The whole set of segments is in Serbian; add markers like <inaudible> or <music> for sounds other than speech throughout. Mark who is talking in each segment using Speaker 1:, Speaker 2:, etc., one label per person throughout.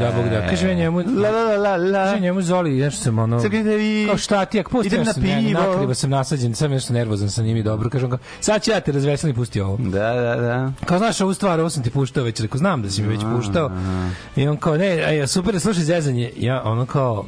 Speaker 1: da Bog da. Kaže njemu,
Speaker 2: La la la la
Speaker 1: kaže njemu Zoli, nešto sam ono, kao šta ti, ako pusti,
Speaker 2: Idem na
Speaker 1: sam, ne,
Speaker 2: pivo.
Speaker 1: nakrivo sam nasađen, sam nešto nervozan sa njim i dobro, kažem ga, sad ću ja te razveselim, pusti ovo.
Speaker 2: Da, da, da.
Speaker 1: Kao znaš ovu stvar, ovo sam ti puštao već, rekao, znam da si mi već puštao. I on kao, ne, ej, super, je, slušaj zezanje. Ja, ono kao,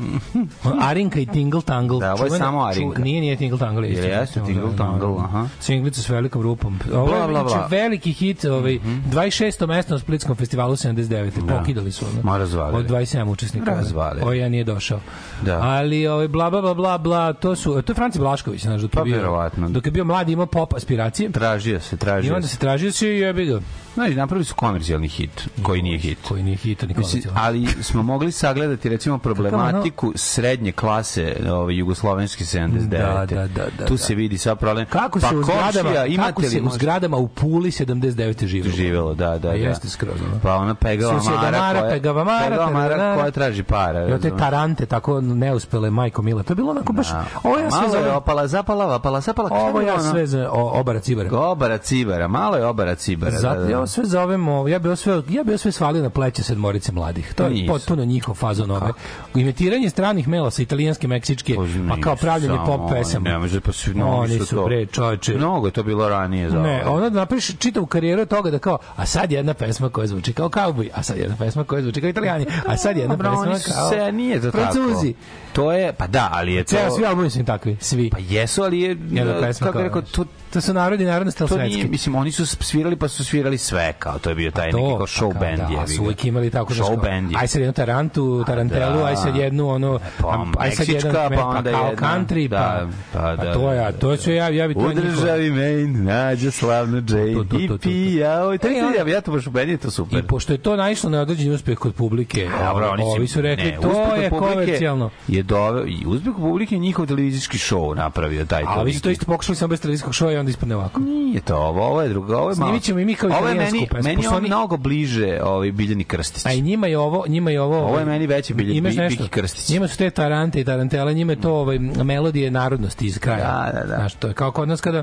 Speaker 1: on, <laughs> Arinka i Tingle Tangle.
Speaker 2: Da, ovo je
Speaker 1: čuvena-
Speaker 2: samo Arinka.
Speaker 1: ču- nije, nije Tingle Tangle. Isto.
Speaker 2: jeste Tingle Tangle, aha.
Speaker 1: Singlica s velikom rupom. Ovo
Speaker 2: Bla,
Speaker 1: je
Speaker 2: bla, bla.
Speaker 1: veliki hit, ovaj, 26. mesto na Splitskom festivalu 79. Pokidali su ono.
Speaker 2: Razvalili.
Speaker 1: Od 27 učesnika.
Speaker 2: Razvalili.
Speaker 1: Ovaj ja nije došao.
Speaker 2: Da.
Speaker 1: Ali ovaj bla bla bla bla bla to su to je Franci Blašković, znaš, dok je
Speaker 2: Pa,
Speaker 1: bio.
Speaker 2: verovatno.
Speaker 1: Dok je bio mladi imao pop aspiracije.
Speaker 2: Tražio se,
Speaker 1: I
Speaker 2: tražio
Speaker 1: onda
Speaker 2: se.
Speaker 1: se tražio se i jebi ga.
Speaker 2: Znači, napravili su komercijalni hit, koji nije hit.
Speaker 1: Koji nije hit, ni
Speaker 2: Mislim,
Speaker 1: komercijalan.
Speaker 2: ali smo mogli sagledati recimo problematiku srednje klase ove jugoslovenske 79.
Speaker 1: Da, da, da, da,
Speaker 2: tu
Speaker 1: da.
Speaker 2: se vidi sad problem.
Speaker 1: Kako se
Speaker 2: pa
Speaker 1: u zgradama, kako
Speaker 2: imate
Speaker 1: se
Speaker 2: li
Speaker 1: u zgradama u Puli 79. živelo.
Speaker 2: živelo, da, da, da.
Speaker 1: Jeste skroz.
Speaker 2: Pa ona pegava Mara, koja,
Speaker 1: pegava Mara,
Speaker 2: pegava Mara
Speaker 1: tararara.
Speaker 2: koja traži para.
Speaker 1: I te tarante tako neuspele majko Mila. To je bilo onako baš
Speaker 2: Da.
Speaker 1: ovo ja sve zovem
Speaker 2: opala, zapala, vapala, zapala.
Speaker 1: ovo ja sve o, obara cibara.
Speaker 2: Obara cibara, malo je obara cibara.
Speaker 1: Zato
Speaker 2: da,
Speaker 1: ja ovo sve zovem, ovo, ja bi ovo sve, ja bi ovo sve svalio na pleće sedmorice mladih. To je
Speaker 2: Nisu.
Speaker 1: potpuno njihov fazon ove. Imitiranje stranih mela sa italijanske, meksičke, pa kao pravljenje pop pesama.
Speaker 2: Ne može, pa su, mnogi
Speaker 1: Oni
Speaker 2: su to.
Speaker 1: bre, čoveče.
Speaker 2: Mnogo je to bilo ranije. Za
Speaker 1: Ne, ono da napraviš čitavu karijeru toga da kao, a sad jedna pesma koja zvuči kao kauboj, a sad jedna pesma koja zvuči kao italijani, a sad jedna <laughs> pesma kao
Speaker 2: se, nije to
Speaker 1: Francuzi.
Speaker 2: To je, pa da, ali je to...
Speaker 1: Ceo, svi albumi su im takvi, svi.
Speaker 2: Pa jesu, ali je,
Speaker 1: pesma
Speaker 2: kako
Speaker 1: kao,
Speaker 2: bih rekao, to,
Speaker 1: To su narodi narodne stel
Speaker 2: to nije,
Speaker 1: svetske.
Speaker 2: mislim, oni su svirali pa su svirali sve, kao to je bio taj neki kao show
Speaker 1: pa
Speaker 2: band.
Speaker 1: Da,
Speaker 2: jebi
Speaker 1: su uvijek imali tako
Speaker 2: Show
Speaker 1: kao,
Speaker 2: band je.
Speaker 1: Aj sad jednu tarantu, tarantelu,
Speaker 2: da.
Speaker 1: aj sad jednu ono,
Speaker 2: Pa,
Speaker 1: aj sad jedan
Speaker 2: pa
Speaker 1: pa,
Speaker 2: onda
Speaker 1: kao
Speaker 2: jedna,
Speaker 1: country,
Speaker 2: da,
Speaker 1: pa,
Speaker 2: pa da,
Speaker 1: a to je, a to su ja, ja bi to
Speaker 2: U državi Maine nađe slavno
Speaker 1: To, to,
Speaker 2: Jane
Speaker 1: to, to,
Speaker 2: i
Speaker 1: to.
Speaker 2: pija. Oj, to
Speaker 1: E,
Speaker 2: je, ja, ja to baš je to super.
Speaker 1: I pošto je to naišlo na određeni uspeh kod publike,
Speaker 2: Dobro, oni
Speaker 1: ovi su rekli, to je komercijalno.
Speaker 2: Je doveo, i uspeh publike je njihov televizijski show napravio taj
Speaker 1: A vi su to isto pokušali samo bez televizijskog i onda ispadne ovako.
Speaker 2: Nije to ovo, ovo je drugo, ovo je malo.
Speaker 1: Snimit ćemo i mi kao
Speaker 2: Ovo je meni,
Speaker 1: pesmu,
Speaker 2: meni je ovo mnogo bliže ovaj Biljani Krstić.
Speaker 1: A i njima je ovo, njima je ovo.
Speaker 2: Ovo je meni veći Bilje-
Speaker 1: imaš nešto?
Speaker 2: Biki Krstić.
Speaker 1: Njima su te tarante i tarantele, njima je to ovaj melodije narodnosti iz kraja.
Speaker 2: Da, da, da.
Speaker 1: Znaš, to je kao kod nas kada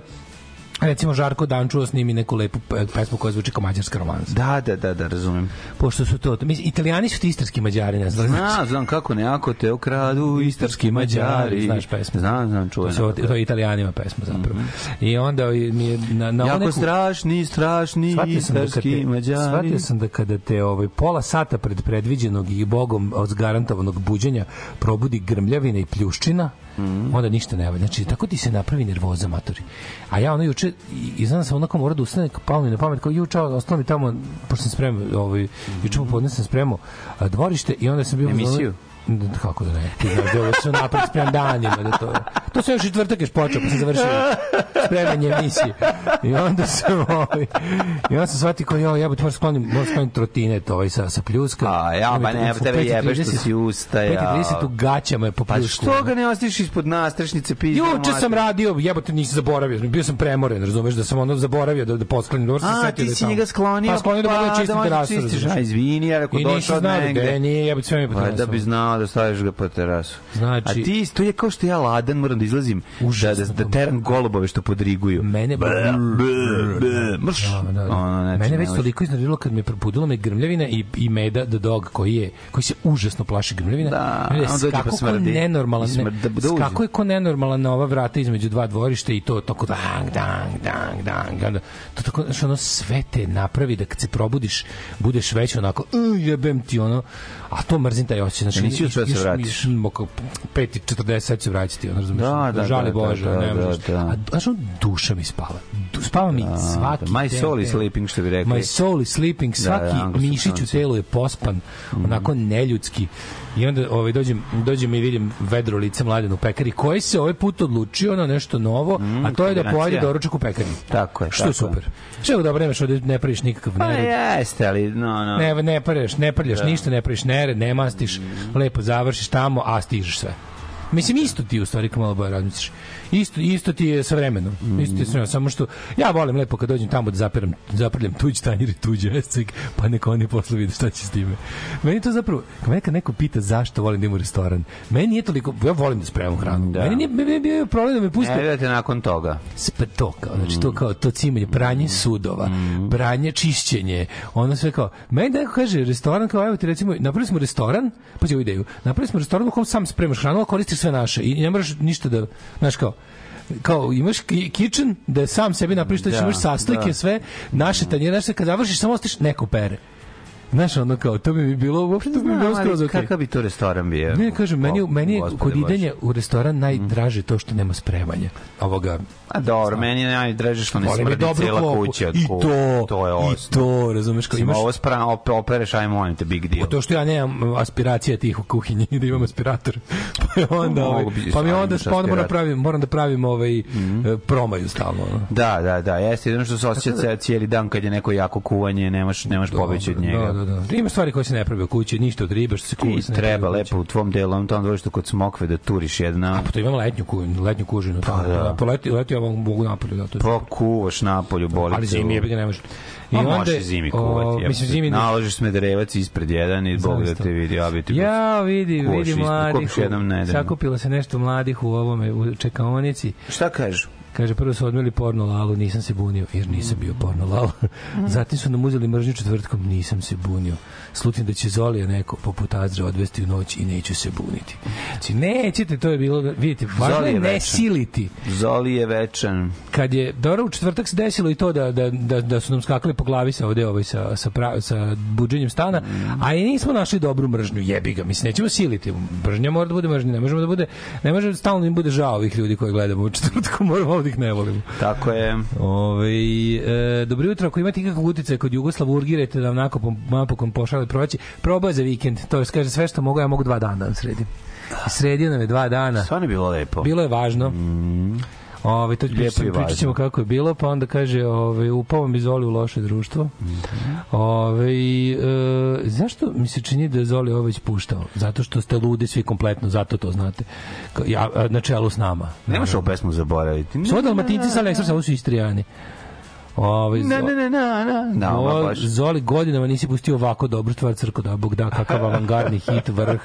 Speaker 1: recimo Žarko Dančuo snimi neku lepu pe- pesmu koja zvuči kao mađarska romansa.
Speaker 2: Da, da, da, da, razumem.
Speaker 1: Pošto su to, mislim, italijani su ti istarski mađari, ne znam.
Speaker 2: Zna, znam kako ne, ako te ukradu istarski mađari.
Speaker 1: Znaš pesmu?
Speaker 2: Znam, znam,
Speaker 1: To,
Speaker 2: čujem.
Speaker 1: su, to je italijanima pesma zapravo. I onda mi je na, na
Speaker 2: Jako
Speaker 1: neku-
Speaker 2: strašni, strašni
Speaker 1: da
Speaker 2: istarski
Speaker 1: te,
Speaker 2: mađari.
Speaker 1: shvatio sam da kada te ovaj, pola sata pred predviđenog i bogom odgarantovanog buđenja probudi grmljavina i pljuščina,
Speaker 2: Mhm.
Speaker 1: onda ništa ne valja. Znači, tako ti se napravi nervoza, matori. A ja ono juče, i, znam da sam onako mora da ustane, palo mi na pamet, kao juče, ostalo mi tamo, pošto sam spremao, ovaj, juče popodne sam spremao dvorište i onda sam bio...
Speaker 2: Emisiju?
Speaker 1: Da, kako da ne? Ti znaš da ovo su napred spremam danima. Da to, to sam još i četvrtak još počeo, pa sam završio spremanje emisije. I onda sam, ovaj, i onda sam shvatio kao, jo, ja bih moram sklonim, moram sklonim trotinet ovaj sa, sa pljuska.
Speaker 2: A, ja, ba ne,
Speaker 1: U
Speaker 2: tebe
Speaker 1: 5:30
Speaker 2: jebe što si ustaja.
Speaker 1: 5.30 u gaćama je po
Speaker 2: Pa
Speaker 1: pljusku.
Speaker 2: što ga ne ostiš ispod nastrešnice pizda?
Speaker 1: Juče sam radio, jebote nisam zaboravio, bio sam premoren, razumeš da sam ono zaboravio da da posklonim, dobro se
Speaker 2: A, ti
Speaker 1: da
Speaker 2: si njega sklonio,
Speaker 1: Pa sklonio da mogu da čistim
Speaker 2: da
Speaker 1: terasu.
Speaker 2: A, izvini, ja rekao
Speaker 1: I
Speaker 2: došao od
Speaker 1: znao
Speaker 2: negde.
Speaker 1: gde, nije, jebote sve mi je po
Speaker 2: Pa da bi znao da staviš ga po terasu.
Speaker 1: Znači-
Speaker 2: A ti, to je kao što ja ladan moram da izlazim, da,
Speaker 1: Užasno
Speaker 2: da, da teram golubove što podriguju.
Speaker 1: Mene
Speaker 2: Bre, bre, bre, Mrš.
Speaker 1: Da, da, da.
Speaker 2: Ono, znači,
Speaker 1: Mene
Speaker 2: ne
Speaker 1: već toliko iznadilo kad me probudilo me grmljavina i, i Meda the dog koji je koji se užasno plaši grmljavina.
Speaker 2: Da,
Speaker 1: Mene
Speaker 2: on dođe pa smrdi.
Speaker 1: nenormalan. Ne,
Speaker 2: da- da
Speaker 1: skako je ko nenormalan na ova vrata između dva dvorišta i to tako dang, dang, dang, dang. Onda, to tako, znaš, ono sve te napravi da kad se probudiš budeš već onako, "Uh, jebem ti ono, a to mrzim taj osjećaj. Znači,
Speaker 2: nisi uspeo da se vratiš?
Speaker 1: još oko 5.40 sad će vratiti, ono, razumiješ?
Speaker 2: Da, da,
Speaker 1: Žali
Speaker 2: da,
Speaker 1: Bože,
Speaker 2: da,
Speaker 1: ne
Speaker 2: da,
Speaker 1: možeš.
Speaker 2: da.
Speaker 1: A, znaš, ono, duša mi spava. Du, spava mi svaki
Speaker 2: My
Speaker 1: den,
Speaker 2: soul is sleeping, što bi rekli.
Speaker 1: My soul is sleeping, svaki
Speaker 2: da, anglosaksonci.
Speaker 1: mišić u telu je pospan, onako neljudski. I onda ovaj, dođem, dođem i vidim vedro lice mladen u pekari, koji se ovaj put odlučio na nešto novo, a to je da pojede doručak u pekari.
Speaker 2: Tako je,
Speaker 1: Što je
Speaker 2: tako je.
Speaker 1: super. Što je dobro, nemaš ovde, ne praviš nikakav
Speaker 2: Pa
Speaker 1: nered.
Speaker 2: jeste, ali no, no.
Speaker 1: Ne, ne prljaš, ne prljaš ništa, ne praviš nered, ne mastiš, lepo završiš tamo, a stižeš sve. Mislim, isto ti u stvari kad malo bolje razmisliš. Isto, isto ti je sa vremenom. Isto ti je sa vremenom. Samo što ja volim lepo kad dođem tamo da zaperam, zaprljam tuđ tanjir i tuđ escik, pa neka oni posle vide šta će s time. Meni to zapravo, kad me kad neko pita zašto volim da u restoran, meni nije toliko, ja volim da spremam hranu.
Speaker 2: Da.
Speaker 1: Meni nije, meni je bio problem da me puste
Speaker 2: Ne vidite nakon toga.
Speaker 1: sve to kao, znači to kao to cimanje, pranje sudova, pranje, čišćenje, ono sve kao, meni da neko kaže restoran kao, evo ti recimo, napravili smo restoran, pa ideju, napravili smo restoran u kom sam spremaš hranu, a koristiš sve naše i ne moraš ništa da, znaš kao, kao imaš ki- kitchen da sam sebi napraviš
Speaker 2: Da,
Speaker 1: imaš sastojke
Speaker 2: da.
Speaker 1: sve naše tanjire naše kad završiš samo ostaš neko pere Znaš, ono kao, to bi mi bilo, uopšte to bi mi bilo skroz okej.
Speaker 2: kakav bi to restoran bio?
Speaker 1: Ne, kažem, meni, meni je kod idenja u restoran najdraže to što nema spremanja. Ovoga,
Speaker 2: A dobro, meni je najdraže što ne smrdi cijela kuća
Speaker 1: I to,
Speaker 2: to je
Speaker 1: i
Speaker 2: osnov.
Speaker 1: to, razumeš, kao
Speaker 2: Imaš... Ovo spra, op, opereš, aj molim te, big deal.
Speaker 1: To što ja nemam aspiracija tih u kuhinji <laughs> da imam aspirator. Pa je onda, ovaj, pa mi onda pa onda moram
Speaker 2: aspirator.
Speaker 1: pravim, moram da pravim ovaj
Speaker 2: Mhm.
Speaker 1: e, promaju stalno.
Speaker 2: Da, da, da, jeste jedno što se osjeća cijeli dan kad je neko jako kuvanje, nemaš, nemaš pobeći od njega.
Speaker 1: Da, da, da. Ima stvari koje se ne pravi u kući, ništa od ribe što se kuva.
Speaker 2: Ti treba lepo u tvom delu, tom dvorištu kod smokve da turiš jedna,
Speaker 1: Pa to imam letnju kužinu, letnju kužinu. Pa,
Speaker 2: da.
Speaker 1: da. Pa leti, leti ja mogu napolju, da, to je
Speaker 2: pa kuvaš napolju, boli
Speaker 1: ali zimi je ga ne može.
Speaker 2: Ma
Speaker 1: onda-
Speaker 2: može zimi
Speaker 1: o,
Speaker 2: kuvati. ja
Speaker 1: mislim, zimi
Speaker 2: Naložiš smederevac ispred jedan i Bog da te vidi, ja bi ti...
Speaker 1: Ja vidi, vidi mladih. Sakupilo se nešto mladih u ovome u čekaonici.
Speaker 2: Šta kažu?
Speaker 1: Kaže, prvo su odmeli porno lalu, nisam se bunio, jer nisam bio porno lala. <laughs> Zatim su nam uzeli mržnju četvrtkom, nisam se bunio. Slutim da će Zolija neko poput Azra odvesti u noć i neću se buniti. Znači, nećete, to je bilo, vidite, važno je ne siliti.
Speaker 2: Zoli je večan.
Speaker 1: Kad je, dobro, u četvrtak se desilo i to da, da, da, da su nam skakali po glavi sa ovde ovaj, sa, sa, pra, sa buđenjem stana, a i nismo našli dobru mržnju, jebi ga, mislim, nećemo siliti. Mržnja mora da bude mržnja, ne možemo da bude, ne može stalno im bude žao ovih ljudi koje gledamo u četvrtku, <laughs> moramo ovdje ih ne volimo.
Speaker 2: Tako je.
Speaker 1: Ove, e, dobro jutro, ako imate ikakav utjecaj kod Jugoslav, urgirajte da vam napokon, napokon proći. Probao za vikend, to je, kaže, sve što mogu, ja mogu dva dana da sredim. I Sredio nam je dva dana.
Speaker 2: Stvarno je bilo lepo.
Speaker 1: Bilo je važno. Ove, to
Speaker 2: Lijepo i
Speaker 1: pričat, ćemo kako je bilo, pa onda kaže, ove, upao mi Zoli u loše društvo. Ove, e, zašto mi se čini da je Zoli ovo već puštao? Zato što ste ludi svi kompletno, zato to znate. Ja, a, na čelu s nama.
Speaker 2: Nemaš ovu pesmu zaboraviti.
Speaker 1: Svo dalmatinci sa Aleksandrom, ovo su istrijani. Ove,
Speaker 2: Ne, ne, ne, na, na. Da, baš.
Speaker 1: Zoli godinama nisi pustio ovako dobru stvar crko da Bog da kakav avangardni hit vrh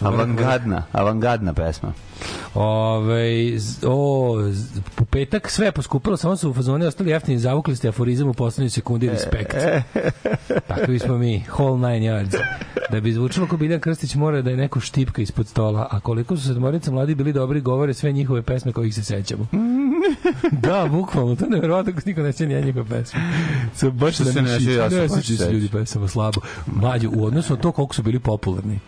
Speaker 2: Avangardna, avangardna pesma.
Speaker 3: Ove, z- o, u petak sve je poskupilo, samo su u fazone ostali jeftini, zavukli ste aforizam u poslednjoj sekundi respekt. Takvi smo mi, whole nine yards. Da bi zvučalo ko Biljan Krstić mora da je neko štipka ispod stola, a koliko su sedmorica mladi bili dobri, govore sve njihove pesme kojih se sećamo. <laughs> da, bukvalno, to je nevjerovatno kako niko ne seća ni njihove pesme. <laughs> So, baš
Speaker 2: Što
Speaker 3: da
Speaker 2: se ne se
Speaker 3: ne sećaju se ljudi pesama slabo. Mlađe, u odnosu na to koliko su bili popularni.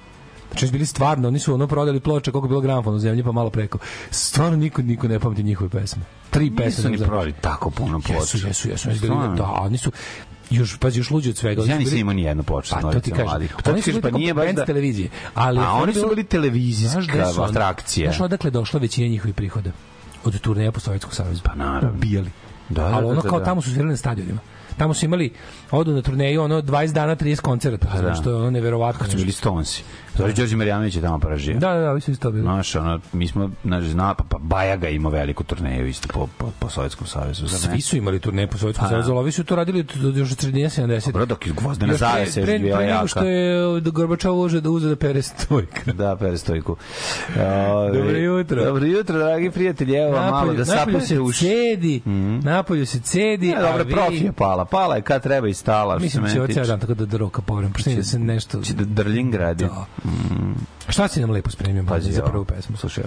Speaker 3: Znači, bili stvarno, oni su ono prodali ploče koliko je bilo gramofon u zemlji, pa malo preko. Stvarno niko, niko ne pamti njihove pesme. Tri pesme.
Speaker 2: Nisu ni prodali tako puno ploča.
Speaker 3: Jesu, jesu, jesu. Oni su bili,
Speaker 2: Stvarno?
Speaker 3: da, oni su, još, pazi, još luđi od svega.
Speaker 2: Ja nisam imao ni jednu ploču.
Speaker 3: Pa to ti kažem. Pa
Speaker 2: To ti
Speaker 3: bili
Speaker 2: pa nije baš da...
Speaker 3: televizije. Ali
Speaker 2: A oni su bili televizijska atrakcija.
Speaker 3: Znaš odakle došla većina njihovih prihoda? Od turneja po Sovjetskom savezu.
Speaker 2: Pa naravno.
Speaker 3: Ubijali.
Speaker 2: Da, da,
Speaker 3: Ali
Speaker 2: da,
Speaker 3: ono
Speaker 2: da,
Speaker 3: kao
Speaker 2: da.
Speaker 3: tamo su svirali na stadionima. Tamo su imali, odu na turneju, ono, 20 dana, 30 koncerta.
Speaker 2: Pa da.
Speaker 3: Što je ono neverovatno.
Speaker 2: Kad su bili Stonesi. Zori Đorđe Marjanović je tamo pražio.
Speaker 3: Da, da, da, su isto bili.
Speaker 2: Znaš, ono, mi smo, znaš, zna, pa, pa Bajaga ima veliku turneju isto po, po, po Sovjetskom savezu. zar?
Speaker 3: Svi su imali turneje po Sovjetskom
Speaker 2: Pa da.
Speaker 3: savezu, ali ovi su to radili od, od još od sredine 70.
Speaker 2: Dobro, dok je gvozdena
Speaker 3: Još pre-
Speaker 2: zavesa još
Speaker 3: pre,
Speaker 2: bila
Speaker 3: nego
Speaker 2: jaka.
Speaker 3: što je Gorbačov uže da uze da pere stojka. <laughs>
Speaker 2: Da, perestojku. <laughs> Ove,
Speaker 3: Dobro jutro.
Speaker 2: Dobro jutro, dragi prijatelji. Evo vam malo da
Speaker 3: napolju
Speaker 2: sapate
Speaker 3: se
Speaker 2: uši.
Speaker 3: cedi, napolju se cedi,
Speaker 2: Ne, dobro,
Speaker 3: vi...
Speaker 2: profi je pala. Pala je kad treba i stala.
Speaker 3: Mislim da će ovo cijel dan tako da droka povrem, pošto da se nešto...
Speaker 2: Će da drljin gradi.
Speaker 3: Da. Šta si nam lepo spremio,
Speaker 2: Pazi,
Speaker 3: za prvu pesmu?
Speaker 2: Slušaj.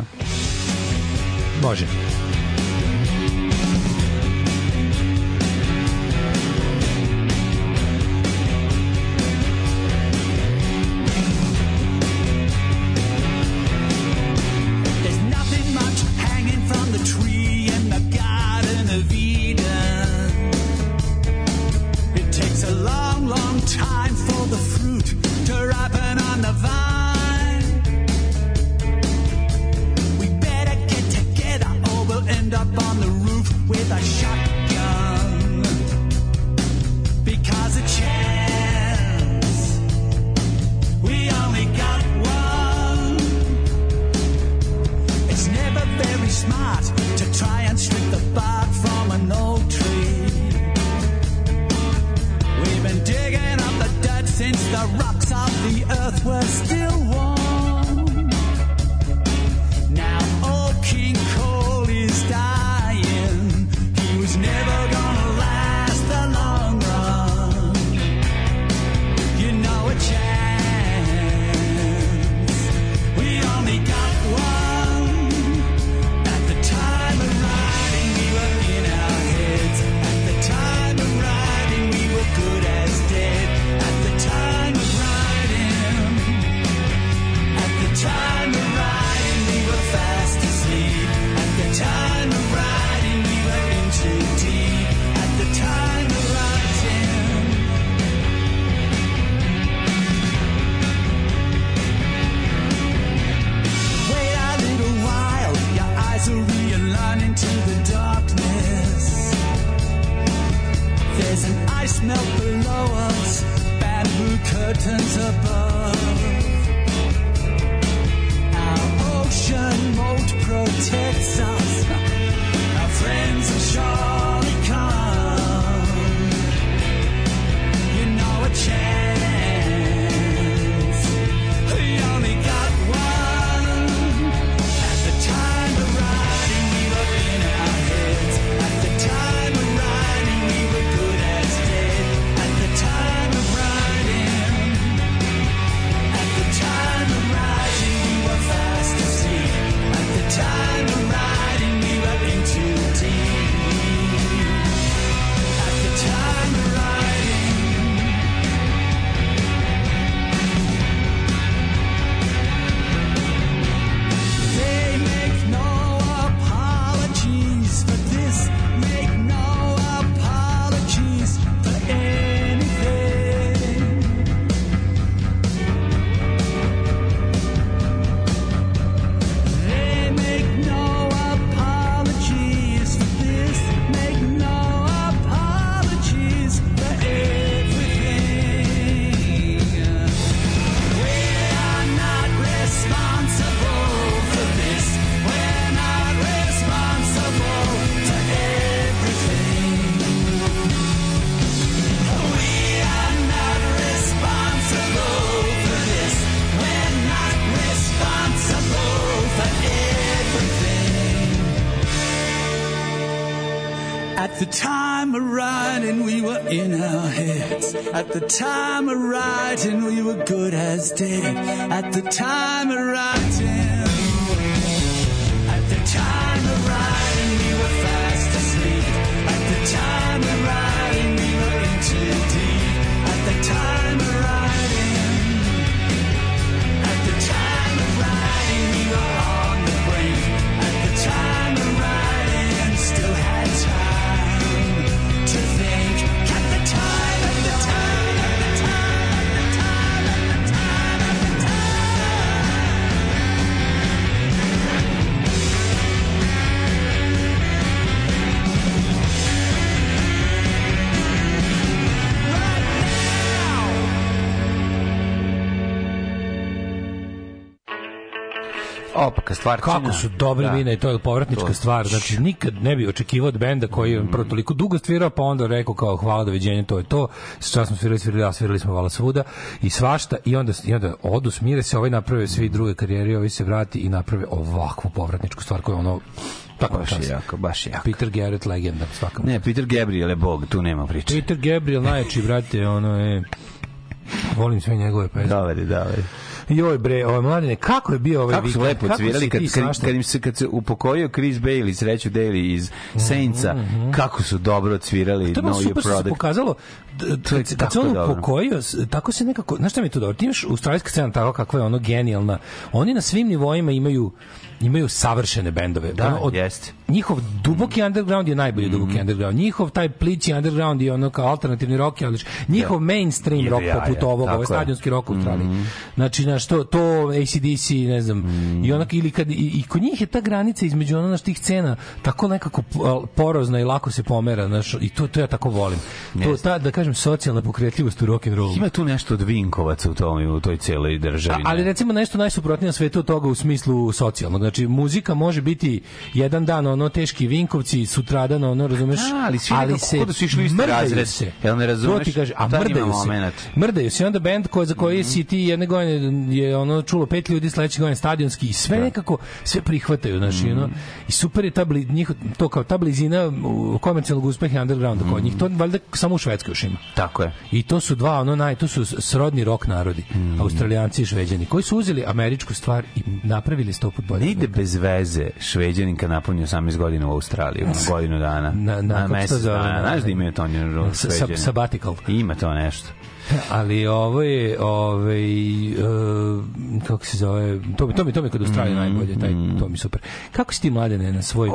Speaker 3: Može.
Speaker 4: Time of writing, we were good as dead.
Speaker 2: Opaka stvarčina.
Speaker 1: Kako su dobri
Speaker 2: Da.
Speaker 1: vina i to je povratnička
Speaker 2: To-
Speaker 1: stvar. Znači, nikad ne bi očekivao od benda koji je prvo toliko dugo svirao, pa onda rekao kao hvala doviđenja, to je to. Sad smo svirali, svirali, a svirali smo vala svuda i svašta i onda, i onda odu, smire se, ovaj naprave svi druge karijere, ovaj se vrati i naprave ovakvu povratničku stvar koja je ono tako
Speaker 2: Baš je jako, baš je jako.
Speaker 1: Peter Garrett legenda svakam.
Speaker 2: Ne, Peter Gabriel je bog, tu nema priče.
Speaker 1: Peter Gabriel najjači, brate, ono je... Volim sve njegove pesme.
Speaker 2: Dobar je, dobar je.
Speaker 1: Joj bre, ovaj mladine, kako je bio ovaj
Speaker 2: Kako su
Speaker 1: vikend?
Speaker 2: lepo
Speaker 1: Kako si
Speaker 2: cvirali
Speaker 1: ti
Speaker 2: kad, kad, kad, im se, kad se upokojio Chris Bailey, sreću Daly iz Saintsa, kako su dobro cvirali
Speaker 1: To je super se pokazalo kad, se- on s- tako se nekako, znaš šta mi je to dobro? Ti imaš australijska scena tako kakva je ono genijalna. Oni na svim nivoima imaju imaju savršene bendove.
Speaker 2: Da,
Speaker 1: Ono, od-
Speaker 2: jeste.
Speaker 1: Njihov duboki underground je najbolji duboki underground. Njihov taj plići underground je ono kao alternativni rock, ali njihov mainstream
Speaker 2: Ide
Speaker 1: rock
Speaker 2: jaja,
Speaker 1: poput ovog, ovaj stadionski rock u Australiji. Znači, znaš, to, to ACDC, ne znam, i onak, ili kad, i, i kod njih je ta granica između ono, znaš, tih cena tako nekako porozna i lako se pomera, znaš, i to, to ja tako volim. To,
Speaker 2: Jeste.
Speaker 1: ta, da kažem, socijalna pokretljivost u rock and rollu.
Speaker 2: Ima tu nešto od Vinkovaca u, tom, u toj celoj državi.
Speaker 1: A- ali recimo nešto najsuprotnije na svetu od toga u smislu socijalnog. Znači muzika može biti jedan dan ono teški vinkovci, sutradan ono razumeš,
Speaker 2: A, ali svi nekako
Speaker 1: se
Speaker 2: da su išli isti razred.
Speaker 1: se.
Speaker 2: Jel ne razumeš?
Speaker 1: To ti kaže, a mrdaju se.
Speaker 2: momenat.
Speaker 1: Mrdaju se. Onda bend ko, za koji si ti jedne godine je ono čulo pet ljudi, sledeće godine stadionski i sve nekako sve prihvataju, znači ono. I super je ta bli, njih, to kao ta blizina komercijalnog uspeha undergrounda kod njih. To valjda samo u Švedskoj još ima.
Speaker 2: Tako je.
Speaker 1: I to su dva, ono naj, to su srodni rok narodi, Australijanci i Šveđani, koji su uzeli američku stvar i napravili sto put bolje.
Speaker 2: Ne ide bez veze šveđanin kad napuni 18 godina u Australiju, na godinu dana.
Speaker 1: Na- na- se
Speaker 2: mesec
Speaker 1: to zove?
Speaker 2: dana. Znaš da imaju to
Speaker 1: sa-
Speaker 2: šveđani?
Speaker 1: sabbatical.
Speaker 2: Ima to nešto.
Speaker 1: Ali ovo je, ovaj, uh, kako se zove, to mi, to mi, to mi kod Australije najbolje, taj, to mi super. Kako si ti mladene na svoj,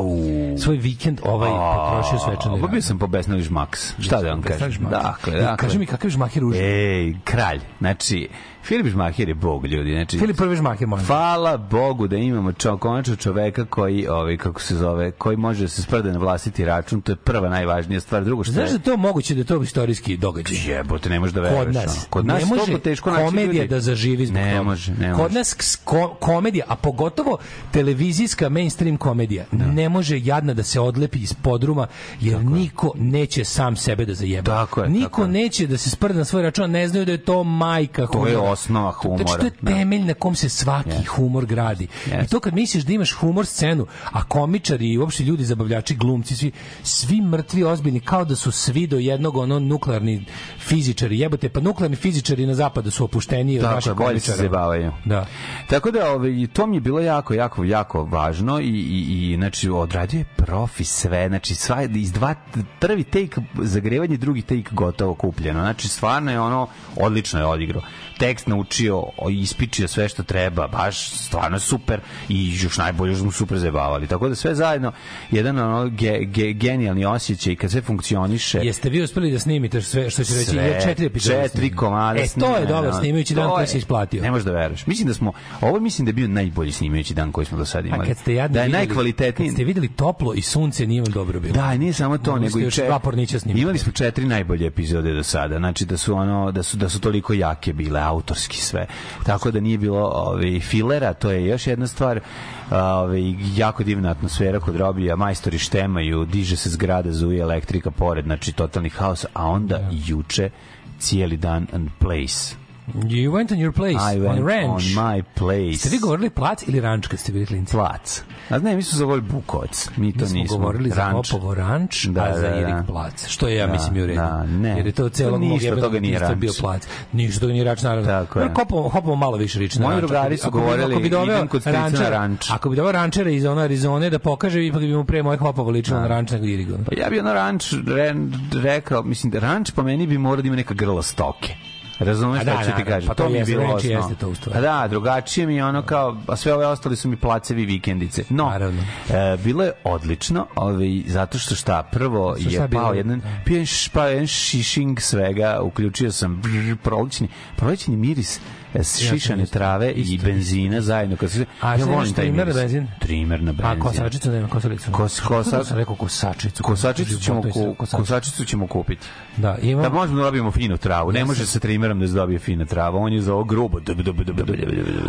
Speaker 1: svoj vikend ovaj potrošio svečani
Speaker 2: Pa bio sam po Besnali Žmaks. Šta da vam kažem? Dakle, dakle.
Speaker 1: Kaži mi kakav je žmaher užas.
Speaker 2: Ej, kralj. Znači, Filip Žmaher je bog, ljudi. Znači,
Speaker 1: Filip prvi žmaher, molim.
Speaker 2: Hvala Bogu da imamo čo, konačno čoveka koji, ovaj, kako se zove, koji može da se sprda na vlastiti račun. To je prva najvažnija stvar. Drugo što
Speaker 1: Znaš
Speaker 2: je...
Speaker 1: da je to moguće da je to istorijski događaj?
Speaker 2: Jebote, ne možeš da veruješ.
Speaker 1: Kod nas.
Speaker 2: Kod nas
Speaker 1: ne
Speaker 2: je
Speaker 1: može
Speaker 2: teško
Speaker 1: komedija
Speaker 2: ljudi.
Speaker 1: da zaživi zbog
Speaker 2: Ne
Speaker 1: toga.
Speaker 2: može, ne
Speaker 1: Kod
Speaker 2: može.
Speaker 1: nas ks- ko, komedija, a pogotovo televizijska mainstream komedija, ne može jadna da se odlepi iz podruma, jer niko neće sam sebe da zajeba.
Speaker 2: Tako je,
Speaker 1: niko
Speaker 2: tako je.
Speaker 1: neće da se sprda na svoj račun, ne znaju da je to majka
Speaker 2: To je
Speaker 1: humora.
Speaker 2: osnova
Speaker 1: Znači, to je
Speaker 2: humora,
Speaker 1: temelj na kom se svaki humor gradi.
Speaker 2: Yes.
Speaker 1: I to kad misliš da imaš humor scenu, a komičari i uopšte ljudi, zabavljači, glumci, svi, svi mrtvi, ozbiljni, kao da su svi do jednog ono nuklearni fizičari. Jebote, pa nuklearni fizičari na zapadu su opušteniji od
Speaker 2: Tako
Speaker 1: naših
Speaker 2: se
Speaker 1: komičara.
Speaker 2: zabavaju.
Speaker 1: Da.
Speaker 2: Tako da ovaj, to mi je bilo jako, jako, jako važno i, i, i znači, odradio je profi sve, znači sva, iz dva, prvi take zagrevanje, drugi take gotovo kupljeno. Znači, stvarno je ono, odlično je odigrao. Tekst naučio, ispičio sve što treba, baš stvarno super i još najbolje što smo super zabavali. Tako da sve zajedno, jedan ono ge, ge, genijalni osjećaj kad sve funkcioniše.
Speaker 1: Jeste vi uspeli da snimite sve što će reći
Speaker 2: Sve,
Speaker 1: četiri epizode.
Speaker 2: četiri komada
Speaker 1: E, to je dobro snimajući dan koji se isplatio.
Speaker 2: Ne možeš da veruješ. Mislim da smo, ovo mislim da je bio najbolji snimajući dan koji smo do sada
Speaker 1: A
Speaker 2: imali.
Speaker 1: kad ste jadni
Speaker 2: da je
Speaker 1: videli-
Speaker 2: najkvalitetniji.
Speaker 1: Kad ste videli toplo i sunce, nije vam dobro bilo.
Speaker 2: Da, nije samo to, nego i
Speaker 1: još
Speaker 2: čet-
Speaker 1: dva pornića snimiti.
Speaker 2: Imali smo četiri najbolje epizode do sada. Znači da su ono da su da su toliko jake bile, autorski sve. Tako da nije bilo ovaj filera, to je još jedna stvar. Ovaj jako divna atmosfera kod Robija, majstori štemaju, diže se zgrada, zuje elektrika pored, znači totalni haos, a onda juče cijeli dan and place
Speaker 1: You went on your place,
Speaker 2: I went
Speaker 1: on ranch.
Speaker 2: on my place.
Speaker 1: Ste vi govorili plac ili ranč kad ste bili klinci?
Speaker 2: Plac. A ne, mi smo zovali Bukovac. Mi to
Speaker 1: Mi smo
Speaker 2: nismo.
Speaker 1: govorili za
Speaker 2: Ranč.
Speaker 1: Popovo ranč,
Speaker 2: Da,
Speaker 1: a za
Speaker 2: da, da.
Speaker 1: Irik plac. Što je, ja
Speaker 2: Da,
Speaker 1: mislim, i u redu.
Speaker 2: da, ne.
Speaker 1: Jer je to celog
Speaker 2: To
Speaker 1: mog jebenog
Speaker 2: toga nije ranč.
Speaker 1: bio plac. Ništa toga nije ranč, naravno.
Speaker 2: Tako je.
Speaker 1: Hopovo malo više liči na
Speaker 2: Moji
Speaker 1: ranč.
Speaker 2: drugari su
Speaker 1: ako bi-
Speaker 2: govorili,
Speaker 1: ako bi
Speaker 2: idem kod strica na ranč.
Speaker 1: Ako bi doveo rančera iz ona Arizone da pokaže, ipak bi mu pre mojih hopovo ličilo na ranč nego Irigon.
Speaker 2: Pa ja bi ono ranč re, rekao, mislim, da ranč po meni bi morao da ima neka grla stoke. Razumeš šta
Speaker 1: da,
Speaker 2: ću ti
Speaker 1: naravno,
Speaker 2: kažem?
Speaker 1: pa to
Speaker 2: mi je bilo
Speaker 1: ranč
Speaker 2: osnovno.
Speaker 1: jeste to.
Speaker 2: A da, drugačije mi je ono kao, a sve ove ostali su mi placevi vikendice. No,
Speaker 1: Naravno.
Speaker 2: e, bilo je odlično, ovaj, zato što šta, prvo
Speaker 1: Što
Speaker 2: je pao jedan, pao je jedan šišing svega, uključio sam brr, prolećni, prolećni miris šišane trave i benzina zajedno. Kad se,
Speaker 1: A
Speaker 2: ja volim taj
Speaker 1: trimer na benzin?
Speaker 2: Trimer na
Speaker 1: A
Speaker 2: benzin.
Speaker 1: kosačicu nema, kosalicu.
Speaker 2: Kos- kosa-
Speaker 1: sam rekao kosačicu?
Speaker 2: Kosačicu ćemo, kosačicu ćemo kupiti.
Speaker 1: Da, imam...
Speaker 2: Da možemo da dobijemo finu travu. Ne može sa trimerom da se dobije fina trava. On je za ovo grubo.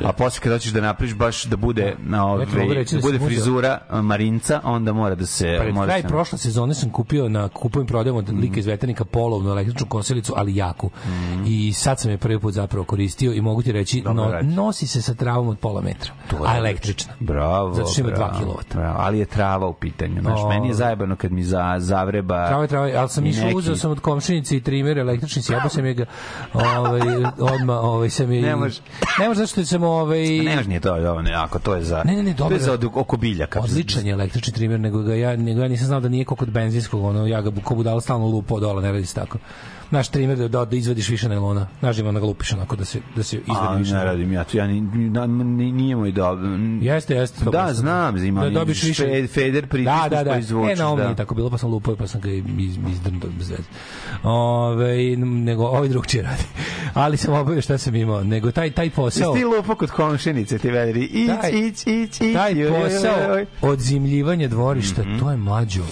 Speaker 2: A posle kad hoćeš da napraviš baš da bude na ove,
Speaker 1: reći
Speaker 2: da
Speaker 1: da
Speaker 2: bude frizura a, marinca, onda mora da se mora
Speaker 1: kraj
Speaker 2: se
Speaker 1: prošle sezone sam kupio na kupujem prodajem od
Speaker 2: Mm.
Speaker 1: lika iz veternika polovnu električnu kosilicu, ali jaku. I sad sam je prvi put zapravo koristio i mogu ti reći, no, nosi se sa travom od pola metra. A električna.
Speaker 2: Bravo.
Speaker 1: Zato što ima
Speaker 2: bravo,
Speaker 1: 2 kW.
Speaker 2: Bravo, ali je trava u pitanju. Znaš,
Speaker 1: O.
Speaker 2: meni je zajebano kad mi za, zavreba...
Speaker 1: Trava je trava, ali sam išao,
Speaker 2: neki-
Speaker 1: uzeo sam od komšinice i trimer električni, sjebao sam je ga, ovaj, odmah, ovaj, sam je...
Speaker 2: Ne može.
Speaker 1: Ne može, zato što sam, ovaj...
Speaker 2: Ne može nije to, ovo ne, ako to je za...
Speaker 1: Ne, ne, ne,
Speaker 2: To
Speaker 1: dobro
Speaker 2: je za
Speaker 1: je.
Speaker 2: od, oko biljaka.
Speaker 1: Odličan je električni trimer, nego ga ja, nego ja nisam znao da nije kod benzinskog, ono, ja ga ko budala stalno lupo dola, ne radi se tako. Naš trimer da, da, da izvadiš više nailona. Znaš da da ga lupiš onako da se, da se
Speaker 2: A,
Speaker 1: izvadi više
Speaker 2: ne radim ja to, ja ni, na- ni- nije moj dobro.
Speaker 1: Jeste, jeste. to
Speaker 2: Da, znam, ima
Speaker 1: da dobiš više.
Speaker 2: fe- feder pritisneš
Speaker 1: da, da, da.
Speaker 2: pa izvučeš,
Speaker 1: E, na ovom
Speaker 2: da.
Speaker 1: nije tako bilo, pa sam lupao pa sam ga iz, izdrndao bez veze. Ove, nego ovaj drugčije radi. <laughs> Ali sam obavio šta sam imao. Nego taj, taj posao...
Speaker 2: Jesi ti lupo kod komšinice, ti vedri, ić, ić, ić, ić.
Speaker 1: taj posao
Speaker 2: joj.
Speaker 1: odzimljivanja dvorišta, to je mlađo.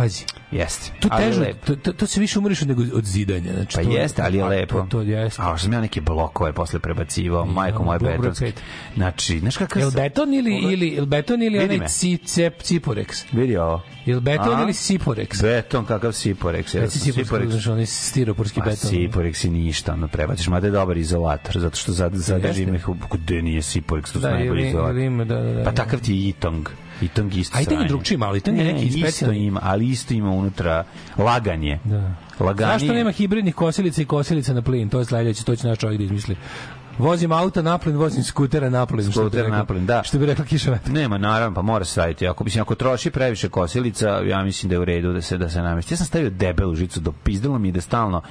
Speaker 1: Pazi,
Speaker 2: Jeste. je
Speaker 1: teže, to, to, to se više umriš nego od zidanja. Znači,
Speaker 2: Pa
Speaker 1: to,
Speaker 2: jeste, ali je
Speaker 1: a,
Speaker 2: lepo.
Speaker 1: To, to jeste.
Speaker 2: A sam ja neke blokove posle prebacivao, majko moje
Speaker 1: pet.
Speaker 2: Znači, znaš kakav
Speaker 1: Jel beton ili, ili, jel beton ili onaj ci, cep, ciporex?
Speaker 2: Vidi ovo.
Speaker 1: Jel beton
Speaker 2: A?
Speaker 1: ili siporex?
Speaker 2: Beton, kakav Siporex. Ja
Speaker 1: Reci
Speaker 2: sam
Speaker 1: siporex, znaš, onaj stiroporski
Speaker 2: Pa
Speaker 1: beton.
Speaker 2: Siporex i ništa, ono prebaciš, mada je dobar izolator, zato što zadrži me, gde nije Siporex, to
Speaker 1: Da,
Speaker 2: najbolji izolator.
Speaker 1: ima, da, da, da.
Speaker 2: Pa takav ti je Itong. Itong isto
Speaker 1: A Itong je
Speaker 2: sranje.
Speaker 1: drugčiji malo, Itong je
Speaker 2: Ne,
Speaker 1: neki
Speaker 2: isto ima, ali isto ima unutra laganje.
Speaker 1: Da.
Speaker 2: Laganije.
Speaker 1: Zašto nema hibridnih kosilica i kosilica na plin? To je sledeće, to će naš čovjek da izmisli. Vozim auto na plin, vozim skutera na plin. što bi
Speaker 2: Skuter
Speaker 1: rekla-
Speaker 2: na plin, da.
Speaker 1: Što bi rekla kiša vetra.
Speaker 2: Nema, naravno, pa mora se staviti. Ako, mislim, ako troši previše kosilica, ja mislim da je u redu da se, da se namesti. Ja sam stavio debelu žicu, do pizdalo mi da stalno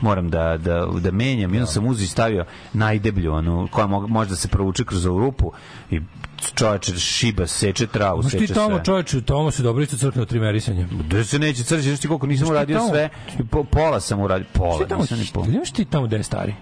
Speaker 2: moram da, da, da menjam. I onda sam uzeo i stavio najdeblju, onu, koja mo- može da se provuče kroz ovu rupu i čoveče šiba, seče travu, seče
Speaker 1: ti tamo,
Speaker 2: sve.
Speaker 1: čovječe, tamo se dobro isto crkne od trimerisanja.
Speaker 2: Da se neće crći, znaš ti koliko nisam uradio sve, pola sam uradio, pola, nisam ni pola.
Speaker 1: imaš ti tamo gde je stari?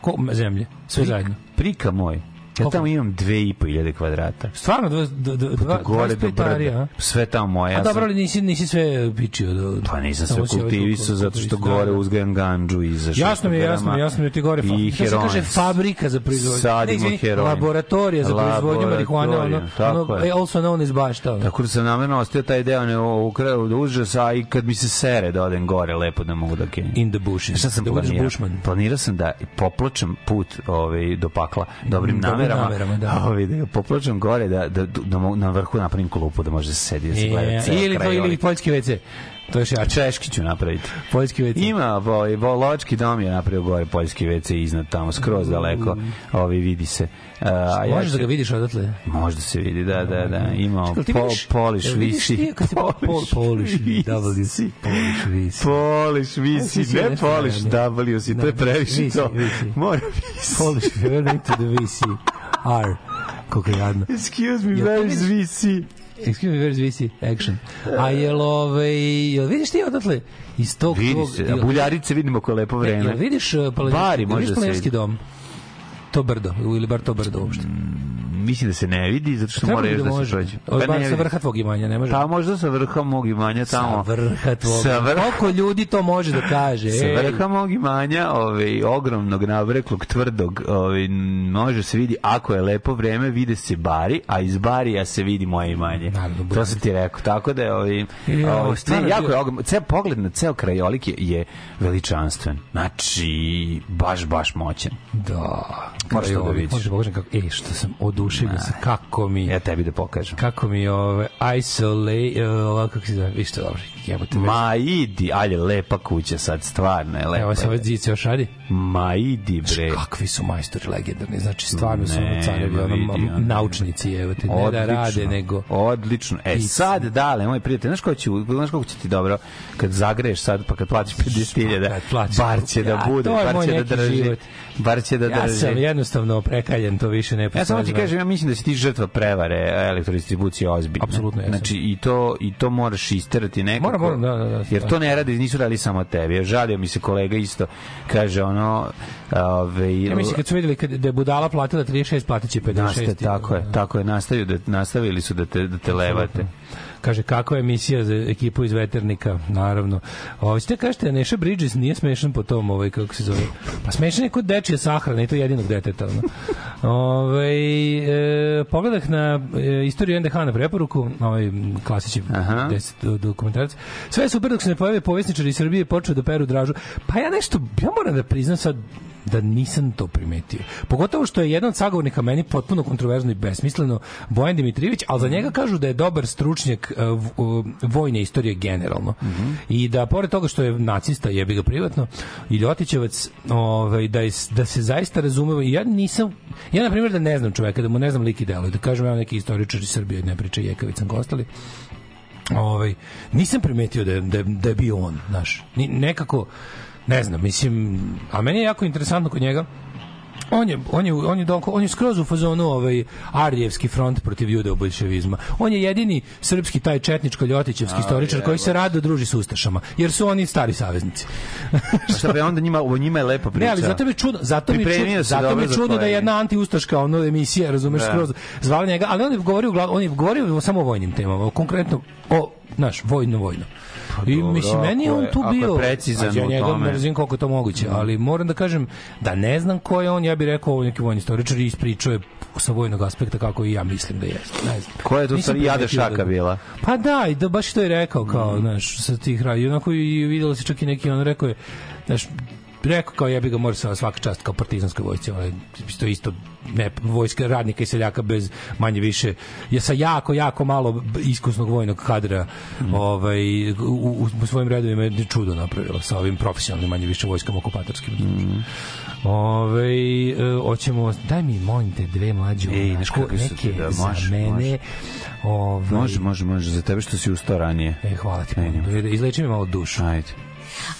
Speaker 1: Ko, zemlje, sve zajedno.
Speaker 2: Prika moj, ja tamo imam dve i po hiljade kvadrata.
Speaker 1: Stvarno, dva, dva, dva,
Speaker 2: Gore do
Speaker 1: 25 ari,
Speaker 2: brda. Sve tamo moje.
Speaker 1: A dobro, ali nisi, nisi sve pičio. Do,
Speaker 2: Pa nisam sve kultivisao zato što
Speaker 1: kultivisao,
Speaker 2: gore
Speaker 1: da, da.
Speaker 2: uzgajam ganđu i za
Speaker 1: Jasno mi je, jasno mi je, jasno mi je ti gore.
Speaker 2: I
Speaker 1: se kaže fabrika za proizvodnju.
Speaker 2: Sadimo heroin.
Speaker 1: Laboratorija za proizvodnju marihuane, ono, ono,
Speaker 2: je.
Speaker 1: also known as bašta.
Speaker 2: Tako da sam namjerno ostio taj deo ne, u kraju da užasa, i kad mi se sere da odem gore, lepo da mogu da kenjem.
Speaker 1: In the bushes.
Speaker 2: Šta sam
Speaker 1: Da
Speaker 2: planirao? Planirao sam da poplačam put ovaj, do pakla dobrim
Speaker 1: dobrim
Speaker 2: namerama,
Speaker 1: namerama, da.
Speaker 2: Ovaj, da ga poplačam gore, da, da, da, mo- na vrhu napravim klupu da može da se sedi, da se gleda ceo
Speaker 1: ili
Speaker 2: kraj.
Speaker 1: ili
Speaker 2: ovaj.
Speaker 1: poljski WC. To je jače.
Speaker 2: Češki ću napraviti.
Speaker 1: Poljski WC.
Speaker 2: Ima, ovaj, Voločki dom je napravio gore poljski WC iznad tamo, skroz daleko, ovaj, vidi se. Uh, a ja
Speaker 1: Možeš da ga vidiš odatle.
Speaker 2: Možda se vidi, da, da, da. Ima
Speaker 1: Čekaj, ti
Speaker 2: po,
Speaker 1: vidiš-
Speaker 2: poliš visi.
Speaker 1: si pol- poliš, poliš visi.
Speaker 2: Poliš visi,
Speaker 1: Visi,
Speaker 2: ne poliš
Speaker 1: najavlja.
Speaker 2: WC, to je previše
Speaker 1: visi,
Speaker 2: to.
Speaker 1: visi.
Speaker 2: Mora visi.
Speaker 1: Polish, we're into the. R. Je jadno.
Speaker 2: Excuse me, where is visi?
Speaker 1: Excuse me, where's VC? Action. A jel, ovaj, jel vidiš ti odatle? Iz tog
Speaker 2: Vidi
Speaker 1: tvog...
Speaker 2: se, a buljarice vidimo ko lepo
Speaker 1: E,
Speaker 2: vreme.
Speaker 1: Jel vidiš uh,
Speaker 2: Bari
Speaker 1: jel
Speaker 2: može
Speaker 1: vidiš
Speaker 2: da se
Speaker 1: planinarski
Speaker 2: vidi.
Speaker 1: dom? To brdo, ili bar to brdo uopšte.
Speaker 2: Mislim da se ne vidi, zato što mora
Speaker 1: bi
Speaker 2: još
Speaker 1: da
Speaker 2: da se prođe. Pa
Speaker 1: bar
Speaker 2: ne
Speaker 1: sa vrha tvog imanja, ne može.
Speaker 2: Pa možda sa vrha mog imanja tamo.
Speaker 1: Sa vrha tvog.
Speaker 2: Sa vrha-
Speaker 1: Koliko ljudi to može da kaže?
Speaker 2: Sa vrha mog imanja, ovaj, ogromnog, navreklog, tvrdog, ovaj, može se vidi, ako je lepo vreme, vide se bari, a iz barija se vidi moje imanje.
Speaker 1: Naravno,
Speaker 2: to sam ti rekao. Tako da je, ovaj,
Speaker 1: Jo,
Speaker 2: ovaj, ne, jako je ogrom, ceo pogled na ceo krajolik je, je veličanstven. Znači, baš, baš moćan.
Speaker 1: Da.
Speaker 2: Moraš to da vidiš.
Speaker 1: Možda pokažem kako, e, što sam oduševljen se, kako mi,
Speaker 2: Ja tebi da pokažem.
Speaker 1: kako mi ove, isolate, ovako kako se zove, vi što dobro, jebote.
Speaker 2: Ma idi, ali lepa kuća sad, stvarno je lepa.
Speaker 1: Evo se ovaj zice još radi.
Speaker 2: Ma idi bre.
Speaker 1: Kakvi su majstori legendarni, znači stvarno su ono carevi, ono, naučnici, evo te, ne da rade, nego...
Speaker 2: Odlično. E
Speaker 1: Pizza.
Speaker 2: sad, dale, moj prijatelj, znaš kako će, znaš kako će ti dobro kad zagreješ sad, pa kad platiš 50.000,
Speaker 1: Kad platiš-
Speaker 2: bar će da
Speaker 1: Ja,
Speaker 2: bude,
Speaker 1: je
Speaker 2: bar će da drži.
Speaker 1: život.
Speaker 2: Bar će da
Speaker 1: Ja
Speaker 2: drži.
Speaker 1: sam jednostavno prekaljen, to više ne
Speaker 2: Ja samo ti
Speaker 1: postoji.
Speaker 2: kažem, ja mislim da si ti žrtva prevare elektrodistribucije ozbiljno.
Speaker 1: Apsolutno jesam.
Speaker 2: Znači, i to, i to moraš isterati nekako.
Speaker 1: Moram, moram, da, da, da.
Speaker 2: Jer to ne radi, nisu radili samo tebi. Žalio mi se kolega isto, kaže ono, ove,
Speaker 1: Ja mislim kad su vidjeli kad, da je budala platila 36, platit će 56.
Speaker 2: Naste, tako je, tako je, nastavio da, nastavili su da te, da te levate.
Speaker 1: Kaže, kakva je emisija za ekipu iz Veternika, naravno. Ovo, ste kažete, da Neša Bridges nije smešan po tom, ovaj, kako se zove. Pa smešan je kod dečije sahrane, i to jedinog deteta. Ono. Ove, e, pogledah na e, istoriju NDH na preporuku, ovaj klasični deset dokumentarac. Sve je super dok se ne pojave povjesničari iz Srbije počeo da peru dražu. Pa ja nešto, ja moram da priznam sad da nisam to primetio. Pogotovo što je jedan od sagovornika meni potpuno kontroverzno i besmisleno Bojan Dimitrijević, ali za njega kažu da je dobar stručnjak e, u- vojne istorije generalno. I da pored toga što je nacista, jebi ga privatno, i Ljotićevac, ovaj, da, je, da se zaista razume, ja nisam, ja na primjer da ne znam čoveka, da mu ne znam lik i delo, da kažem ja neki istoričar iz Srbije, ne priča Jekavicam ostali, ovaj nisam primetio da je, da je, da je bio on, znaš. Nekako ne znam, mislim, a meni je jako interesantno kod njega On je, on je, on je, doko, on je skroz u fazonu ovaj Ardijevski front protiv judeo-bolševizma. On je jedini srpski taj četničko-ljotićevski istoričar koji se rado druži s Ustašama, jer su oni stari saveznici.
Speaker 2: Pa šta be, onda njima, ovo njima je lepa priča.
Speaker 1: Ne, ali zato mi je čudno, zato mi je čudno, zato mi je čudno da je jedna antiustaška ono emisija, razumeš,
Speaker 2: Da.
Speaker 1: skroz zvala njega, ali on je govorio on je govorio samo o vojnim temama, o konkretno o naš vojno vojno. I
Speaker 2: dobro,
Speaker 1: mislim meni je on tu
Speaker 2: ako je
Speaker 1: bio
Speaker 2: precizan
Speaker 1: a ja
Speaker 2: u
Speaker 1: njega
Speaker 2: tome.
Speaker 1: Mrzim koliko je to moguće, ali moram da kažem da ne znam ko je on, ja bih rekao ovo neki vojni istoričar i ispričao je sa vojnog aspekta kako i ja mislim da jeste. Ne znam.
Speaker 2: Koja je to
Speaker 1: Nisam
Speaker 2: stvari Jada
Speaker 1: primetio
Speaker 2: Šaka
Speaker 1: da-
Speaker 2: bila?
Speaker 1: Pa da, i da baš to je rekao kao,
Speaker 2: Mhm.
Speaker 1: znaš, sa tih radi. Onako i videlo se čak i neki, on rekao je, znaš, rekao kao jebi ga mora sa svaka čast kao partizanskoj vojsci, ovaj isto isto ne vojska radnika i seljaka bez manje više je sa jako jako malo iskusnog vojnog kadra
Speaker 2: Mhm.
Speaker 1: ovaj u, u, u svojim redovima je čudo napravila sa ovim profesionalnim manje više vojskama okupatorskim.
Speaker 2: Mhm.
Speaker 1: Ovaj e, hoćemo daj mi molim te dve mlađe
Speaker 2: Ej,
Speaker 1: onako, neke
Speaker 2: da,
Speaker 1: za
Speaker 2: može,
Speaker 1: mene
Speaker 2: može.
Speaker 1: ovaj
Speaker 2: Može, može, može, za tebe što si ustao ranije.
Speaker 1: E, hvala ti.
Speaker 2: Ajde.
Speaker 1: Izleči mi malo dušu.
Speaker 2: Ajde.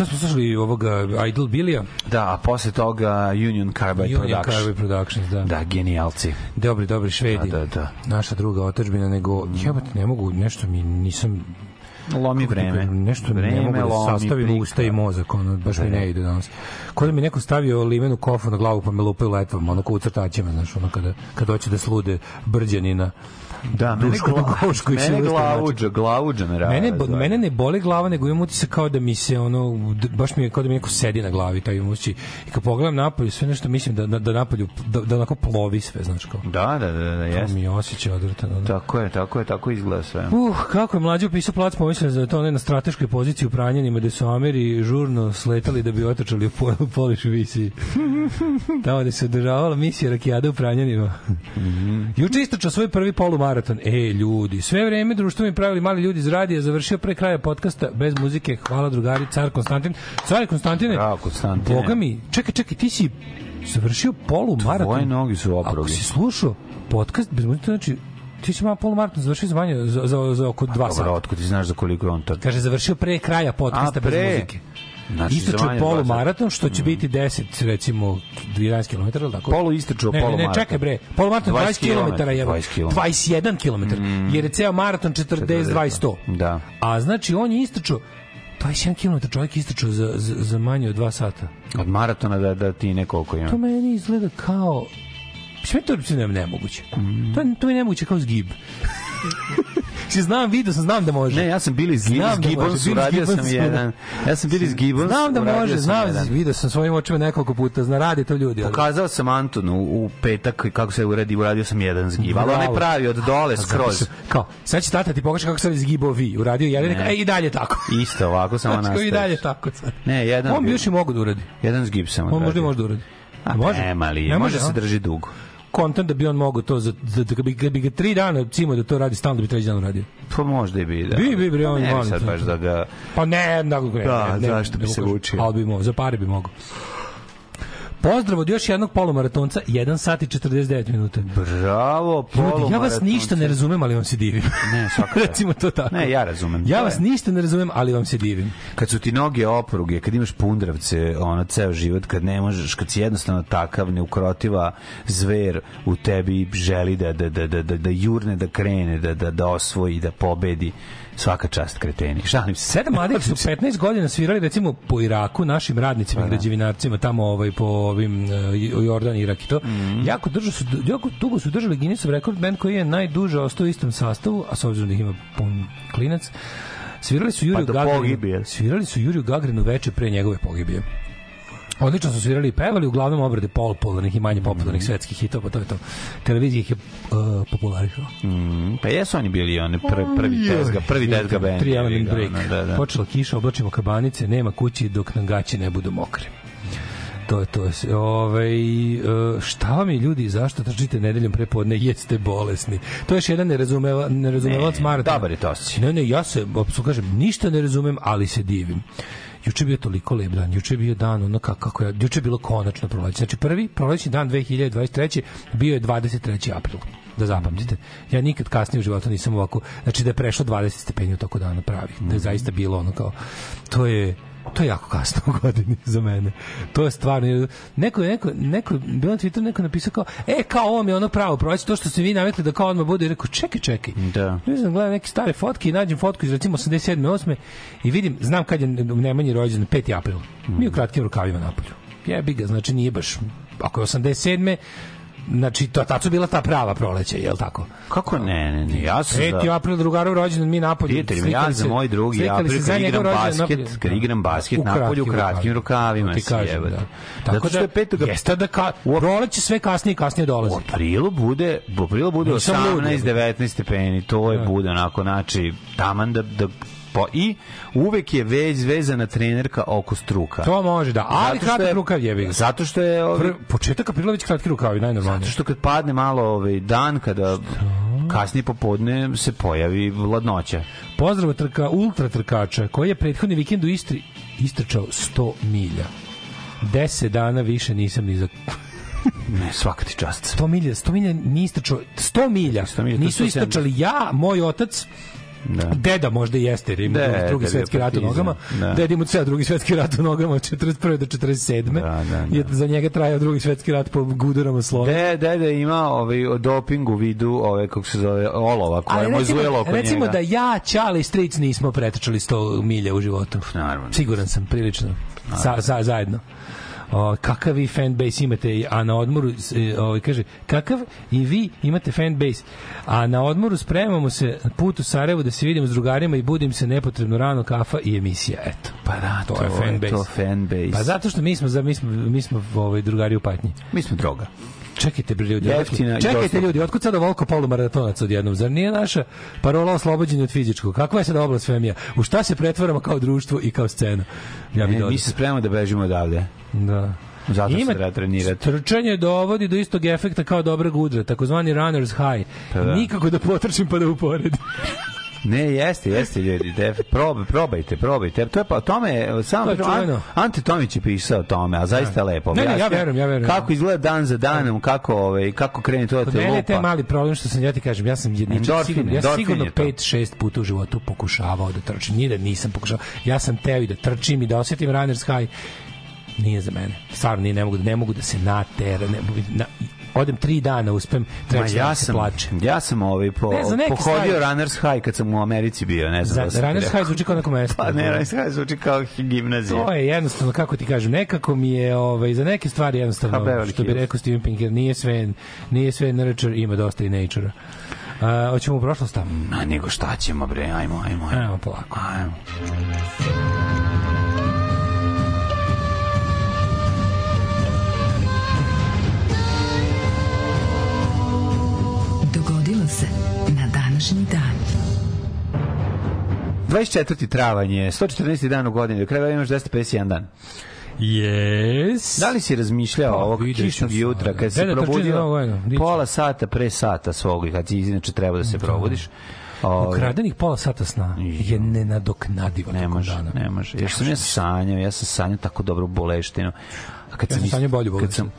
Speaker 1: sad smo slušali ovoga Idol Bilija.
Speaker 2: Da, a posle toga Union Carbide
Speaker 1: Union
Speaker 2: Production.
Speaker 1: Carbide Productions, da.
Speaker 2: Da, genijalci.
Speaker 1: Dobri, dobri Švedi.
Speaker 2: Da, da, da.
Speaker 1: Naša druga otadžbina, nego jebate, ne mogu, nešto mi nisam
Speaker 2: Lomi
Speaker 1: kako ti
Speaker 2: vreme.
Speaker 1: nešto
Speaker 2: vreme
Speaker 1: ne mogu da sastavim
Speaker 2: prika.
Speaker 1: usta i mozak, ono, baš mi
Speaker 2: Da, da.
Speaker 1: ne ide danas. Ko da mi neko stavio limenu kofu na glavu pa me lupaju letvom, ono kao u crtačima, znaš, ono kada, kada hoće da slude brđanina.
Speaker 2: Da, mene, gla, mene glavuđa, glavuđa me rada.
Speaker 1: Mene, bo- mene ne boli glava, nego imam utisak kao da mi se ono, baš mi je kao da mi neko sedi na glavi, taj osjećaj. I kad pogledam napolju, sve nešto mislim da, da, da napolju, da, da onako plovi sve, znaš kao.
Speaker 2: Da, da, da, da,
Speaker 1: To
Speaker 2: jeste.
Speaker 1: mi je osjećaj. Ono.
Speaker 2: Tako je, tako je, tako izgleda sve.
Speaker 1: Uh, kako je mlađe opisao plac, pomislio da je to onaj na strateškoj poziciji u Pranjanima, gde su Ameri žurno sletali da bi otrčali u pol, Polish visi. <laughs> Tamo gde se održavala misija Rakijada u Pranjanima. Juče istočao svoj prvi polumaraton. E, ljudi, sve vreme društvo mi pravili mali ljudi iz radija, završio pre kraja podcasta bez muzike. Hvala drugari, car Konstantin. Car Konstantine,
Speaker 2: Bravo, Konstantine.
Speaker 1: Boga mi, čekaj, čekaj, ti si završio polumaraton.
Speaker 2: Tvoje noge su
Speaker 1: Ako
Speaker 2: oprogi.
Speaker 1: si slušao podcast bez muzike, znači ti si malo polumaraton završio za manje, za, za, za oko dva sata.
Speaker 2: Dobro, otkud ti znaš za koliko je on to?
Speaker 1: Kaže, završio pre kraja podcasta
Speaker 2: A,
Speaker 1: bez
Speaker 2: pre?
Speaker 1: muzike.
Speaker 2: Znači, dva
Speaker 1: polumaraton, što će biti 10, recimo, 11 km, ili tako?
Speaker 2: Polu istočio
Speaker 1: ne, ne, ne,
Speaker 2: polumaraton.
Speaker 1: čekaj bre, polumaraton 20
Speaker 2: 20
Speaker 1: km, je
Speaker 2: 20 km.
Speaker 1: 21 km, jer je ceo maraton 40, 20, 100.
Speaker 2: Da.
Speaker 1: A znači, on je istočio 21 km čovjek istočio za, za, za manje od 2 sata.
Speaker 2: Od maratona da, da ti nekoliko ima.
Speaker 1: To meni izgleda kao... Sve to je nemoguće. To, je- to je nemoguće kao zgib. <laughs> Si znam, vidio sam, znam da može.
Speaker 2: Ne, ja sam bili iz
Speaker 1: da
Speaker 2: Gibbons, uradio sam jedan. Ja sam bili iz Gibbons,
Speaker 1: Znam da može,
Speaker 2: sam
Speaker 1: znam, vidio sam svojim očima nekoliko puta, zna, radi to ljudi.
Speaker 2: Pokazao sam Antonu u petak kako se uradi, uradio sam jedan zgib, ali onaj pravi od dole
Speaker 1: Zato
Speaker 2: skroz.
Speaker 1: Kao, sad će tata ti pokaže kako se radi zgibao vi. Uradio jedan,
Speaker 2: Ne.
Speaker 1: e, i dalje tako. <laughs>
Speaker 2: Isto ovako samo
Speaker 1: Znači, kao i
Speaker 2: nastaviš.
Speaker 1: dalje tako sad.
Speaker 2: Ne, jedan.
Speaker 1: On bi još i mogu da uradi.
Speaker 2: Jedan zgib sam
Speaker 1: On možda i može da uradi.
Speaker 2: A
Speaker 1: može?
Speaker 2: Nema li,
Speaker 1: Ne
Speaker 2: može
Speaker 1: može,
Speaker 2: se drži dugo.
Speaker 1: Kontent da bi on mogao to, za, za, da bi, da bi ga tri dana cimo da to radi stalno, da bi treći dan uradio.
Speaker 2: Pa možda i bi, da.
Speaker 1: Bi, bi, bre,
Speaker 2: Pa
Speaker 1: on
Speaker 2: ne sad baš da ga...
Speaker 1: Pa ne, ne, ne,
Speaker 2: Da,
Speaker 1: ne,
Speaker 2: zašto bi se mučio?
Speaker 1: Ali bi mogao, za pare bi mogao. Pozdrav od još jednog polumaratonca, 1 sat i 49 minuta.
Speaker 2: Bravo,
Speaker 1: Ljudi, ja vas ništa ne razumem, ali vam se divim.
Speaker 2: Ne, <laughs> svakako.
Speaker 1: Recimo to tako.
Speaker 2: Ne, ja razumem.
Speaker 1: Ja vas ništa ne razumem, ali vam se divim.
Speaker 2: kad su ti noge opruge, kad imaš pundravce, ono ceo život, kad ne možeš, kad si jednostavno takav neukrotiva zver u tebi želi da da da da da, da jurne, da krene, da da da osvoji, da pobedi. Svaka čast kreteni. Šalim se.
Speaker 1: Sedam mladih su 15 godina svirali recimo po Iraku našim radnicima i građevinarcima tamo ovaj po ovim uh, Jordan Irak i to.
Speaker 2: Mhm.
Speaker 1: Jako držu su jako dugo su držali Guinnessov rekord band koji je najduže ostao u istom sastavu, a s obzirom da ih ima pun klinac. Svirali su Juriju
Speaker 2: Pa
Speaker 1: Gagrinu.
Speaker 2: pogibije.
Speaker 1: Svirali su Juriju Gagrinu veče pre njegove pogibije. Odlično su svirali i pevali, uglavnom obrade popularnih i manje popularnih svetskih hitova, pa to je to. Televizija ih je uh, popularisala.
Speaker 2: Mm, pa jesu oni bili oni prvi, prvi tezga, prvi tezga band.
Speaker 1: Tri element
Speaker 2: ga,
Speaker 1: break.
Speaker 2: ono, Da, da.
Speaker 1: Počela kiša, oblačimo kabanice, nema kući dok nam gaće ne budu mokre. To je to. Ove, šta vam je ljudi, zašto trčite nedeljom prepodne, jeste bolesni? To je još jedan nerazumeva, nerazumevalac
Speaker 2: Ne,
Speaker 1: maratona.
Speaker 2: dobar je to osjećaj.
Speaker 1: Ne, ne, ja se, apsolutno kažem, ništa ne razumem, ali se divim. Juče je bio toliko lep dan, juče je bio dan ono kako, kako je, juče je bilo konačno proleće. Znači prvi prolećni dan 2023. bio je 23. april da zapamtite. Ja nikad kasnije u životu nisam ovako, znači da je prešlo 20 stepeni u toku dana pravih. Da je zaista bilo ono kao, to je to je jako kasno u godini za mene. To je stvarno neko neko neko bilo na Twitteru neko napisao kao e kao ovo mi je ono pravo proći to što ste vi navikli da kao odmah bude i rekao čekaj čekaj.
Speaker 2: Da.
Speaker 1: Ne znam, gledam neke stare fotke i nađem fotku iz recimo 87. 8. i vidim, znam kad je Nemanji rođen, 5. april. Mi u kratkim rukavima napolju. Jebi ga, znači nije baš, ako je 87. Znači, to, tad su bila ta prava proleća, je li tako?
Speaker 2: Kako ne, ne, ne, ja sam
Speaker 1: 5.
Speaker 2: za...
Speaker 1: april, drugarov rođendan, mi napolju.
Speaker 2: Prijatelji, ja za moj drugi april kad igram basket, kad igram basket napolju
Speaker 1: kratkim
Speaker 2: rukavima
Speaker 1: ti kažem, da. Tako da,
Speaker 2: je petoga-
Speaker 1: jeste da ka, proleće sve kasnije i kasnije dolazi.
Speaker 2: U aprilu bude, u aprilu bude
Speaker 1: Nisam lud,
Speaker 2: 18,
Speaker 1: jebote.
Speaker 2: 19 stepeni, to je bude onako, znači, taman da, da po, i uvek je vez vezana trenerka oko struka.
Speaker 1: To može, da. Ali kratak
Speaker 2: je-
Speaker 1: rukav ga.
Speaker 2: Zato što je ovi,
Speaker 1: Pr- početak aprila već kratki rukavi, najnormalnije.
Speaker 2: zato što kad padne malo ovaj dan kada kasnije popodne se pojavi hladnoća.
Speaker 1: Pozdrav trka, ultra trkača koji je prethodni vikend u Istri istrčao 100 milja. 10 dana više nisam ni za <laughs>
Speaker 2: Ne, svaka ti čast.
Speaker 1: 100 milja, 100 milja nije istrčao, 100 milja.
Speaker 2: 100 milja,
Speaker 1: Nisu
Speaker 2: 170.
Speaker 1: istrčali ja, moj otac
Speaker 2: Da.
Speaker 1: Deda možda i jeste, jer ima
Speaker 2: Deda
Speaker 1: drugi svetski rat u nogama.
Speaker 2: da.
Speaker 1: Deda ima ceo drugi svetski rat u nogama od 41. do 47.
Speaker 2: Da, da, da.
Speaker 1: Je za njega trajao drugi svetski rat po gudurama slova.
Speaker 2: De, dede ima ovaj o dopingu u vidu ove kako se zove olova koje
Speaker 1: Ali
Speaker 2: mu je
Speaker 1: recimo,
Speaker 2: zujelo oko
Speaker 1: recimo
Speaker 2: njega.
Speaker 1: da ja, Ćale i Stric nismo pretrčali 100 milja u životu.
Speaker 2: Naravno.
Speaker 1: Siguran sam, prilično. Sa, sa, zajedno. O, kakav vi fanbase imate, a na odmoru, e, ovaj, kaže, kakav i vi imate fanbase, a na odmoru spremamo se put u Sarajevo da se vidimo s drugarima i budim se nepotrebno rano kafa i emisija, eto.
Speaker 2: Pa da,
Speaker 1: To je fanbase.
Speaker 2: To fanbase.
Speaker 1: Pa zato što mi smo, mi smo, mi smo ovaj, drugari u patnji.
Speaker 2: mi smo droga.
Speaker 1: Čekajte bre ljudi,
Speaker 2: Jeftina
Speaker 1: čekajte ljudi, otkud sada volko polumaratonac odjednom? Zar nije naša parola oslobođenje od fizičkog? Kakva je sada oblast femija? U šta se pretvaramo kao društvo i kao scena? Ja bih dodao.
Speaker 2: mi se spremamo da bežimo odavde.
Speaker 1: Da.
Speaker 2: Zato se
Speaker 1: Ima-
Speaker 2: treba trenirati.
Speaker 1: Trčanje dovodi do istog efekta kao dobra gudra, takozvani runner's high.
Speaker 2: Pa da.
Speaker 1: Nikako da potrčim pa da uporedim. <laughs>
Speaker 2: Ne, jeste, jeste ljudi, def, probaj, probajte, probajte. To je pa o tome, je, samo
Speaker 1: To je.
Speaker 2: Ante Tomić je pisao o tome, a zaista lepo.
Speaker 1: Ne, ne, ja verujem, ja verujem.
Speaker 2: Kako izgleda dan za danom, kako ovaj kako krene to da te
Speaker 1: mene
Speaker 2: lupa.
Speaker 1: mali problem što sam ja ti kažem, ja sam jedničak sigurno, ja sigurno
Speaker 2: je to.
Speaker 1: 5-6 puta u životu pokušavao da trčim. Nije da nisam pokušavao. Ja sam teo i da trčim i da osjetim runner's high. Nije za mene. Stvarno nije, ne mogu, ne mogu da se natera. Ne, mogu- na, odem tri dana, uspem, treći dan
Speaker 2: ja
Speaker 1: se
Speaker 2: sam,
Speaker 1: plače.
Speaker 2: ja sam ovaj po,
Speaker 1: Ne,
Speaker 2: pohodio
Speaker 1: stvari-
Speaker 2: Runners High kad sam u Americi bio, ne znam
Speaker 1: Za,
Speaker 2: da
Speaker 1: runner's high zvuči kao neko mesto.
Speaker 2: Pa ne, Runners High zvuči kao gimnazija.
Speaker 1: To je jednostavno, kako ti kažem, nekako mi je ovaj, za neke stvari jednostavno,
Speaker 2: Beverly
Speaker 1: što bi rekao Steven Pinker, nije sve, nije sve nurture, ima dosta i nature Uh, hoćemo u prošlost tamo?
Speaker 2: A nego šta ćemo bre, ajmo, ajmo, ajmo.
Speaker 1: Evo polako.
Speaker 2: ajmo.
Speaker 5: Današnji dan.
Speaker 2: 24. travanj je 114. dan u godini, do kraja imaš 251 dan.
Speaker 1: Yes.
Speaker 2: Da li si razmišljao
Speaker 1: Pa,
Speaker 2: ovog kišnog jutra kad
Speaker 1: da Novu
Speaker 2: probudio pola sata pre sata svog kad si inače treba da se probudiš? Ovaj,
Speaker 1: Ukradenih pola sata sna je nenadoknadivo
Speaker 2: ne može,
Speaker 1: dana.
Speaker 2: ne može. Jer sam ja sanjao, ja sam sanjao tako dobro boleštinu. Kad
Speaker 1: Ja sam
Speaker 2: ist-
Speaker 1: sanjao bolju
Speaker 2: kad sam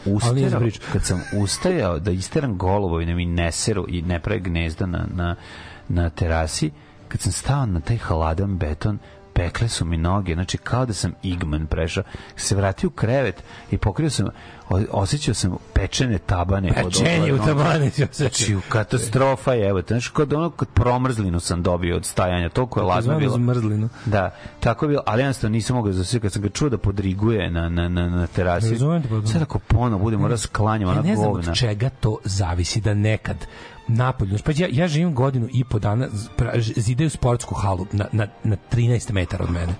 Speaker 1: priču.
Speaker 2: kad sam ustajao da isteram golovo i ne mi ne seru i ne prave gnezda na, na, na terasi, kad sam stao na taj hladan beton, pekle su mi noge, znači kao da sam igman prešao. Se vratio u krevet i pokrio sam, osjećao sam pečene tabane.
Speaker 1: Pečenje u tabane se
Speaker 2: Znači, katastrofa je, evo, znaš, kod ono, kod promrzlinu sam dobio od stajanja, toliko je ladno
Speaker 1: Zvano
Speaker 2: bilo.
Speaker 1: zmrzlinu.
Speaker 2: Da, tako je bilo, ali jednostavno nisam mogao za sve, kad sam ga čuo da podriguje na, na, na, na terasi.
Speaker 1: Razumem te, pa da.
Speaker 2: Sad ako ponovo budemo rasklanjamo
Speaker 1: Ja
Speaker 2: ona
Speaker 1: ne znam
Speaker 2: govna.
Speaker 1: od čega to zavisi da nekad napolju, pa ja, ja živim godinu i po dana, zidaju sportsku halu na, na, na 13 metara od mene.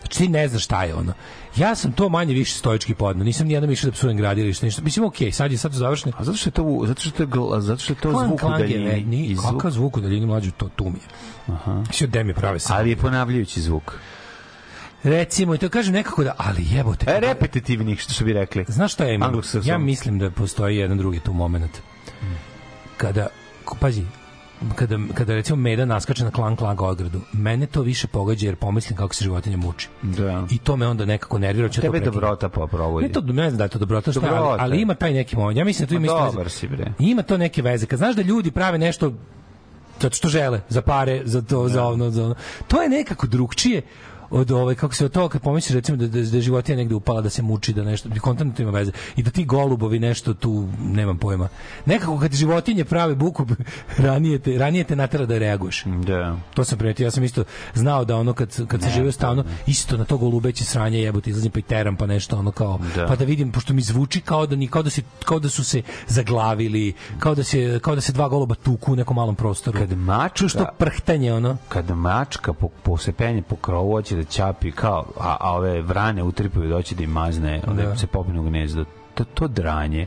Speaker 1: Znači ti ne znaš šta je ono. Ja sam to manje više stoički podno. Nisam nijednom išao da psujem gradilište, ništa. Mislim, okej, sad je sad završeno.
Speaker 2: A zato što je to, zato što je, gl- zato što je to zvuk
Speaker 1: je,
Speaker 2: daljini.
Speaker 1: ni, kakav zvuk u daljini mlađu, to tu mi je. Aha. Sve da mi prave sam.
Speaker 2: Ali je ponavljajući zvuk.
Speaker 1: Recimo, i to kažem nekako da, ali jebote.
Speaker 2: E,
Speaker 1: kada-
Speaker 2: repetitivnih, što bi rekli.
Speaker 1: Znaš šta ja imam? Ja mislim da postoji jedan drugi tu moment. Kada, ko- pazi, kada, kada recimo meda naskače na klan klang ogradu, mene to više pogađa jer pomislim kako se životinja muči.
Speaker 2: Da.
Speaker 1: I to me onda nekako nervira. ću to
Speaker 2: Tebe
Speaker 1: prekinuti.
Speaker 2: dobrota poprovodi.
Speaker 1: Ne, to, ne znam da je to dobrota, šta, je, ali,
Speaker 2: Dobrota.
Speaker 1: ali ima taj neki moment. Ja mislim da tu ima
Speaker 2: Pa
Speaker 1: isto
Speaker 2: dobar
Speaker 1: veze.
Speaker 2: si, bre.
Speaker 1: Ima to neke veze. Kad znaš da ljudi prave nešto zato što žele, za pare, za to, za ono, za ono. To je nekako drugčije od ovaj kako se od toga kad pomisliš recimo da da, da životinja negde upala da se muči da nešto kontantno to ima veze i da ti golubovi nešto tu nemam pojma nekako kad životinje prave buku <laughs> ranije te ranije te natera da reaguješ
Speaker 2: Da.
Speaker 1: to sam primetio, ja sam isto znao da ono kad, kad sam živio stalno, isto na to golubeće sranje jebote, izlazim pa i teram pa nešto ono kao,
Speaker 2: Da.
Speaker 1: pa da vidim, pošto mi zvuči kao da, ni, kao, da se, kao da su se zaglavili, kao da se, kao da se dva goluba tuku u nekom malom prostoru.
Speaker 2: Kad mačka-
Speaker 1: Čuješ to prhtanje, ono?
Speaker 2: Kad mačka po, po se penje po krovu hoće da ćapi kao, a, a ove vrane utripaju da hoće da im mazne, onda
Speaker 1: Da.
Speaker 2: se popne u gnezdo. To, to dranje,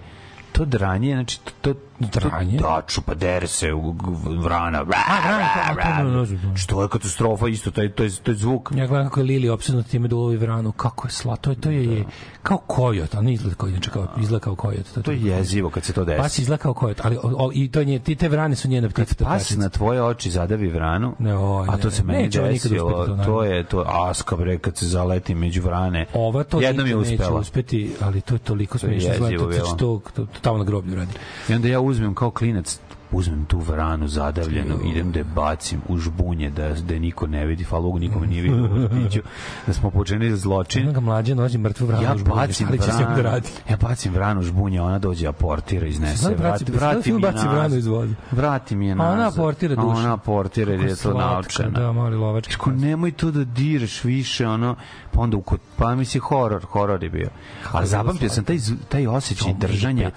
Speaker 2: to dranje, znači to, to
Speaker 1: Dranje?
Speaker 2: To, da, čupa, dere se u vrana.
Speaker 1: Ne.
Speaker 2: Što je katastrofa isto, to je, to je, to je zvuk.
Speaker 1: Ja gledam kako je Lili opsednut time da ulovi vranu, kako je sla, to je, to je, je kao kojot, a ne izgleda kao, inače kao, izgleda kao kojot.
Speaker 2: To je jezivo kad se to desi.
Speaker 1: Pas izgleda kao kojot, ali o, o, i to je, nje- ti te vrane su njena ptica.
Speaker 2: Kad pas na tvoje oči zadavi vranu,
Speaker 1: Ne, oj,
Speaker 2: a to
Speaker 1: ne,
Speaker 2: se meni
Speaker 1: nikad
Speaker 2: desilo,
Speaker 1: to,
Speaker 2: to je to aska bre kad se zaleti među vrane.
Speaker 1: Ova to
Speaker 2: Jednom je
Speaker 1: nikad neće
Speaker 2: uspela.
Speaker 1: uspeti, ali to je toliko
Speaker 2: To je
Speaker 1: smiješno.
Speaker 2: jezivo
Speaker 1: izgleda, To,
Speaker 2: bilo.
Speaker 1: to, to, to, tamo na groblju radi.
Speaker 2: I onda ja uzmem kao klinac uzmem tu vranu zadavljenu, idem da je bacim u žbunje, da, da je niko ne vidi, hvala Bogu, nikome nije vidio u vrtiću, da smo počinili zločin.
Speaker 1: Jednog mlađe nođe mrtvu vranu
Speaker 2: Ja
Speaker 1: žbunje,
Speaker 2: bacim
Speaker 1: ali će se da radi.
Speaker 2: ja bacim vranu u žbunje, ona dođe, aportira, iznese.
Speaker 1: Braci,
Speaker 2: vrati, vrati
Speaker 1: film
Speaker 2: mi je nazad.
Speaker 1: vranu iz voda.
Speaker 2: Vrati mi je
Speaker 1: A
Speaker 2: nazad.
Speaker 1: ona aportira dušu.
Speaker 2: A Ona aportira, jer je to naučena.
Speaker 1: Da, mali lovački.
Speaker 2: Ko nemoj to da diraš više, ono, pa onda u pa mi si horor, horor je bio. A zapamtio sam taj, taj osjećaj držanja,